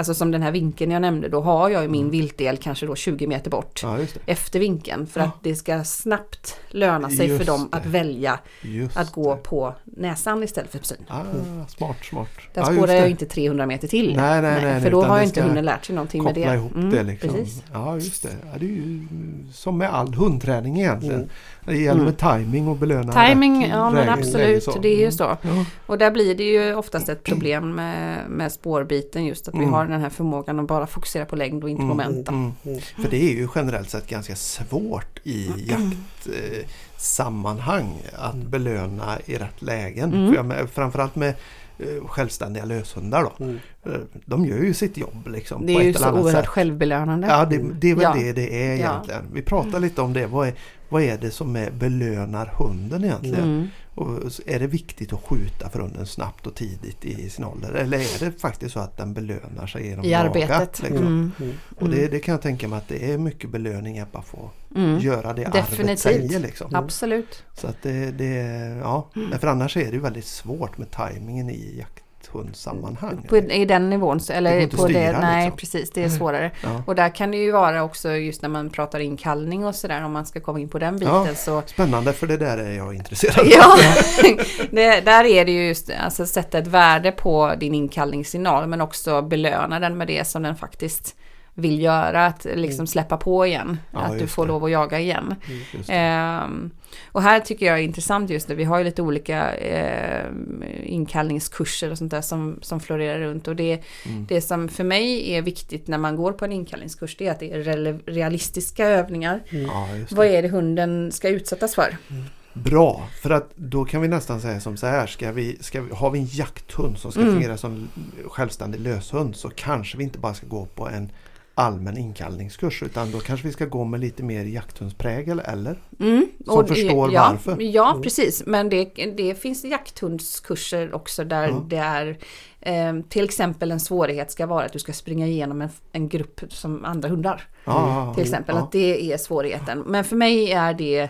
S3: Alltså som den här vinkeln jag nämnde, då har jag ju min viltdel kanske då 20 meter bort.
S2: Ja.
S3: Efter vinkeln för
S2: Ja.
S3: att det ska snabbt löna sig för
S2: Just
S3: dem
S2: det.
S3: att välja
S2: Just
S3: att gå
S2: det.
S3: på näsan istället för syn.
S2: Ah, smart, smart.
S3: Där
S2: Ja,
S3: spårar jag ju inte 300 meter till.
S2: Nej, nej, nej,
S3: för då har ju inte hunden lärt sig någonting med det.
S2: Koppla ihop
S3: Mm,
S2: det liksom.
S3: Precis.
S2: Ja, just det. Ja, det är ju som med all hundträning egentligen.
S1: Mm.
S2: Det gäller
S3: Mm.
S2: med timing och belöna
S3: Timing,
S2: rätt
S3: ja men absolut, det är ju
S2: Mm.
S3: så. Och där blir det ju oftast ett problem med, med spårbiten just att vi
S2: Mm.
S3: har den här förmågan att bara fokusera på längd och inte
S2: Mm,
S3: moment. då.
S2: Mm.
S1: Mm.
S2: För det är ju generellt sett ganska svårt i jaktsammanhang eh, sammanhang att
S1: Mm.
S2: belöna i rätt lägen.
S3: Mm.
S2: För jag med, framförallt med eh, självständiga löshundar då.
S1: Mm.
S2: Eh, De gör ju sitt jobb liksom.
S3: Det
S2: på
S3: är ju
S2: ett eller
S3: så
S2: annat
S3: oerhört
S2: sätt.
S3: självbelönande.
S2: Ja, det, det är väl
S3: Ja.
S2: det det är
S3: Ja.
S2: egentligen. Vi pratar lite om det. Vad är, vad är det som är belönar hunden egentligen?
S3: Mm.
S2: Och är det viktigt att skjuta för hunden snabbt och tidigt i sin ålder? Eller är det faktiskt så att den belönar sig genom
S3: I arbetet.
S2: jaga? Liksom?
S3: Mm.
S1: Mm.
S2: Och det, det kan jag tänka mig att det är mycket belöning att bara få
S3: Mm.
S2: göra det arvet
S3: Definitivt.
S2: säger. Liksom.
S3: Absolut.
S2: Så att det, det ja.
S3: Mm.
S2: För annars är det ju väldigt svårt med tajmingen i jakthundssammanhang.
S3: På, I den nivån, så-
S2: Det
S3: eller på det,
S2: styra,
S3: nej
S2: liksom.
S3: precis, det är svårare.
S2: Ja.
S3: Och där kan det ju vara också just när man pratar inkallning och sådär, om man ska komma in på den biten
S2: Ja.
S3: så
S2: Spännande för det där är jag intresserad av.
S3: Ja, det, där är det ju just alltså sätta ett värde på din inkallningssignal men också belöna den med det som den faktiskt vill göra. Att liksom släppa på igen.
S2: Mm. Ja,
S3: att du får
S2: det.
S3: lov att jaga igen.
S2: Det.
S3: Ehm, och här tycker jag är intressant just nu. Vi har ju lite olika ehm, inkallningskurser och sånt där som, som florerar runt. Och det,
S2: Mm.
S3: det som för mig är viktigt när man går på en inkallningskurs det är att det är realistiska övningar.
S2: Ja, just
S3: Vad
S2: det.
S3: är det hunden ska utsättas för?
S2: Bra, för att då kan vi nästan säga som så här. Ska vi, ska vi, har vi en jakthund som ska
S3: Mm.
S2: fungera som självständig löshund så kanske vi inte bara ska gå på en allmän inkallningskurs utan då kanske vi ska gå med lite mer jakthundsprägel eller?
S3: Mm,
S2: Som förstår
S3: ja,
S2: varför.
S3: Ja,
S1: Mm.
S3: precis. Men det, det finns jakthundskurser också där
S2: Ja.
S3: det är eh, till exempel en svårighet ska vara att du ska springa igenom en, en grupp som andra hundar.
S2: Ja,
S3: Till exempel
S2: ja.
S3: att det är svårigheten. Men för mig är det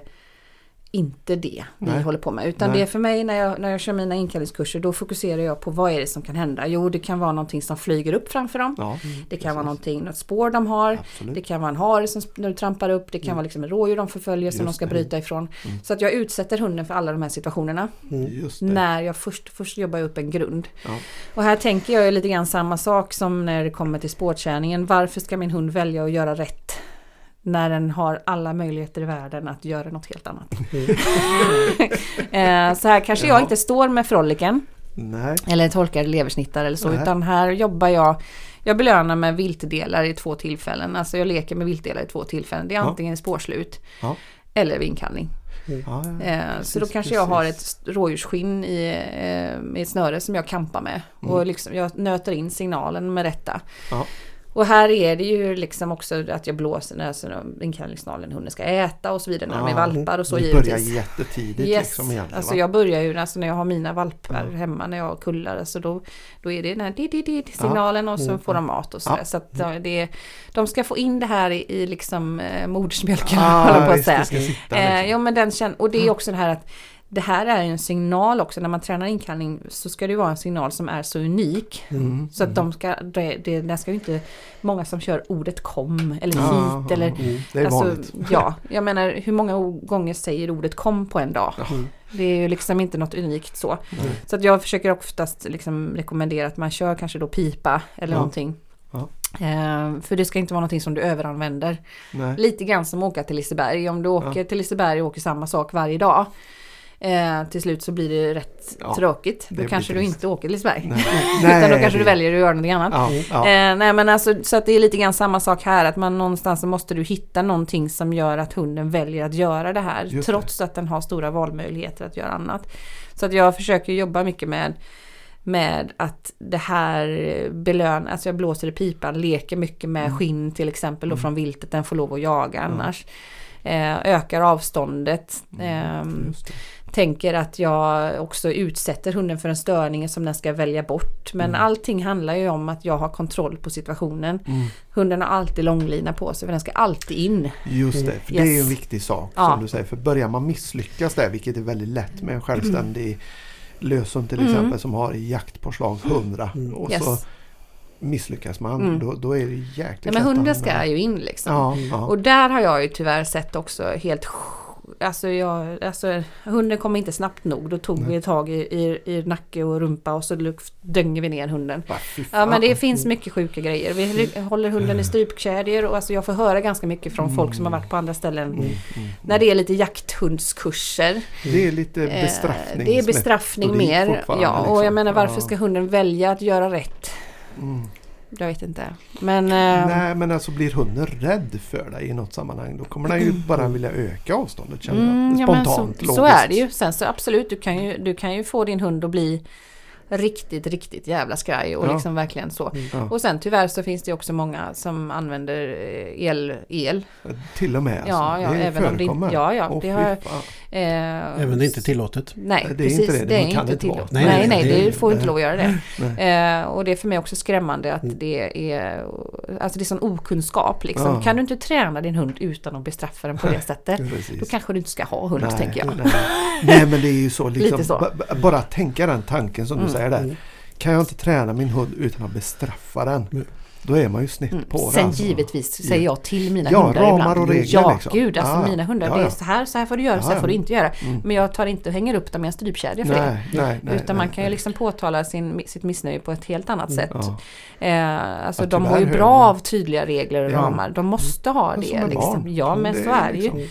S3: inte det vi
S2: Nej.
S3: håller på med. Utan
S2: Nej.
S3: det är för mig när jag, när jag kör mina inkallningskurser då fokuserar jag på vad är det som kan hända. Jo det kan vara någonting som flyger upp framför dem.
S2: Ja,
S3: Det kan vara
S2: precis.
S3: någonting, något spår de har.
S2: Absolut.
S3: Det kan vara en hare som när du trampar upp. Det kan vara liksom en rådjur de förföljer som de ska
S2: det.
S3: bryta ifrån.
S2: Mm.
S3: Så att jag utsätter hunden för alla de här situationerna.
S2: Just det.
S3: När jag först, först jobbar jag upp en grund.
S2: Ja.
S3: Och här tänker jag lite grann samma sak som när det kommer till spårträningen. Varför ska min hund välja att göra rätt? När den har alla möjligheter i världen att göra något helt annat. Eh, så här kanske jag
S2: Ja.
S3: inte står med froliken.
S2: Nej.
S3: Eller torkar leversnittar eller så.
S2: Nej.
S3: Utan här jobbar jag Jag belönar med viltdelar i två tillfällen. Alltså jag leker med viltdelar i två tillfällen. Det är
S2: Ja.
S3: antingen spårslut
S2: Ja.
S3: eller vid inkallning.
S2: Ja, ja,
S3: Eh, så då
S2: precis,
S3: kanske jag har
S2: precis.
S3: ett rådjursskinn i, eh, med ett snöre som jag kampar med.
S2: Mm.
S3: Och liksom, jag nöter in signalen med detta.
S2: Ja.
S3: Och här är det ju liksom också att jag blåser när jag- inkallningssignalen hunden ska äta och så vidare när de är
S2: Ja,
S3: valpar och så
S2: Du
S3: givetvis.
S2: börjar jättetidigt
S3: Yes.
S2: liksom egentligen.
S3: alltså
S2: va?
S3: jag börjar ju alltså när jag har mina valpar
S2: Ja.
S3: hemma när jag kullar. Alltså då, då är det den här di, di, di, signalen och så
S1: Mm.
S3: får de mat och sådär.
S2: Ja.
S3: Så att ja, det, de ska få in det här i, i liksom eh, modersmjölken
S2: Ah,
S3: på att säga.
S2: sitta
S3: Eh,
S2: liksom.
S3: ja men den känn- och det är också det här att det här är en signal också när man tränar inkallning så ska det vara en signal som är så unik.
S2: Mm,
S3: Så att
S2: mm.
S3: de ska, det, det, det ska inte, många som kör ordet kom eller hit
S2: Ja,
S3: eller
S1: Mm.
S2: Det är
S3: Alltså,
S2: vanligt.
S3: ja, jag menar hur många gånger säger ordet kom på en dag?
S1: Mm.
S3: Det är ju liksom inte något unikt så. Så att jag försöker oftast liksom rekommendera att man kör kanske då pipa eller
S2: Ja.
S3: någonting.
S2: Ja.
S3: Eh, för det ska inte vara någonting som du överanvänder.
S2: Nej.
S3: Lite grann som att åka till Liseberg. Om du åker till Liseberg och åker samma sak varje dag. Eh, till slut så blir det rätt
S2: Ja,
S3: tråkigt.
S2: det
S3: Då kanske du inte åker till Liseberg.
S2: Nej.
S3: Utan då
S2: Nej,
S3: kanske du
S2: det-
S3: väljer att göra någonting annat.
S2: Ja, ja.
S3: Eh, nej men alltså så att det är lite grann samma sak här att man någonstans så måste du hitta någonting som gör att hunden väljer att göra det här
S2: Just det.
S3: trots att den har stora valmöjligheter att göra annat. Så att jag försöker jobba mycket med med att det här belönar, alltså jag blåser i pipan, leker mycket med
S2: Mm.
S3: skinn till exempel då
S2: Mm.
S3: från viltet, den får lov att jaga
S2: Mm.
S3: annars. Eh, ökar avståndet.
S2: Mm, det.
S3: Tänker att jag också utsätter hunden för en störning som den ska välja bort. Men
S2: Mm.
S3: allting handlar ju om att jag har kontroll på situationen.
S2: Mm.
S3: Hunden har alltid långlina på sig för den ska alltid in.
S2: Just det, för det är en viktig sak
S3: Ja.
S2: som du säger. För börjar man misslyckas där, vilket är väldigt lätt med en självständig löshund till
S3: Mm.
S2: exempel som har jaktpåslag 100
S1: Mm.
S2: och
S3: Yes.
S2: så misslyckas man
S3: Mm.
S2: då, då är det jäkligt
S3: Ja, men hunden ska ju in liksom.
S2: Ja, ja.
S3: Och där har jag ju tyvärr sett också helt Alltså, jag, alltså hunden kommer inte snabbt nog. Då tog vi tag i, i, i nacke och rumpa och så luft- dönger vi ner hunden.
S2: Fy
S3: Ja men det finns mycket sjuka grejer. Vi ly- håller hunden i strypkedjor och alltså jag får höra ganska mycket från folk som har varit på andra ställen.
S2: Mm, mm.
S3: När det är lite jakthundskurser.
S2: Det är lite
S3: Eh,
S2: bestraffning.
S3: Det är bestraffning mer. Ja, och
S2: liksom.
S3: jag menar varför ska hunden välja att göra rätt?
S2: Mm.
S3: Jag vet inte. Men... eh,
S2: Nej men alltså blir hunden rädd för dig i något sammanhang då kommer den ju bara vilja öka avståndet känner
S3: Mm,
S2: jag.
S3: ja, men
S2: Spontant,
S3: så, så
S2: logiskt.
S3: är det ju. Sen så absolut, du kan ju, du kan ju få din hund att bli riktigt, riktigt jävla skraj och
S2: Ja.
S3: liksom verkligen så.
S2: Ja.
S3: Och sen tyvärr så finns det också många som använder eh, el. el.
S2: Till och med alltså.
S3: Ja, ja,
S2: det
S3: även om det ja, ja,
S2: Åh,
S3: det har. Eh,
S1: Även det är inte tillåtet.
S3: Nej,
S2: Det är
S3: precis.
S2: inte det.
S3: Det är
S2: Det kan
S3: inte
S2: vara.
S3: tillåtet.
S1: Nej,
S3: Nej,
S1: nej,
S3: nej,
S1: nej,
S3: det får inte lov att göra det. Eh, och det är för mig också skrämmande att
S1: Mm.
S3: det är Alltså det är sån okunskap liksom.
S2: Ja.
S3: Kan du inte träna din hund utan att bestraffa den på det sättet? Då kanske du inte ska ha hund
S2: Nej,
S3: tänker jag.
S2: Nej. nej men det är ju så liksom.
S3: Lite så.
S2: ba- ba- Bara tänka den tanken som
S3: Mm.
S2: du säger där.
S1: Mm.
S2: Kan jag inte träna min hund utan att bestraffa den?
S1: Mm.
S2: Då är man ju snett
S3: Mm.
S2: på det.
S3: Sen
S2: alltså.
S3: givetvis säger jag till mina
S2: Ja,
S3: hundar
S2: ramar
S3: ibland.
S2: och regler
S3: ja,
S2: liksom.
S3: gud alltså
S2: Ja, ja.
S3: mina hundar,
S2: Ja,
S3: det är
S2: ja.
S3: så här, så här får du göra, så här
S2: Ja,
S3: får du
S2: ja.
S3: inte göra.
S2: Mm.
S3: Men jag tar inte och hänger upp dem i en strypkedja för det.
S2: Nej, nej, nej.
S3: Utan man
S2: nej,
S3: kan ju
S2: nej.
S3: liksom påtala sin, sitt missnöje på ett helt annat sätt.
S2: Ja.
S3: Eh, alltså
S2: Ja,
S3: de har ju bra av tydliga regler och
S2: Ja.
S3: ramar. De måste ha det. Liksom. Ja men
S2: Det
S3: så
S2: är
S3: är det ju.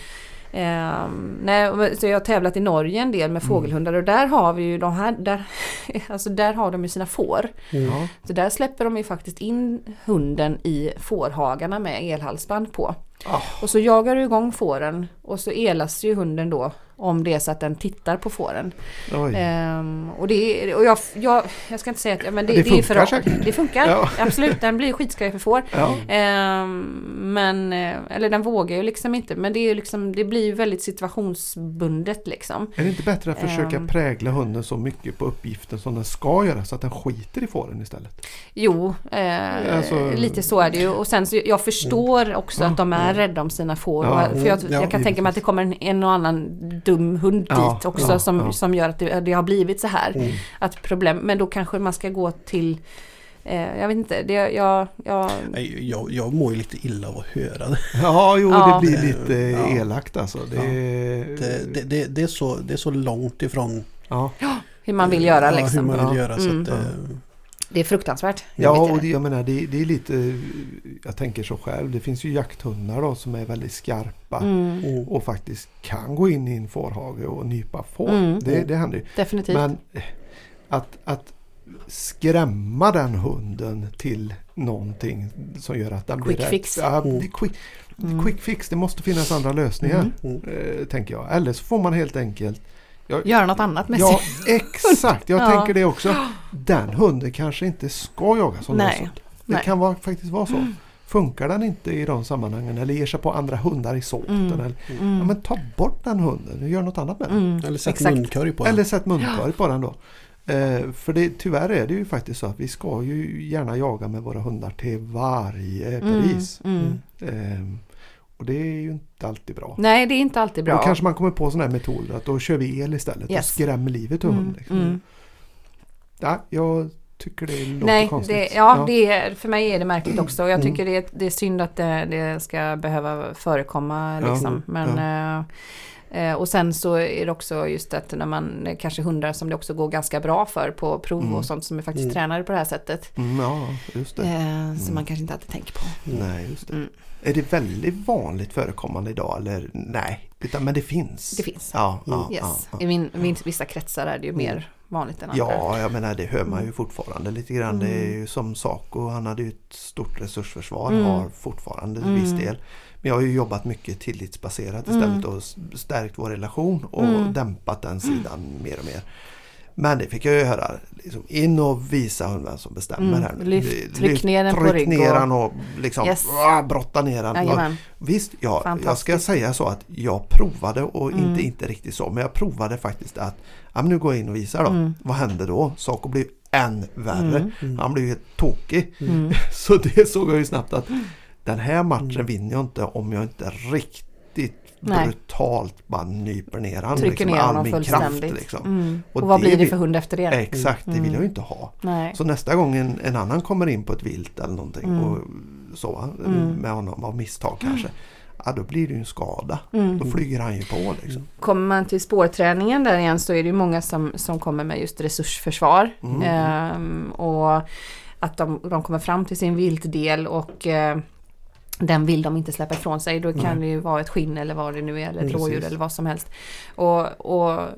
S3: Ehm, nej, så jag har tävlat i Norge en del med fågelhundar och där har vi ju de här, där, alltså där har de ju sina får.
S2: Ja.
S3: Så där släpper de ju faktiskt in hunden i fårhagarna med elhalsband på.
S2: Ah.
S3: Och så jagar du igång fåren och så elas ju hunden då om det är så att den tittar på fåren. Ehm, och det är, och jag, jag, jag ska inte säga att ja, men det,
S2: Det
S3: det, är för
S2: funkar säkert.
S3: Det funkar,
S2: Ja.
S3: absolut. Den blir skitskraj för får.
S2: Ja.
S3: Ehm, men, eh, eller den vågar ju liksom inte. Men det, är liksom, det blir ju väldigt situationsbundet liksom.
S2: Är det inte bättre att försöka
S3: Ehm.
S2: prägla hunden så mycket på uppgiften som den ska göra så att den skiter i fåren istället?
S3: Jo, eh,
S2: Alltså-
S3: lite så är det ju. Och sen så jag förstår också att de är rädda om sina får.
S2: Ja,
S3: för jag,
S1: ja,
S3: jag kan tänka mig att det kommer en, en och annan dum hund
S2: Ja,
S3: dit också
S2: ja,
S3: som,
S2: ja.
S3: som gör att det, det har blivit så här.
S1: Mm.
S3: Att problem, men då kanske man ska gå till eh, jag vet inte, det, jag, jag,
S1: Nej, Jag, jag mår ju lite illa av att höra det.
S2: Ja, jo
S3: Ja.
S2: det blir lite
S1: Ja.
S2: elakt alltså. Det,
S1: Det, det, det, det, är så, det är så långt ifrån
S2: ja.
S3: hur man vill göra
S1: ja,
S3: liksom.
S1: hur man vill
S2: Ja.
S1: göra. Så
S3: Mm.
S1: att, eh,
S3: Det är fruktansvärt.
S2: Ja, och
S3: det.
S2: jag menar det, det är lite, jag tänker så själv, det finns ju jakthundar då som är väldigt skarpa
S3: Mm,
S1: mm.
S2: och faktiskt kan gå in i en fårhage och nypa får.
S3: Mm.
S2: Det, det händer ju.
S3: definitivt.
S2: Men eh, att, att skrämma den hunden till någonting som gör att den blir
S3: Quick
S2: rädd.
S3: fix.
S2: Ja,
S1: Mm.
S2: quick,
S3: Mm.
S2: quick fix, det måste finnas andra lösningar.
S3: Mm.
S2: Eh, tänker jag. Eller så får man helt enkelt
S3: Göra något annat med
S2: Ja,
S3: sig.
S2: exakt. Jag
S3: Ja.
S2: tänker det också. Den hunden kanske inte ska jagas som
S3: Nej.
S2: Det
S3: Nej.
S2: kan vara, faktiskt vara så. Funkar den inte i de sammanhangen eller ger sig på andra hundar i såten.
S3: Mm.
S2: Eller, ja,
S3: Mm.
S2: men ta bort den hunden och gör något annat med den.
S3: Mm.
S1: Eller sätt
S3: Exakt.
S1: munkorg på den.
S2: Eller sätt munkorg på den då. Eh, för det, tyvärr är det ju faktiskt så att vi ska ju gärna jaga med våra hundar till varje
S3: Mm.
S2: pris.
S3: Mm.
S2: Eh, och det är ju inte alltid bra.
S3: Nej, det är inte alltid bra.
S2: Då kanske man kommer på sådana här metoder att då kör vi el istället och
S3: Yes.
S2: skrämmer livet ur
S3: Mm,
S2: hunden. Liksom.
S3: mm.
S2: Ja, jag tycker det låter
S3: Nej,
S2: konstigt.
S3: det, ja, Det är, för mig är det märkligt också. Jag
S2: Mm.
S3: tycker det, är- det är synd att det, det ska behöva förekomma.
S2: Ja,
S3: Liksom. Men, eh, eh, och sen så är det också just att när man kanske hundar som det också går ganska bra för på prov
S2: Mm.
S3: och sånt som är faktiskt
S1: Mm.
S3: tränade på det här sättet.
S2: Mm, ja, just det.
S3: Eh, Som man kanske inte alltid tänker på.
S2: Nej, just det.
S3: Mm.
S2: Är det väldigt vanligt förekommande idag eller nej? Utan, men det finns.
S3: Det finns.
S2: Ja, ja,
S3: Yes.
S2: ja.
S3: I min, min, vissa kretsar är det ju mer vanligt än andra.
S2: Ja, jag menar det hör man ju fortfarande lite grann. Det är
S3: Mm.
S2: ju som Saco, han hade ju ett stort resursförsvar,
S3: Mm.
S2: har fortfarande
S3: Mm.
S2: viss del. Men jag har ju jobbat mycket tillitsbaserat
S3: Mm.
S2: istället och stärkt vår relation och
S3: Mm.
S2: dämpat den sidan mer och mer. Men det fick jag ju höra. Liksom, in och visa hunden som bestämmer
S3: Mm.
S2: här nu.
S3: Lyft- tryck ner den på
S2: tryck
S3: rygg
S2: ner
S3: och-
S2: den och liksom
S3: Yes.
S2: ah, brotta ner den.
S3: Jajamän.
S2: Visst, ja, jag ska säga så att jag provade och
S3: Mm.
S2: inte, inte riktigt så, men jag provade faktiskt att ja, men nu går jag in och visar då.
S3: Mm.
S2: Vad hände då? Saker blev än värre.
S3: Mm.
S1: Mm.
S2: Han blev ju helt tokig.
S3: Mm.
S2: Så det såg jag ju snabbt att den här matchen vinner jag inte om jag inte riktigt
S3: Nej.
S2: brutalt bara nyper ner han.
S3: Trycker
S2: liksom,
S3: ner
S2: med all
S3: honom
S2: min. Kraft, liksom.
S3: Mm. Och,
S2: Och
S3: vad blir det för hund efter det?
S2: Exakt, det vill jag ju inte ha.
S3: Nej.
S2: Så nästa gång en, en annan kommer in på ett vilt eller någonting
S3: Mm.
S2: och så
S3: Mm.
S2: med honom av misstag kanske. Ja, då blir det ju en skada.
S3: Mm.
S2: Då flyger han ju på liksom.
S3: Kommer man till spårträningen där igen så är det ju många som, som kommer med just resursförsvar.
S2: Mm.
S3: Ehm, och att de, de kommer fram till sin viltdel och eh, den vill de inte släppa ifrån sig. Då kan
S2: Nej.
S3: det ju vara ett skinn eller vad det nu är, eller ett rådjur eller vad som helst. Och, och,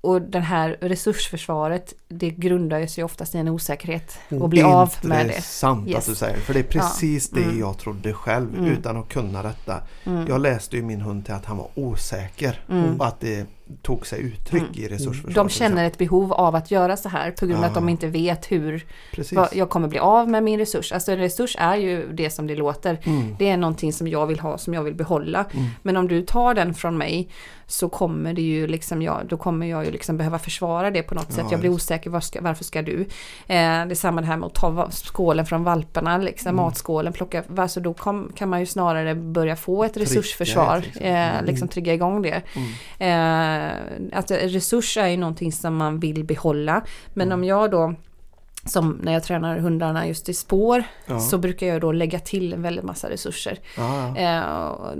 S3: och den här resursförsvaret, det grundar ju sig oftast i en osäkerhet. Och bli av med det.
S2: sant
S3: Yes.
S2: att du säger. För det är precis det
S3: Mm.
S2: jag trodde själv
S3: Mm.
S2: utan att kunna detta.
S3: Mm.
S2: Jag läste ju min hund till att han var osäker.
S3: Mm.
S2: Och att det tog sig uttryck
S3: Mm.
S2: i resursförsvaret.
S3: De känner ett behov av att göra så här på grund av att
S2: Ja.
S3: de inte vet hur vad, jag kommer bli av med min resurs. Alltså en resurs är ju det som det låter.
S2: Mm.
S3: Det är någonting som jag vill ha, som jag vill behålla.
S2: Mm.
S3: Men om du tar den från mig så kommer det ju liksom jag, då kommer jag ju liksom behöva försvara det på något
S2: Ja,
S3: sätt. Jag blir
S2: just.
S3: osäker, var ska, varför ska du? Eh, det är samma det här med att ta skålen från valparna, liksom,
S2: Mm.
S3: matskålen, plocka, alltså då kom, kan man ju snarare börja få ett
S2: Trigga
S3: resursförsvar,
S2: liksom.
S3: eh,
S2: Mm.
S3: liksom trigga igång det.
S2: Mm.
S3: Eh, att resurs är ju någonting som man vill behålla. Men
S2: Mm.
S3: om jag då, som när jag tränar hundarna just i spår,
S2: Ja.
S3: så brukar jag då lägga till en väldigt massa resurser.
S2: Ja, ja.
S3: Eh,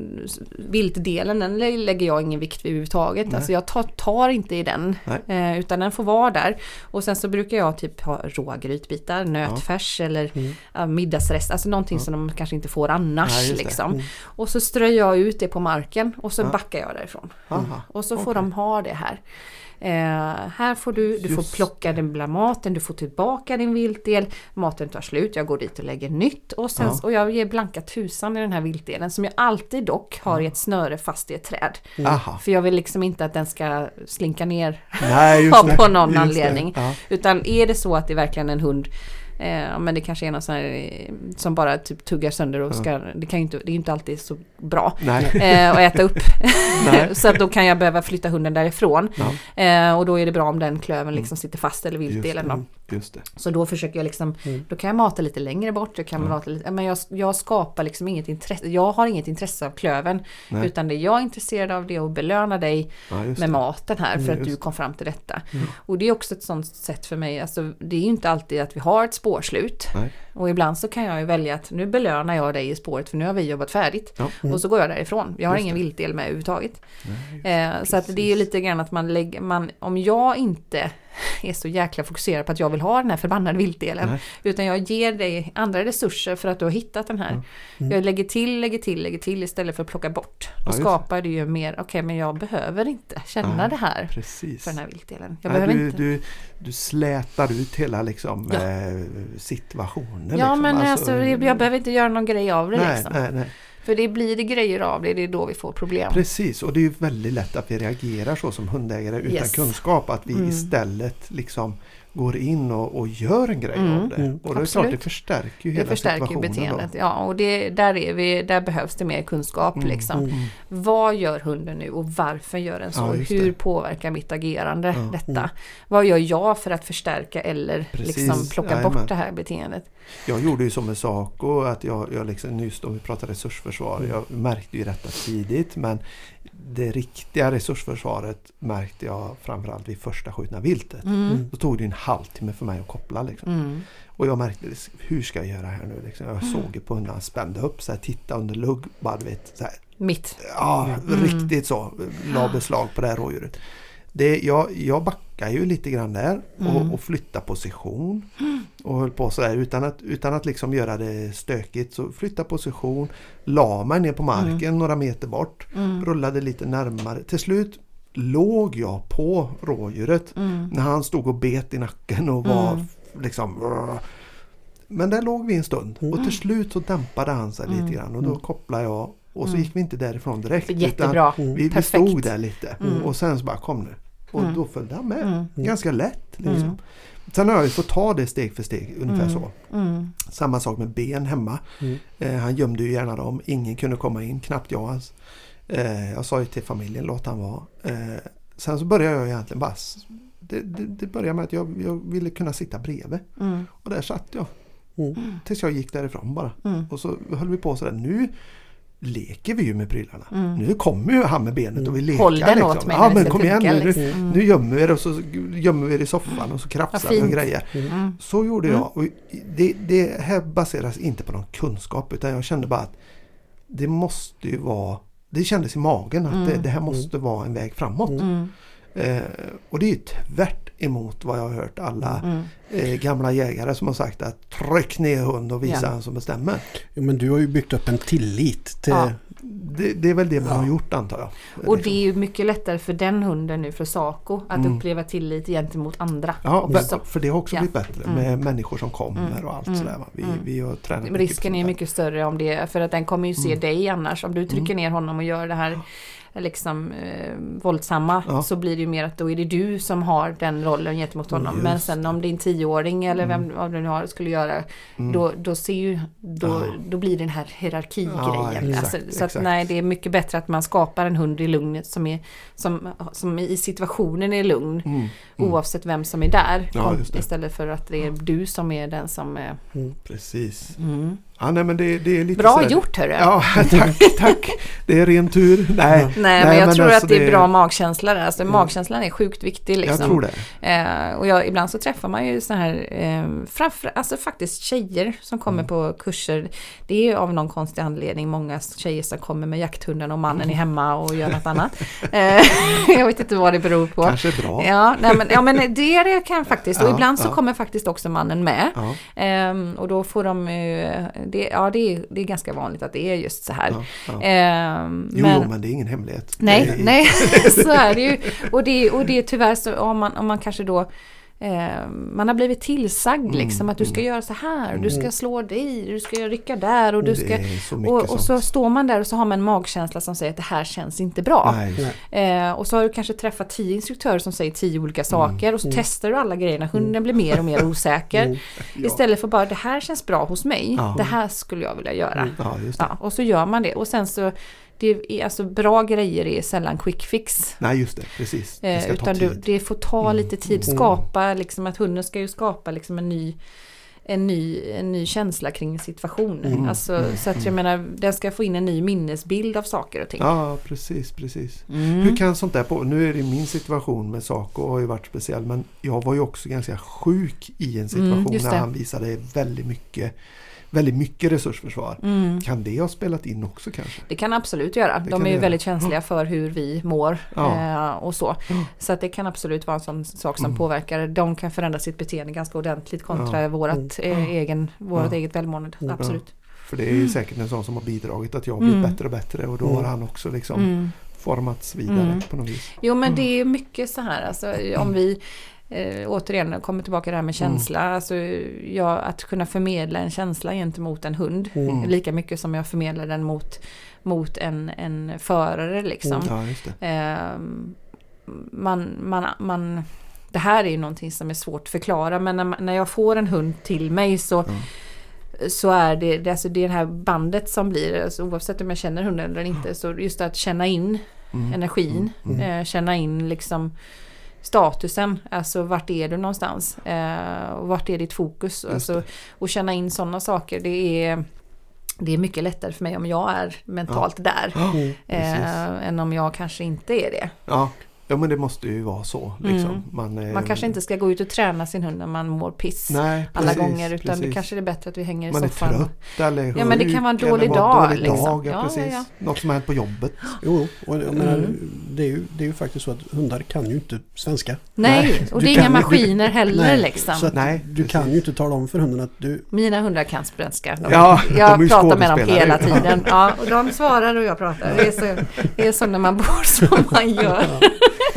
S3: viltdelen den lä- lägger jag ingen vikt vid överhuvudtaget.
S2: Nej.
S3: Alltså jag tar, tar inte i den. Eh, utan den får vara där. Och sen så brukar jag typ ha råa grytbitar, nötfärs eller
S1: Mm.
S3: middagsrest. Alltså någonting som de kanske inte får annars. Liksom.
S1: Mm.
S3: Och så strör jag ut det på marken och så backar jag därifrån.
S2: Aha.
S3: Och så får de ha det här. Eh, här får du, du får plocka den bland maten, du får tillbaka din viltdel, maten tar slut, jag går dit och lägger nytt och, sen,
S2: Ja.
S3: och jag ger blanka tusan i den här viltdelen som jag alltid dock har i ett snöre fast i ett träd.
S2: Aha.
S3: För jag vill liksom inte att den ska slinka ner
S2: Nej,
S3: på någon anledning.
S2: Ja.
S3: utan är det så att det är verkligen en hund eh, men det kanske är någon sån här eh, som bara typ tuggar sönder och
S2: Ja.
S3: ska, det, kan ju inte, det är ju inte alltid så bra eh, att äta upp. Så att då kan jag behöva flytta hunden därifrån.
S2: Ja,
S3: Eh, och då är det bra om den klöven liksom sitter fast eller
S2: Just
S3: viltdelen då.
S2: just det.
S3: Så då försöker jag liksom,
S1: Mm.
S3: då kan jag mata lite längre bort, jag kan
S2: Ja.
S3: mata lite, men jag, jag skapar liksom inget intresse, jag har inget intresse av klöven.
S2: Nej.
S3: Utan det jag är intresserad av det är att belöna dig
S2: Ja,
S3: med
S2: det.
S3: maten här för
S2: Mm,
S3: att du kom fram till detta.
S2: Mm.
S3: Och det är också ett sånt sätt för mig, alltså det är ju inte alltid att vi har ett spårslut.
S2: Nej.
S3: Och ibland så kan jag ju välja att nu belönar jag dig i spåret för nu har vi jobbat färdigt.
S2: Ja.
S1: Mm.
S3: Och så går jag därifrån. Jag har ingen viltdel med överhuvudtaget.
S2: Nej,
S3: Eh, så att det är ju lite grann att man lägger, man, om jag inte är så jäkla fokuserad på att jag vill ha den här förbannade viltdelen.
S2: Nej.
S3: Utan jag ger dig andra resurser för att du har hittat den här.
S1: Mm.
S3: Jag lägger till, lägger till, lägger till istället för att plocka bort.
S2: Ja,
S3: Då
S2: just
S3: skapar det ju mer, okej men jag behöver inte känna
S2: Nej.
S3: det här
S2: Precis.
S3: för den här viltdelen. Jag
S2: Nej,
S3: behöver
S2: du,
S3: inte.
S2: du, du slätar ut hela liksom,
S3: Ja.
S2: eh, situationen.
S3: Ja
S2: liksom.
S3: men alltså, jag behöver inte göra någon grej av det
S2: nej,
S3: liksom.
S2: nej, nej.
S3: För det blir det grejer av det, det är då vi får problem.
S2: Precis, och det är ju väldigt lätt att vi reagerar så som hundägare utan
S3: Yes.
S2: kunskap. Att vi
S3: Mm.
S2: istället liksom går in och, och gör en grej
S3: Mm.
S2: av det.
S1: Mm.
S2: Och är det
S3: Absolut.
S2: klart, det förstärker ju
S3: Det
S2: hela
S3: förstärker ju
S2: situationen.
S3: beteendet.
S2: Då.
S3: Ja, och det, där, är vi, där behövs det mer kunskap.
S2: Mm,
S3: Liksom.
S1: mm.
S3: Vad gör hunden nu och varför gör den så?
S2: Ja,
S3: Hur
S2: det.
S3: påverkar mitt agerande detta?
S1: Mm.
S3: Vad gör jag för att förstärka eller
S2: Precis.
S3: liksom plocka
S2: Jajamän.
S3: bort det här beteendet?
S2: Jag gjorde ju som med Saco, att jag, jag liksom, nyss om vi pratar resursförsvar,
S1: Mm.
S2: jag märkte ju detta tidigt men det riktiga resursförsvaret märkte jag framförallt vid första skjutna viltet.
S3: Mm.
S2: Då tog det en halvtimme för mig att koppla. Liksom.
S3: Mm.
S2: Och jag märkte, hur ska jag göra här nu? Liksom. Jag såg ju på hunden, han spände upp sig, tittade under lugg, bara du vet, så här,
S3: Mitt.
S2: Ja,
S3: Mm.
S2: riktigt så. La beslag på det här rådjuret. Det, jag, jag backar ju lite grann där
S3: Mm.
S2: och, och flyttar position. Och höll på sådär utan att, utan att liksom göra det stökigt. Så flytta position, la mig ner på marken några meter bort.
S3: Mm.
S2: Rullade lite närmare. Till slut låg jag på rådjuret
S3: Mm.
S2: när han stod och bet i nacken och var
S3: Mm.
S2: liksom Men där låg vi en stund och till slut så dämpade han sig
S3: Mm.
S2: lite grann och då kopplade jag och så
S3: Mm.
S2: gick vi inte därifrån direkt. utan
S3: Jättebra.
S1: Mm.
S2: Vi, vi stod där lite
S3: Mm.
S2: och sen så bara kom nu. Och
S3: Mm.
S2: då följde han med.
S3: Mm.
S2: Ganska lätt. Liksom.
S3: Mm.
S2: Sen har jag ju fått ta det steg för steg ungefär
S3: Mm.
S2: så.
S3: Mm.
S2: Samma sak med ben hemma.
S1: Mm.
S2: Eh, han gömde ju gärna dem. Ingen kunde komma in, knappt jag alls. Eh, jag sa ju till familjen, låt han vara. Eh, sen så började jag egentligen bara... Det, det, det började med att jag, jag ville kunna sitta bredvid.
S3: Mm.
S2: Och där satt jag.
S1: Mm.
S2: Tills jag gick därifrån bara.
S3: Mm.
S2: Och så höll vi på sådär. Nu leker vi ju med prylarna. Nu kommer ju han med benet och vi leker.
S3: Mm. Håll den
S2: liksom.
S3: åt mig
S2: Ja men kom igen nu.
S3: liksom. Mm.
S2: nu gömmer vi det och så gömmer vi det i soffan och så krafsar vi och grejer.
S3: Mm.
S2: Så gjorde jag. Och det, det här baseras inte på någon kunskap utan jag kände bara att det måste ju vara det kändes i magen att det, det här måste vara en väg framåt.
S3: Mm.
S2: Eh, och det är ju tvärt emot vad jag har hört alla
S3: Mm.
S2: eh, gamla jägare som har sagt att tryck ner hund och visa
S3: Ja.
S2: han som bestämmer.
S1: Jo, men du har ju byggt upp en tillit till...
S3: Ja.
S2: Det, det är väl det man
S1: Ja.
S2: har gjort antar jag.
S3: Och
S2: Liksom.
S3: det är ju mycket lättare för den hunden nu, för Saco, att
S2: Mm.
S3: uppleva tillit gentemot andra.
S2: Ja,
S3: också.
S2: för det har också
S3: Ja.
S2: blivit bättre
S3: Mm.
S2: med människor som kommer
S3: Mm.
S2: och allt
S3: Mm.
S2: sådär. Va? Vi,
S3: Mm.
S2: vi har tränat mycket på
S3: Risken är mycket större om det, för att den kommer ju se
S2: Mm.
S3: dig annars. Om du trycker ner honom och gör det här liksom eh, våldsamma
S2: Ja.
S3: så blir det ju mer att då är det du som har den rollen gentemot honom.
S2: Just
S3: Men sen om din tioåring eller vem vad du nu har skulle göra
S2: Mm.
S3: då, då ser ju då,
S2: Ja.
S3: då blir det den här hierarkigrejen.
S2: Ja,
S3: alltså, så att nej, det är mycket bättre att man skapar en hund i lugnet som, är, som, som i situationen är lugn
S2: Mm. Mm.
S3: oavsett vem som är där. Istället för att det är du som är den som är...
S2: Precis.
S3: Mm.
S2: Ja, nej, men det, det är lite
S3: Bra
S2: sådär-
S3: gjort hörru!
S2: Ja, tack, tack. Det är ren tur. Nej,
S3: Nej, men jag tror
S2: alltså
S3: att det är bra magkänsla där. Alltså, Magkänslan är sjukt viktig liksom.
S2: Jag tror det.
S3: Eh, och jag, ibland så träffar man ju såna här, eh, framför, alltså faktiskt tjejer som kommer
S2: Mm.
S3: på kurser. Det är ju av någon konstig anledning många tjejer som kommer med jakthunden och mannen är hemma och gör något annat. Eh, jag vet inte vad det beror på.
S2: Kanske bra.
S3: Ja, nej, men, ja, men det, det kan faktiskt. Och
S2: Ja,
S3: ibland så
S2: ja.
S3: kommer faktiskt också mannen med.
S2: Ja,
S3: Ehm, och då får de, eh, det, ja det är, det är ganska vanligt att det är just så här.
S2: ja, ja.
S3: Ehm,
S2: Jo,
S3: men,
S2: jo, men det är ingen hemlighet.
S3: Nej, nej, så är det ju. Och det, och det är tyvärr så om man, om man kanske då eh, man har blivit tillsagd
S2: Mm,
S3: liksom att du ska göra så här, du ska slå dig, du ska rycka där och du ska...
S2: så
S3: Och, och så står man där och så har man en magkänsla som säger att det här känns inte bra.
S2: Nej.
S1: Nej.
S3: Eh, och så har du kanske träffat tio instruktörer som säger tio
S2: Mm.
S3: olika saker och så testar du alla grejerna. Hunden blir mer och mer osäker.
S1: Mm.
S3: Istället för bara det här känns bra hos mig.
S2: Ja.
S3: Det här skulle jag vilja göra.
S2: Ja.
S3: Ja, och så gör man det. Och sen så, det är alltså bra grejer är sällan quick fix.
S2: Nej, just det. Precis. Det
S3: Eh,
S2: ska ta
S3: utan du.
S2: Mm.
S3: det får ta lite tid. Skapa liksom att hunden ska ju skapa liksom en ny en ny, en ny känsla kring situationen.
S2: Mm,
S3: Alltså, så att jag menar, den ska få in en ny minnesbild av saker och ting.
S2: Ja, precis, precis.
S3: Mm.
S2: Hur kan sånt där på... Nu är det min situation med Saco har ju varit speciell men jag var ju också ganska sjuk i en situation
S3: Mm,
S2: när han visade väldigt mycket, väldigt mycket resursförsvar.
S3: Mm.
S2: Kan det ha spelat in också kanske?
S3: Det kan absolut göra.
S2: Det
S3: De är ju väldigt känsliga för hur vi mår
S2: Ja.
S3: eh, och så. Så att det kan absolut vara en sån sak som
S2: Mm.
S3: påverkar. De kan förändra sitt beteende ganska ordentligt kontra
S2: Ja.
S3: vårat, eh, egen, vårat
S2: Ja.
S3: eget välmående. Absolut.
S2: För det är ju säkert en sån som har bidragit att jag blivit
S3: Mm.
S2: bättre och bättre och då
S1: Mm.
S2: har han också liksom
S3: Mm.
S2: formats vidare
S3: Mm.
S2: på något vis.
S3: Jo men det är mycket så här, alltså, om vi eh, återigen kommer tillbaka till det här med känsla. Alltså, ja, att kunna förmedla en känsla gentemot en hund.
S1: Mm.
S3: Lika mycket som jag förmedlar den mot, mot en, en förare liksom.
S2: Ja, just det.
S3: Ehm, man, man, man, det här är ju någonting som är svårt att förklara men när, jag får en hund till mig så, så är det, det, alltså det är det här bandet som blir, alltså oavsett om jag känner hunden eller inte, så just att känna in
S2: Mm.
S3: energin,
S2: Mm.
S3: eh, känna in liksom statusen, alltså vart är du någonstans? Eh, och vart är ditt fokus? Alltså, och känna in sådana saker, det är det är mycket lättare för mig om jag är mentalt där.
S2: Ja,
S1: Mm.
S2: precis.
S3: Eh, än om jag kanske inte är det.
S2: Ja. Ja, men det måste ju vara så. Liksom.
S3: Mm.
S2: Man, eh,
S3: Man kanske inte ska gå ut och träna sin hund när man mår piss
S2: Nej,
S3: alla
S2: precis,
S3: gånger utan det kanske är bättre att vi hänger i
S2: Man är
S3: soffan.
S2: trött eller
S3: Ja, men det kan vara en
S2: sjuk
S3: dålig dag,
S2: dålig
S3: liksom.
S2: dag, ja, precis.
S3: ja, ja.
S2: Något som har hänt på jobbet.
S1: Jo, och jag menar,
S3: Mm.
S1: det, är ju, det är ju faktiskt så att hundar kan ju inte svenska.
S3: Nej,
S2: Nej,
S3: och det är inga
S1: kan ju-
S3: maskiner heller
S1: Nej,
S3: liksom.
S1: Så att
S2: Nej,
S1: du
S2: precis.
S1: kan ju inte tala om för hunden att du...
S3: Mina hundar kan svenska.
S2: Ja, de är
S3: Jag
S2: ju
S3: pratar med dem hela tiden. Ja, och de svarar och jag pratar. Det är så, det är så när man bor som man gör.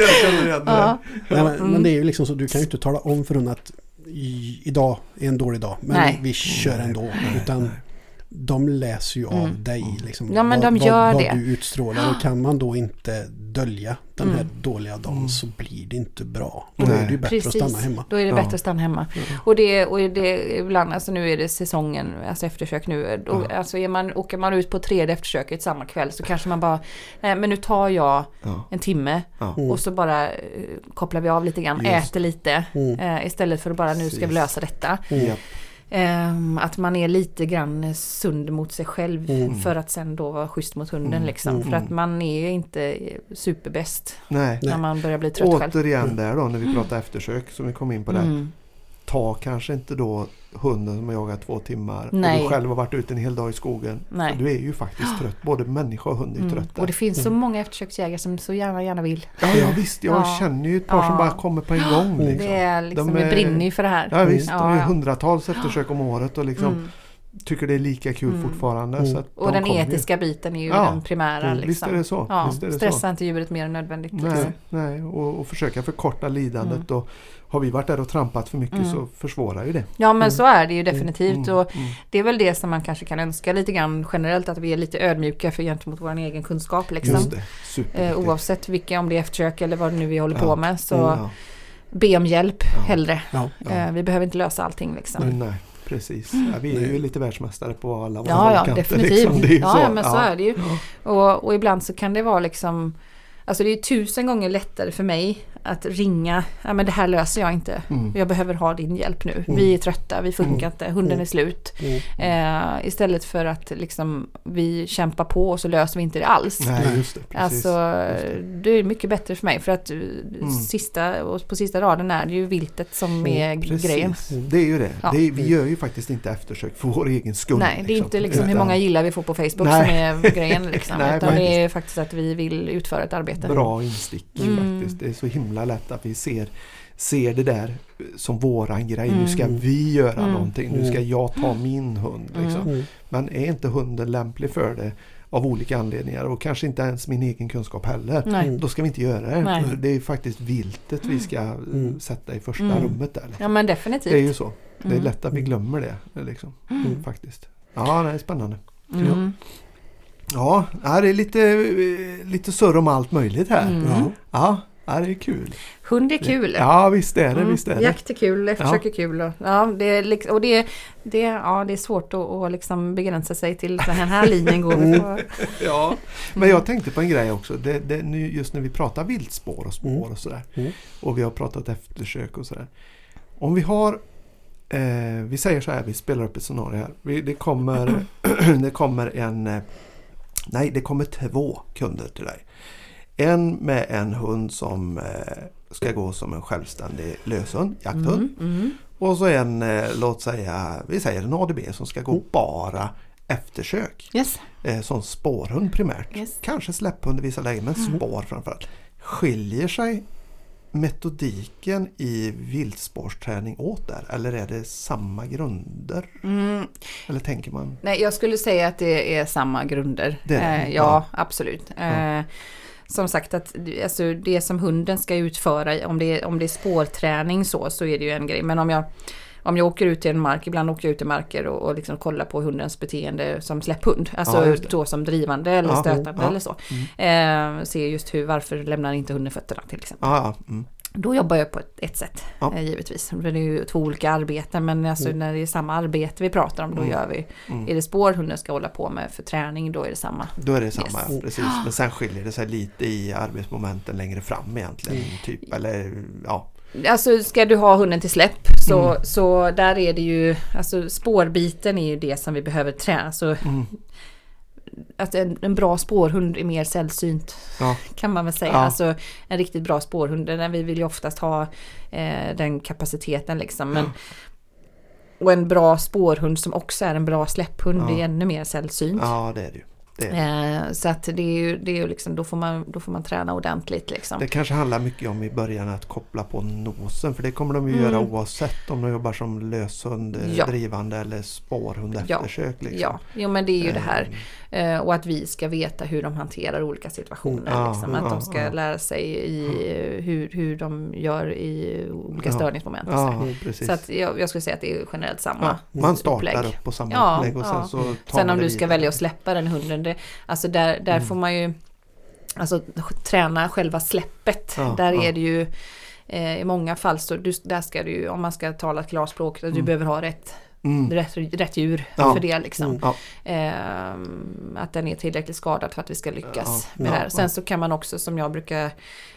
S2: Jag känner igen det.
S3: Ja.
S1: Nej, men,
S3: Mm.
S1: men det är ju liksom så, du kan ju inte tala om för hunden att i, idag är en dålig dag. Men
S3: Nej.
S1: vi kör ändå. Utan de läser ju av
S3: Mm.
S1: dig. Liksom,
S3: Ja, men
S1: vad,
S3: de gör
S1: vad,
S3: det.
S1: vad du utstrålar. Och kan man då inte dölja den här
S3: Mm.
S1: dåliga dagen
S2: Mm.
S1: så blir det inte bra. Då
S2: Nej.
S1: är det ju bättre att
S3: Precis,
S1: stanna hemma.
S3: då är det
S2: Ja.
S3: bättre att stanna hemma. Och det, och det ibland, alltså nu är det säsongen, alltså eftersök nu. Och,
S2: Ja.
S3: Alltså är man, åker man ut på tredje eftersöket samma kväll så kanske man bara, nej men nu tar jag
S2: Ja.
S3: en timme
S2: Ja.
S1: Mm.
S3: och så bara eh, kopplar vi av lite grann,
S2: Just.
S3: äter lite.
S1: Mm.
S3: Eh, istället för att bara nu ska vi lösa detta.
S1: Mm.
S3: Ehm, att man är lite grann sund mot sig själv
S1: Mm.
S3: för att sen då vara schysst mot hunden
S2: Mm,
S3: liksom.
S1: mm,
S3: För att man är inte superbäst
S2: Nej.
S3: när man börjar bli trött själv.
S2: Återigen där då när vi pratar eftersök som vi kom in på där.
S3: Mm.
S2: Ta kanske inte då hunden som har jagat två timmar
S3: Nej.
S2: och du själv har varit ute en hel dag i skogen.
S3: Nej.
S2: Du är ju faktiskt trött. Både människa och hund är
S3: Mm.
S2: trötta.
S3: Och det finns så
S1: Mm.
S3: många eftersöksjägare som så gärna, gärna vill.
S2: Ja, ja visst, jag
S3: Ja.
S2: känner ju ett par
S3: Ja.
S2: som bara kommer på en gång.
S1: Mm.
S2: Liksom.
S3: Det är liksom,
S2: De är-
S3: brinner ju för det här.
S2: Ja visst,
S3: Mm.
S2: de är hundratals eftersök om året och liksom
S3: Mm.
S2: Tycker det är lika kul
S3: Mm.
S2: fortfarande.
S1: Mm.
S2: Så att
S3: Och
S2: de
S3: den etiska biten är ju
S2: Ja.
S3: den primära.
S2: Mm,
S3: Liksom.
S2: Visst är det så.
S3: Ja,
S2: Visst är det
S3: stressa
S2: så.
S3: inte djuret mer än nödvändigt.
S2: Nej,
S3: Liksom.
S2: nej. Och, och försöka förkorta lidandet. Och har vi varit där och trampat för mycket
S3: Mm.
S2: så försvårar ju det.
S3: Ja men
S1: Mm.
S3: så är det ju definitivt.
S2: Mm,
S3: Och
S2: mm.
S3: det är väl det som man kanske kan önska lite grann generellt att vi är lite ödmjuka för gentemot vår egen kunskap. Liksom.
S2: Just det,
S3: Eh, oavsett vilka, om det är eftersök eller vad det nu vi håller
S2: Ja.
S3: på med. Så
S2: Ja.
S3: be om hjälp
S2: Ja.
S3: hellre.
S1: Ja.
S2: Ja.
S3: Eh, vi behöver inte lösa allting liksom.
S2: Men nej, precis. Ja, vi är ju lite världsmästare på alla våra
S3: Ja, ja
S2: hållkanter,
S3: definitivt.
S2: liksom. Det är ju
S3: ja,
S2: så.
S3: ja, men så är det ju. Och, och ibland så kan det vara liksom Alltså det är tusen gånger lättare för mig att ringa, ja men det här löser jag inte.
S2: Mm.
S3: Jag behöver ha din hjälp nu.
S1: Mm.
S3: Vi är trötta, vi funkar
S1: Mm.
S3: inte, hunden
S1: Mm.
S3: är slut.
S1: Mm.
S3: Eh, istället för att liksom vi kämpar på och så löser vi inte det alls.
S2: Nej, just det. Precis.
S3: Alltså
S2: Just
S3: det är mycket bättre för mig för att eh, sista, och på sista raden är det ju viltet som är grejen.
S2: Precis. Det är ju det.
S3: Ja.
S2: det är, vi gör ju faktiskt inte eftersök för vår egen skull.
S3: Nej, det är inte liksom hur många gillar vi får på Facebook
S2: Nej.
S3: som är grejen. Liksom,
S2: Nej,
S3: utan det är faktiskt att vi vill utföra ett arbete.
S2: Bra instick
S3: Mm.
S2: faktiskt. Det är så himla lätt att vi ser, ser det där som våran grej. Nu
S3: Mm.
S2: ska vi göra
S3: Mm.
S2: någonting. Nu ska jag ta min hund. Liksom.
S1: Mm.
S2: Men är inte hunden lämplig för det av olika anledningar och kanske inte ens min egen kunskap heller.
S3: Nej.
S1: Mm.
S2: Då ska vi inte göra det.
S3: Nej.
S2: Det är faktiskt viltet vi ska
S1: Mm.
S2: sätta i första
S3: Mm.
S2: rummet där. Liksom.
S3: Ja men definitivt.
S2: Det är ju så. Det är
S3: Mm.
S2: lätt att vi glömmer det. Liksom,
S1: Mm.
S2: faktiskt. Ja, det är spännande.
S3: Mm.
S2: Ja, ja, det är lite, lite surr om allt möjligt här.
S3: Mm.
S1: Ja.
S2: Ja, ja, det är kul.
S3: Hund är kul.
S2: Ja, visst är det.
S3: Mm.
S2: Visst är det.
S3: Jakt är kul, eftersök är kul. Och, ja, det är, liksom, och det, det, ja, det är svårt att, att liksom begränsa sig till den här linjen går på.
S2: Ja, men jag tänkte på en grej också. Det, det, nu, just när vi pratar viltspår och spår
S1: Mm.
S2: och sådär.
S1: Mm.
S2: Och vi har pratat eftersök och sådär. Om vi har eh, Vi säger så här, vi spelar upp ett scenario här. Vi, det, kommer, det kommer en eh, Nej, det kommer två kunder till dig. En med en hund som eh, ska gå som en självständig löshund, jakthund.
S3: Mm, mm.
S2: Och så en, eh, låt säga, vi säger en ADB som ska gå
S1: Mm.
S2: bara eftersök.
S3: Yes.
S2: Eh, som spårhund primärt.
S3: Yes.
S2: Kanske släpphund i vissa lägen men
S3: Mm.
S2: spår framförallt. Skiljer sig metodiken i viltspårsträning åt där? Eller är det samma grunder?
S3: Mm.
S2: Eller tänker man?
S3: Nej, jag skulle säga att det är samma grunder.
S2: Det är det,
S3: Eh,
S2: ja.
S3: ja, absolut.
S2: Ja.
S3: Eh, som sagt att alltså, det som hunden ska utföra, om det, är, om det är spårträning så, så är det ju en grej. Men om jag, om jag åker ut i en mark, ibland åker jag ut i marker och, och liksom kollar på hundens beteende som släpphund.
S2: Ja,
S3: Alltså
S2: det.
S3: då som drivande eller
S2: Ja,
S3: stötande
S2: ja.
S3: eller så. Eh, ser just hur, varför lämnar inte hunden fötterna till exempel.
S2: Ja, ja. Mm.
S3: Då jobbar jag på ett, ett sätt
S2: Ja.
S3: eh, givetvis. Det är ju två olika arbeten men alltså
S1: Mm.
S3: när det är samma arbete vi pratar om då
S2: Mm.
S3: gör vi.
S2: Mm.
S3: Är det spår hunden ska hålla på med för träning då är det samma.
S2: Då är det samma,
S3: Yes.
S2: ja, precis. Men sen skiljer det sig lite i arbetsmomenten längre fram egentligen.
S3: Mm.
S2: Typ, eller ja.
S3: Alltså ska du ha hunden till släpp så,
S2: Mm.
S3: så där är det ju, alltså spårbiten är ju det som vi behöver träna. Så
S2: Mm.
S3: Att en, en bra spårhund är mer sällsynt
S2: Ja.
S3: kan man väl säga.
S2: Ja.
S3: Alltså en riktigt bra spårhund, den, vi vill ju oftast ha eh, den kapaciteten liksom. Men, Och en bra spårhund som också är en bra släpphund
S2: Ja.
S3: är ännu mer sällsynt.
S2: ja, det är det ju.
S3: Eh, så att det är ju, det är ju liksom, då får, man, då får man träna ordentligt liksom.
S2: det kanske handlar mycket om i början att koppla på nosen. För det kommer de ju
S3: Mm.
S2: göra oavsett om de jobbar som löshund, eh,
S3: Ja.
S2: drivande eller spårhund
S3: Ja.
S2: eftersök. Liksom.
S3: Ja, jo men det är ju det här.
S2: Eh,
S3: Eh, och att vi ska veta hur de hanterar olika situationer.
S2: Ja,
S3: liksom. Att
S2: ja,
S3: de ska
S2: ja.
S3: lära sig i hur, hur de gör i olika
S2: Ja.
S3: störningsmoment. och så.
S2: Ja, precis.
S3: Så att jag, jag skulle säga att det är generellt samma
S2: ja, man startar
S3: upplägg.
S2: upp på samma
S3: Ja,
S2: upplägg och sen
S3: ja.
S2: så tar
S3: Sen om du ska välja att släppa den hunden, det, alltså där, där
S2: Mm.
S3: får man ju alltså, träna själva släppet.
S2: Ja,
S3: där
S2: ja.
S3: är det ju eh, i många fall så du, där ska du om man ska tala klarspråk, att du
S2: Mm.
S3: behöver ha rätt
S2: Mm.
S3: rätt, rätt djur
S2: Ja.
S3: för det liksom.
S1: Mm.
S3: Ehm, att den är tillräckligt skadad för att vi ska lyckas med det här. Sen så kan man också som jag brukar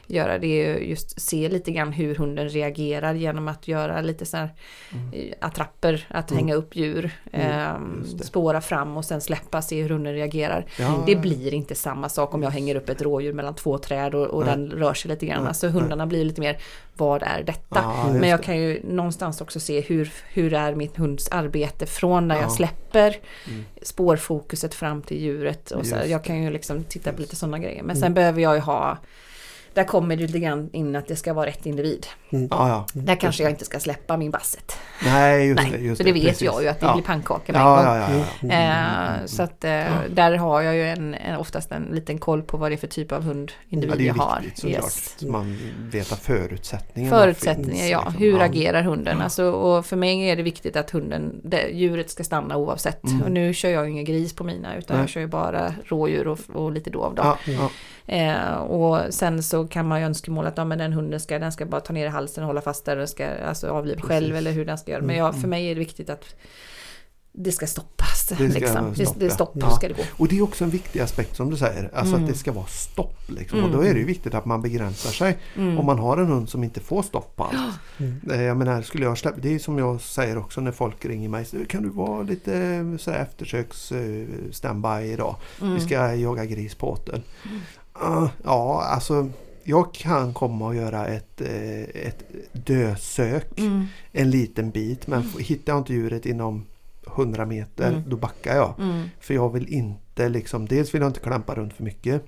S3: göra det är ju just se lite grann hur hunden reagerar genom att göra lite så här eh, attrapper, att
S2: Mm.
S3: hänga upp djur,
S2: just det.
S3: spåra fram och sen släppa, se hur hunden reagerar.
S2: Ja,
S3: Det blir inte samma sak om jag hänger upp ett rådjur mellan två träd och, och den rör sig lite grann.
S2: Nej,
S3: Alltså hundarna blir lite mer, vad är detta?
S2: Just
S3: Men jag kan ju någonstans också se hur, hur är mitt hunds arbete från när
S2: Ja.
S3: jag släpper
S2: Mm.
S3: spårfokuset fram till djuret. Och så
S2: Just
S3: jag kan ju liksom titta på lite sådana grejer. Men sen behöver jag ju ha där kommer det lite grann in att det ska vara rätt individ.
S2: Ja, ja.
S3: Där kanske jag inte ska släppa min basset.
S2: Nej, just
S3: Nej,
S2: det. Just
S3: för det vet
S2: precis.
S3: jag ju att det
S2: ja.
S3: blir pannkaka med en gång.
S2: Ja, ja, ja. ja.
S3: Eh, så att eh, där har jag ju en, en, oftast en liten koll på vad det är för typ av hundindivid
S2: ja det är
S3: jag har.
S2: viktigt såklart.
S3: Yes.
S2: Så man vet att förutsättningarna
S3: Förutsättningar,
S2: finns,
S3: ja.
S2: liksom.
S3: Hur
S2: Ja.
S3: agerar hunden? Alltså, och för mig är det viktigt att hunden, det, djuret ska stanna oavsett.
S2: Mm.
S3: Och nu kör jag ju ingen gris på mina utan
S2: Nej.
S3: jag kör ju bara rådjur och, och lite dov. Då.
S2: Ja, ja.
S3: Eh, och sen så kan man ju önskemål att ja, men den hunden ska, den ska bara ta ner i halsen och hålla fast där och ska alltså, avliva själv eller hur den ska göra. Men jag, för mig är det viktigt att det ska stoppas.
S2: Det ska
S3: liksom. det,
S2: stoppa.
S3: det stopp
S2: Ja.
S3: ska det gå.
S2: Och det är också en viktig aspekt som du säger. Alltså
S3: Mm.
S2: att det ska vara stopp. Liksom.
S3: Mm.
S2: Och då är det ju viktigt att man begränsar sig.
S3: Mm.
S2: Om man har en hund som inte får stopp på allt. Eh, Jag menar, skulle jag släppa, det är som jag säger också när folk ringer mig. så, Kan du vara lite eh, så här, eftersöks eh, standby idag?
S3: Mm.
S2: Vi ska jaga gris på åtel. Ah, ja, alltså jag kan komma och göra ett, eh, ett dösök.
S3: Mm.
S2: En liten bit. Men f- hittar jag inte djuret inom 100 meter
S3: Mm.
S2: då backar jag.
S3: Mm.
S2: För jag vill inte liksom, dels vill jag inte klampa runt för mycket.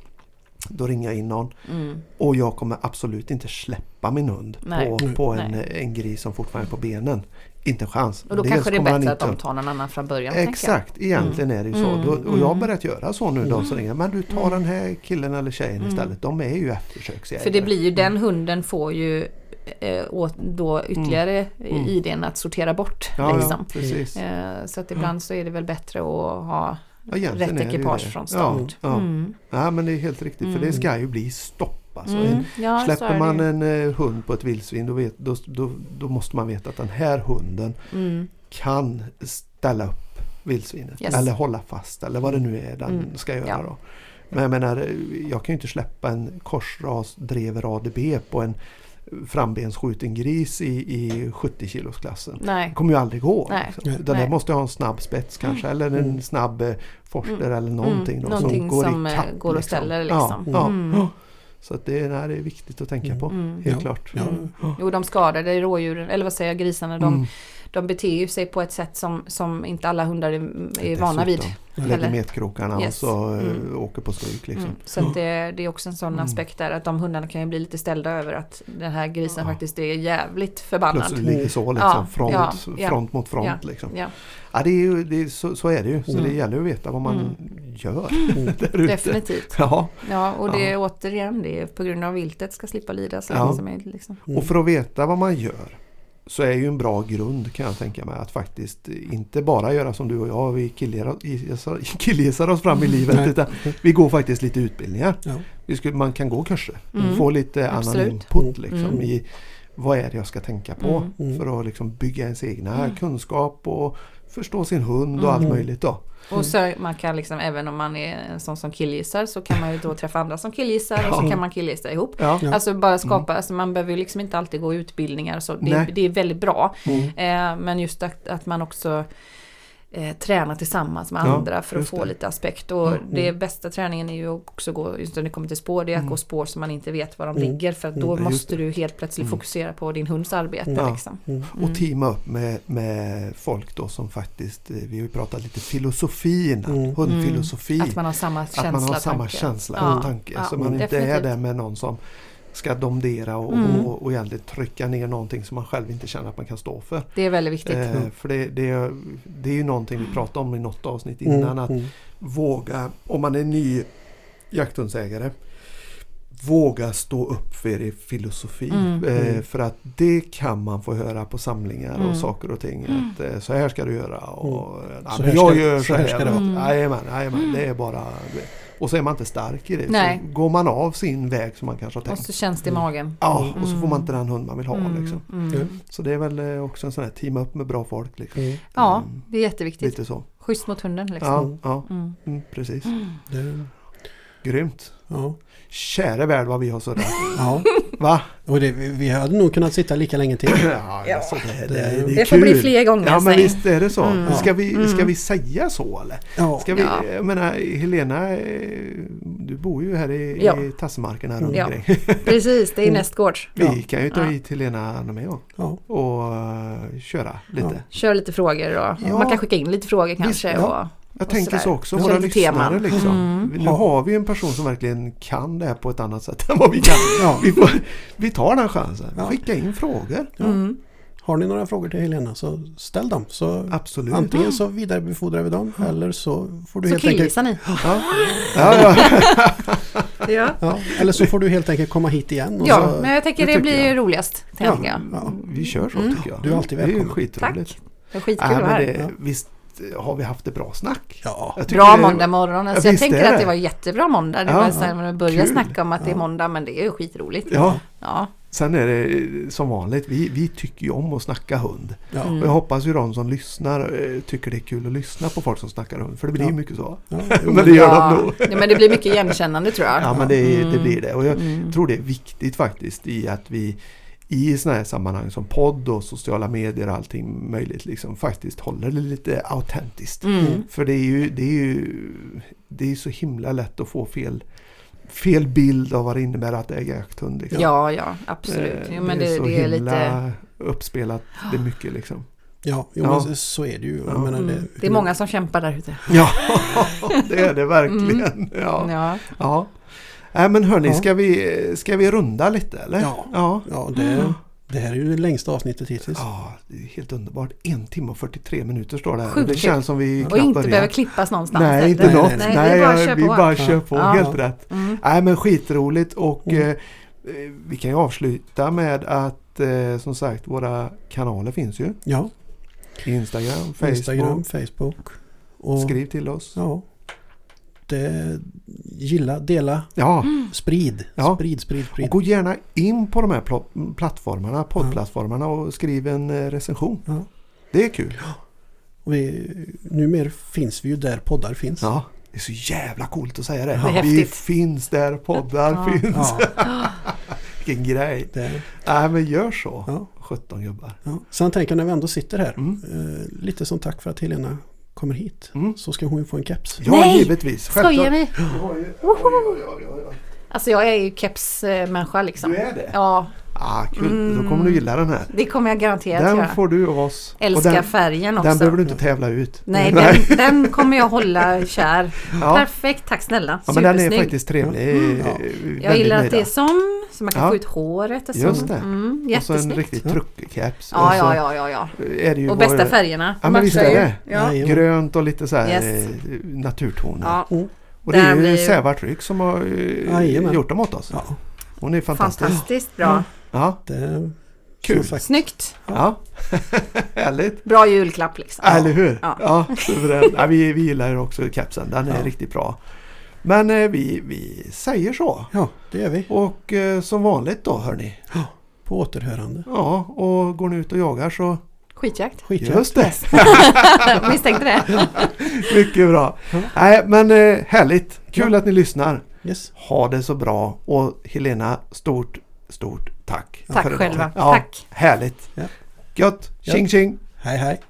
S2: Då ringer jag in någon.
S3: Mm.
S2: Och jag kommer absolut inte släppa min hund
S3: Nej.
S2: på, på en, en gris som fortfarande är på benen. Inte en chans.
S3: Och då
S2: Dels
S3: kanske det är bättre att de tar någon annan från början.
S2: Exakt, egentligen är det ju så.
S3: Mm,
S2: Då, och jag har
S3: mm.
S2: börjat göra så nu de som ringer. Men du tar
S3: Mm.
S2: den här killen eller tjejen
S3: Mm.
S2: istället. De är ju eftersöksjägare.
S3: För det blir ju, den hunden får ju eh, åt, då ytterligare
S2: Mm.
S3: idén att sortera bort.
S2: ja, ja,
S3: liksom.
S2: precis.
S3: Eh, så att ibland så är det väl bättre att ha
S2: Ja,
S3: rätt ekipage från start.
S2: Ja, ja.
S3: Mm.
S2: ja, men det är helt riktigt. För det
S3: Mm.
S2: ska ju bli stopp. Alltså.
S3: Mm. Ja,
S2: Släpper man en eh, hund på ett vildsvin då, vet, då, då, då måste man veta att den här hunden
S3: Mm.
S2: kan ställa upp vildsvinet.
S3: Yes.
S2: Eller hålla fast eller vad det nu är den
S3: Mm.
S2: ska göra.
S3: Ja.
S2: Då. Men jag menar, jag kan ju inte släppa en korsras drever ADB på en frambensskjuten gris i, i 70 kilosklassen.
S3: Nej.
S2: Det kommer ju aldrig gå.
S3: Nej.
S2: Liksom.
S1: Nej.
S2: det måste ha en snabb spets kanske eller en
S1: Mm.
S2: snabb eh, forster
S3: Mm.
S2: eller någonting. Då,
S3: någonting
S2: som går
S3: som,
S2: i
S3: eh,
S2: kapp,
S3: går och ställer liksom.
S2: Ja, ja.
S3: Mm.
S2: Så att det, nej, det är viktigt att tänka på.
S3: Mm.
S2: Helt
S1: Ja.
S2: klart.
S1: Ja.
S3: Jo, de skadade rådjuren, eller vad säger jag, grisarna, de,
S2: Mm.
S3: De beter ju sig på ett sätt som, som inte alla hundar är, är vana vid.
S2: Dessutom Lägger metkrokarna
S3: Yes.
S2: och så eh,
S3: Mm.
S2: åker på stryk. Liksom.
S3: Mm. Så att det, det är också en sån
S2: Mm.
S3: aspekt där att de hundarna kan ju bli lite ställda över att den här grisen
S2: Ja.
S3: faktiskt är jävligt förbannad.
S2: Plötsligt ligger så liksom,
S3: Ja,
S2: front,
S3: ja,
S2: front mot front.
S3: Ja.
S2: Liksom.
S3: Ja,
S2: Ja, det är ju, det är, så, så är det ju. Så
S3: Mm.
S2: det gäller att veta vad man
S3: Mm.
S2: gör
S1: Mm.
S3: definitivt.
S2: Ja,
S3: Ja, och det är återigen det är på grund av viltet ska slippa lida så
S2: Ja.
S3: Liksom.
S1: Mm.
S2: och för att veta vad man gör så är ju en bra grund kan jag tänka mig att faktiskt inte bara göra som du och jag, vi killgissar, oss fram i livet
S1: Nej.
S2: utan vi går faktiskt lite utbildningar.
S1: Ja.
S2: Vi skulle, man kan gå kurser,
S3: Mm.
S2: få lite
S3: Absolut.
S2: annan input liksom,
S3: Mm.
S2: i vad är det jag ska tänka på
S3: Mm.
S1: Mm.
S2: för att liksom bygga ens egna
S3: Mm.
S2: kunskap och förstå sin hund och allt
S1: Mm.
S2: möjligt då.
S3: Och så man kan liksom, även om man är en sån som killgissar så kan man ju då träffa andra som killgissar och så kan man killgissa ihop.
S2: Ja.
S3: Alltså bara skapa, alltså man behöver ju liksom inte alltid gå utbildningar så det, det är väldigt bra.
S2: Mm.
S3: Eh, men just att, att man också eh, tränar tillsammans med
S2: Ja,
S3: andra för att få
S2: det.
S3: lite aspekt. Och
S2: Mm.
S3: det bästa träningen är ju också gå, just när det kommer till spår, det är att
S2: Mm.
S3: gå spår som man inte vet var de
S1: Mm.
S3: ligger. För att
S1: Mm,
S3: då
S2: just
S3: måste du helt plötsligt
S2: Mm.
S3: fokusera på din hunds arbete.
S2: Ja.
S3: Liksom.
S1: Mm.
S3: Mm.
S2: Och teama upp med, med folk då som faktiskt, eh, vi har ju pratat lite filosofi innan,
S1: Mm.
S2: hundfilosofi.
S3: Att man har samma känsla
S2: Att man har
S3: och
S2: samma
S3: tanke.
S2: känsla
S3: Ja,
S2: och tanke.
S3: ja,
S2: så man inte är
S3: definitivt.
S2: där med någon som ska domdera och,
S3: Mm.
S2: och, och egentligen trycka ner någonting som man själv inte känner att man kan stå för.
S3: Det är väldigt viktigt.
S2: Eh, för det, det, det är ju någonting vi pratade om i något avsnitt innan. Att
S1: Mm.
S2: våga, om man är ny jakthundsägare, våga stå upp för er filosofi.
S3: Mm.
S2: Eh,
S1: Mm.
S2: för att det kan man få höra på samlingar
S3: Mm.
S2: och saker och ting. Att, eh, så här ska du göra. Och, ja,
S1: Så
S2: jag
S1: ska-
S2: gör
S1: så
S2: så
S1: här ska det
S3: vara.
S2: Jajamän, jajamän, det är bara... Och så är man inte stark i det.
S3: Nej.
S2: Så går man av sin väg som man kanske har
S3: Och
S2: tänkt.
S3: så känns det i magen.
S2: Ja, och så får man inte den hund man vill ha.
S3: Mm,
S2: Liksom.
S3: mm.
S1: Mm.
S2: Så det är väl eh, också en sån här teama upp med bra folk. Liksom.
S1: Mm.
S3: Ja,
S2: Mm,
S3: det är jätteviktigt.
S2: Lite så.
S3: Schysst mot hunden liksom.
S2: Ja, ja
S3: Mm.
S2: mm, precis.
S1: Det,
S2: Grymt.
S1: ja.
S2: Käre värld vad vi har surrat.
S1: ja.
S2: Va?
S1: Och det, vi vi hade nog kunnat sitta lika länge till.
S2: Ja, alltså det, det, det,
S3: Det får bli fler gånger.
S2: Ja men visst är det så.
S3: Mm.
S2: Ska, vi, ska
S3: Mm.
S2: vi säga så eller?
S1: Ja.
S2: Ska vi,
S3: Ja.
S2: Jag menar Helena, eh, du bor ju här i,
S3: Ja.
S2: i Tassemarkerna runt
S3: Ja.
S2: omkring.
S3: Precis, det är
S1: Mm.
S3: nästgårds.
S2: Vi
S1: Ja.
S2: kan ju ta
S3: Ja.
S2: hit Helena med och,
S1: Ja.
S2: och eh, köra lite.
S3: Kör lite frågor och
S2: Ja.
S3: man kan skicka in lite frågor kanske.
S2: ja.
S3: Och,
S2: Jag tänker
S3: sådär.
S2: så också, våra lyssnare
S3: teman.
S2: liksom.
S3: Mm.
S2: Nu har vi en person som verkligen kan det här på ett annat sätt än vad vi kan.
S1: Ja.
S2: Vi, får, vi tar den chansen.
S1: Ja.
S2: Skicka in frågor.
S1: Ja.
S3: mm.
S1: Har ni några frågor till Helena så ställ dem. Så
S2: Absolut.
S1: antingen så vidarebefordrar vi dem eller så får du
S3: Så
S1: helt enkelt
S3: ni.
S2: Ja. Ja, ja.
S3: Ja.
S1: ja, Eller så får du helt enkelt komma hit igen. Och
S3: ja,
S1: så,
S3: men jag tänker
S2: det
S3: det
S2: tycker
S3: blir
S2: jag.
S3: roligast.
S1: Ja.
S3: Jag.
S1: ja.
S2: Vi kör så
S3: Mm.
S2: tycker jag.
S1: Du är alltid
S2: Det är
S1: välkommen.
S2: skitroligt.
S3: Det är skitkul att vara här.
S2: Visst har vi haft det bra snack?
S1: Ja.
S3: Bra
S2: det-
S3: måndag morgon. Alltså
S2: Ja,
S3: jag tänker
S2: är
S3: att
S2: det.
S3: det var jättebra måndag. Det
S2: Ja,
S3: var så här, man börjar
S2: kul.
S3: snacka om att det är måndag men det är ju skitroligt.
S2: Ja,
S3: Ja.
S2: sen är det eh, som vanligt. Vi, vi tycker ju om att snacka hund.
S1: Ja.
S3: Mm.
S2: Och jag hoppas ju de som lyssnar eh, tycker det är kul att lyssna på folk som snackar hund. För det blir ju
S1: Ja.
S2: mycket så.
S1: Ja.
S2: Men det gör
S3: ja.
S2: de nog.
S3: ja, men det blir mycket igenkännande tror jag.
S2: Ja men det, det
S3: Mm.
S2: blir det. Och jag
S3: Mm.
S2: tror det är viktigt faktiskt i att vi i sådana här sammanhang som podd och sociala medier och allting möjligt liksom faktiskt håller det lite autentiskt.
S3: Mm.
S2: För det är ju, det är ju det är så himla lätt att få fel, fel bild av vad det innebär att äga jakthund. Liksom.
S3: Ja, ja, absolut.
S2: Eh,
S3: Jo, men det,
S2: så
S3: det är
S2: himla
S3: lite...
S2: uppspelat, det är mycket liksom.
S1: Ja, jo,
S2: Ja.
S1: men så är det ju.
S2: Ja.
S1: Menar,
S3: Mm. Det är många som kämpar där ute.
S2: Ja, det är det verkligen. Ja.
S3: Ja.
S2: Ja. Nej men hörni,
S1: Ja.
S2: ska, vi, ska vi runda lite eller?
S1: Ja.
S2: ja.
S1: Ja, det, det här är ju det längsta avsnittet hittills.
S2: Ja, det är helt underbart. En timme och 43 minuter står det här.
S3: Sjukt
S2: det känns som vi
S3: Och inte
S2: börjar.
S3: behöver klippas någonstans.
S2: Nej, inte
S1: Nej,
S2: något.
S1: nej,
S3: nej.
S2: Nej,
S3: är bara
S2: vi
S3: på.
S2: bara
S1: Ja.
S2: kör på.
S3: Ja.
S2: Helt rätt.
S3: Mm.
S2: Nej men skitroligt och
S1: Mm.
S2: eh, vi kan ju avsluta med att eh, som sagt våra kanaler finns ju.
S1: Ja,
S2: Instagram, Facebook.
S1: Instagram, Facebook. Och,
S2: Skriv till oss.
S1: Ja. Det, gilla, dela,
S2: Ja,
S1: sprid.
S2: Ja.
S1: Sprid, sprid,
S2: och
S1: sprid.
S2: gå gärna in på de här pl- plattformarna, poddplattformarna och skriv en eh, recension.
S1: Ja.
S2: Det är kul.
S1: Och vi, numera finns vi ju där poddar finns.
S2: Ja, det är så jävla coolt att säga det.
S3: Det
S2: vi finns där poddar
S3: Ja.
S2: finns.
S1: Ja,
S2: Vilken grej.
S1: det,
S2: Nej men gör så.
S1: ja,
S2: 17 gubbar.
S1: ja. Sen tänker jag när vi ändå sitter här.
S2: Mm.
S1: Eh, lite som tack för att Helena kommer hit.
S2: Mm.
S1: Så ska hon ju få en keps.
S2: Ja,
S3: Nej!
S2: givetvis.
S3: Skojar ni?
S2: Oj, oj, oj.
S3: Alltså jag är ju kepsmänniska liksom.
S2: Du är det?
S3: Ja,
S2: Ah, kul, då kommer du gilla den här.
S3: det kommer jag garanterat
S2: Den
S3: göra.
S2: får du av oss.
S3: Älskar
S2: Och den,
S3: färgen också.
S2: den behöver du inte tävla ut.
S3: Nej, den, den kommer jag hålla kär.
S2: Ja.
S3: Perfekt, tack snälla.
S2: Ja, men den är faktiskt trevlig.
S1: Mm. Ja.
S3: Jag gillar att det är som, så man kan
S2: Ja.
S3: få ut håret och så.
S2: Just det.
S3: Mm,
S2: Och så en riktig
S1: Ja.
S2: truckercaps.
S3: Ja, ja, ja, ja, ja.
S2: Är det ju
S3: Och bästa färgerna.
S2: Ja, men visst är det.
S3: Ja.
S2: Grönt och lite så här
S3: Yes.
S2: eh, naturtoner.
S3: ja.
S1: Mm.
S2: Och det är ju
S3: blir-
S2: Säva Tryck som har eh,
S1: Jajamän.
S2: gjort dem åt oss.
S1: Ja,
S2: Hon är fantastisk.
S3: Fantastiskt bra.
S2: Ja,
S1: det
S2: Kul.
S1: sagt,
S3: Snyggt.
S2: ja. Härligt.
S3: Bra julklapp liksom.
S2: Eller hur?
S3: Ja.
S2: Ja, ja, vi, vi gillar ju också kepsen. Den är
S1: Ja.
S2: riktigt bra. Men eh, vi, vi säger så.
S1: Ja, det gör vi.
S2: Och eh, som vanligt då hörni.
S1: På återhörande.
S2: Ja, och går ni ut och jagar så
S3: Skitjakt.
S1: Skitjakt.
S2: just det.
S3: Misstänkte det.
S2: Mycket bra. Nej, men eh, härligt. Kul
S1: Ja.
S2: att ni lyssnar.
S1: Yes.
S2: Ha det så bra. Och Helena, stort, stort tack.
S3: Tack själva.
S2: Ja,
S3: Tack.
S2: Härligt.
S1: Ja.
S2: Gött.
S1: Ja.
S2: Tjing tjing.
S1: Hej hej.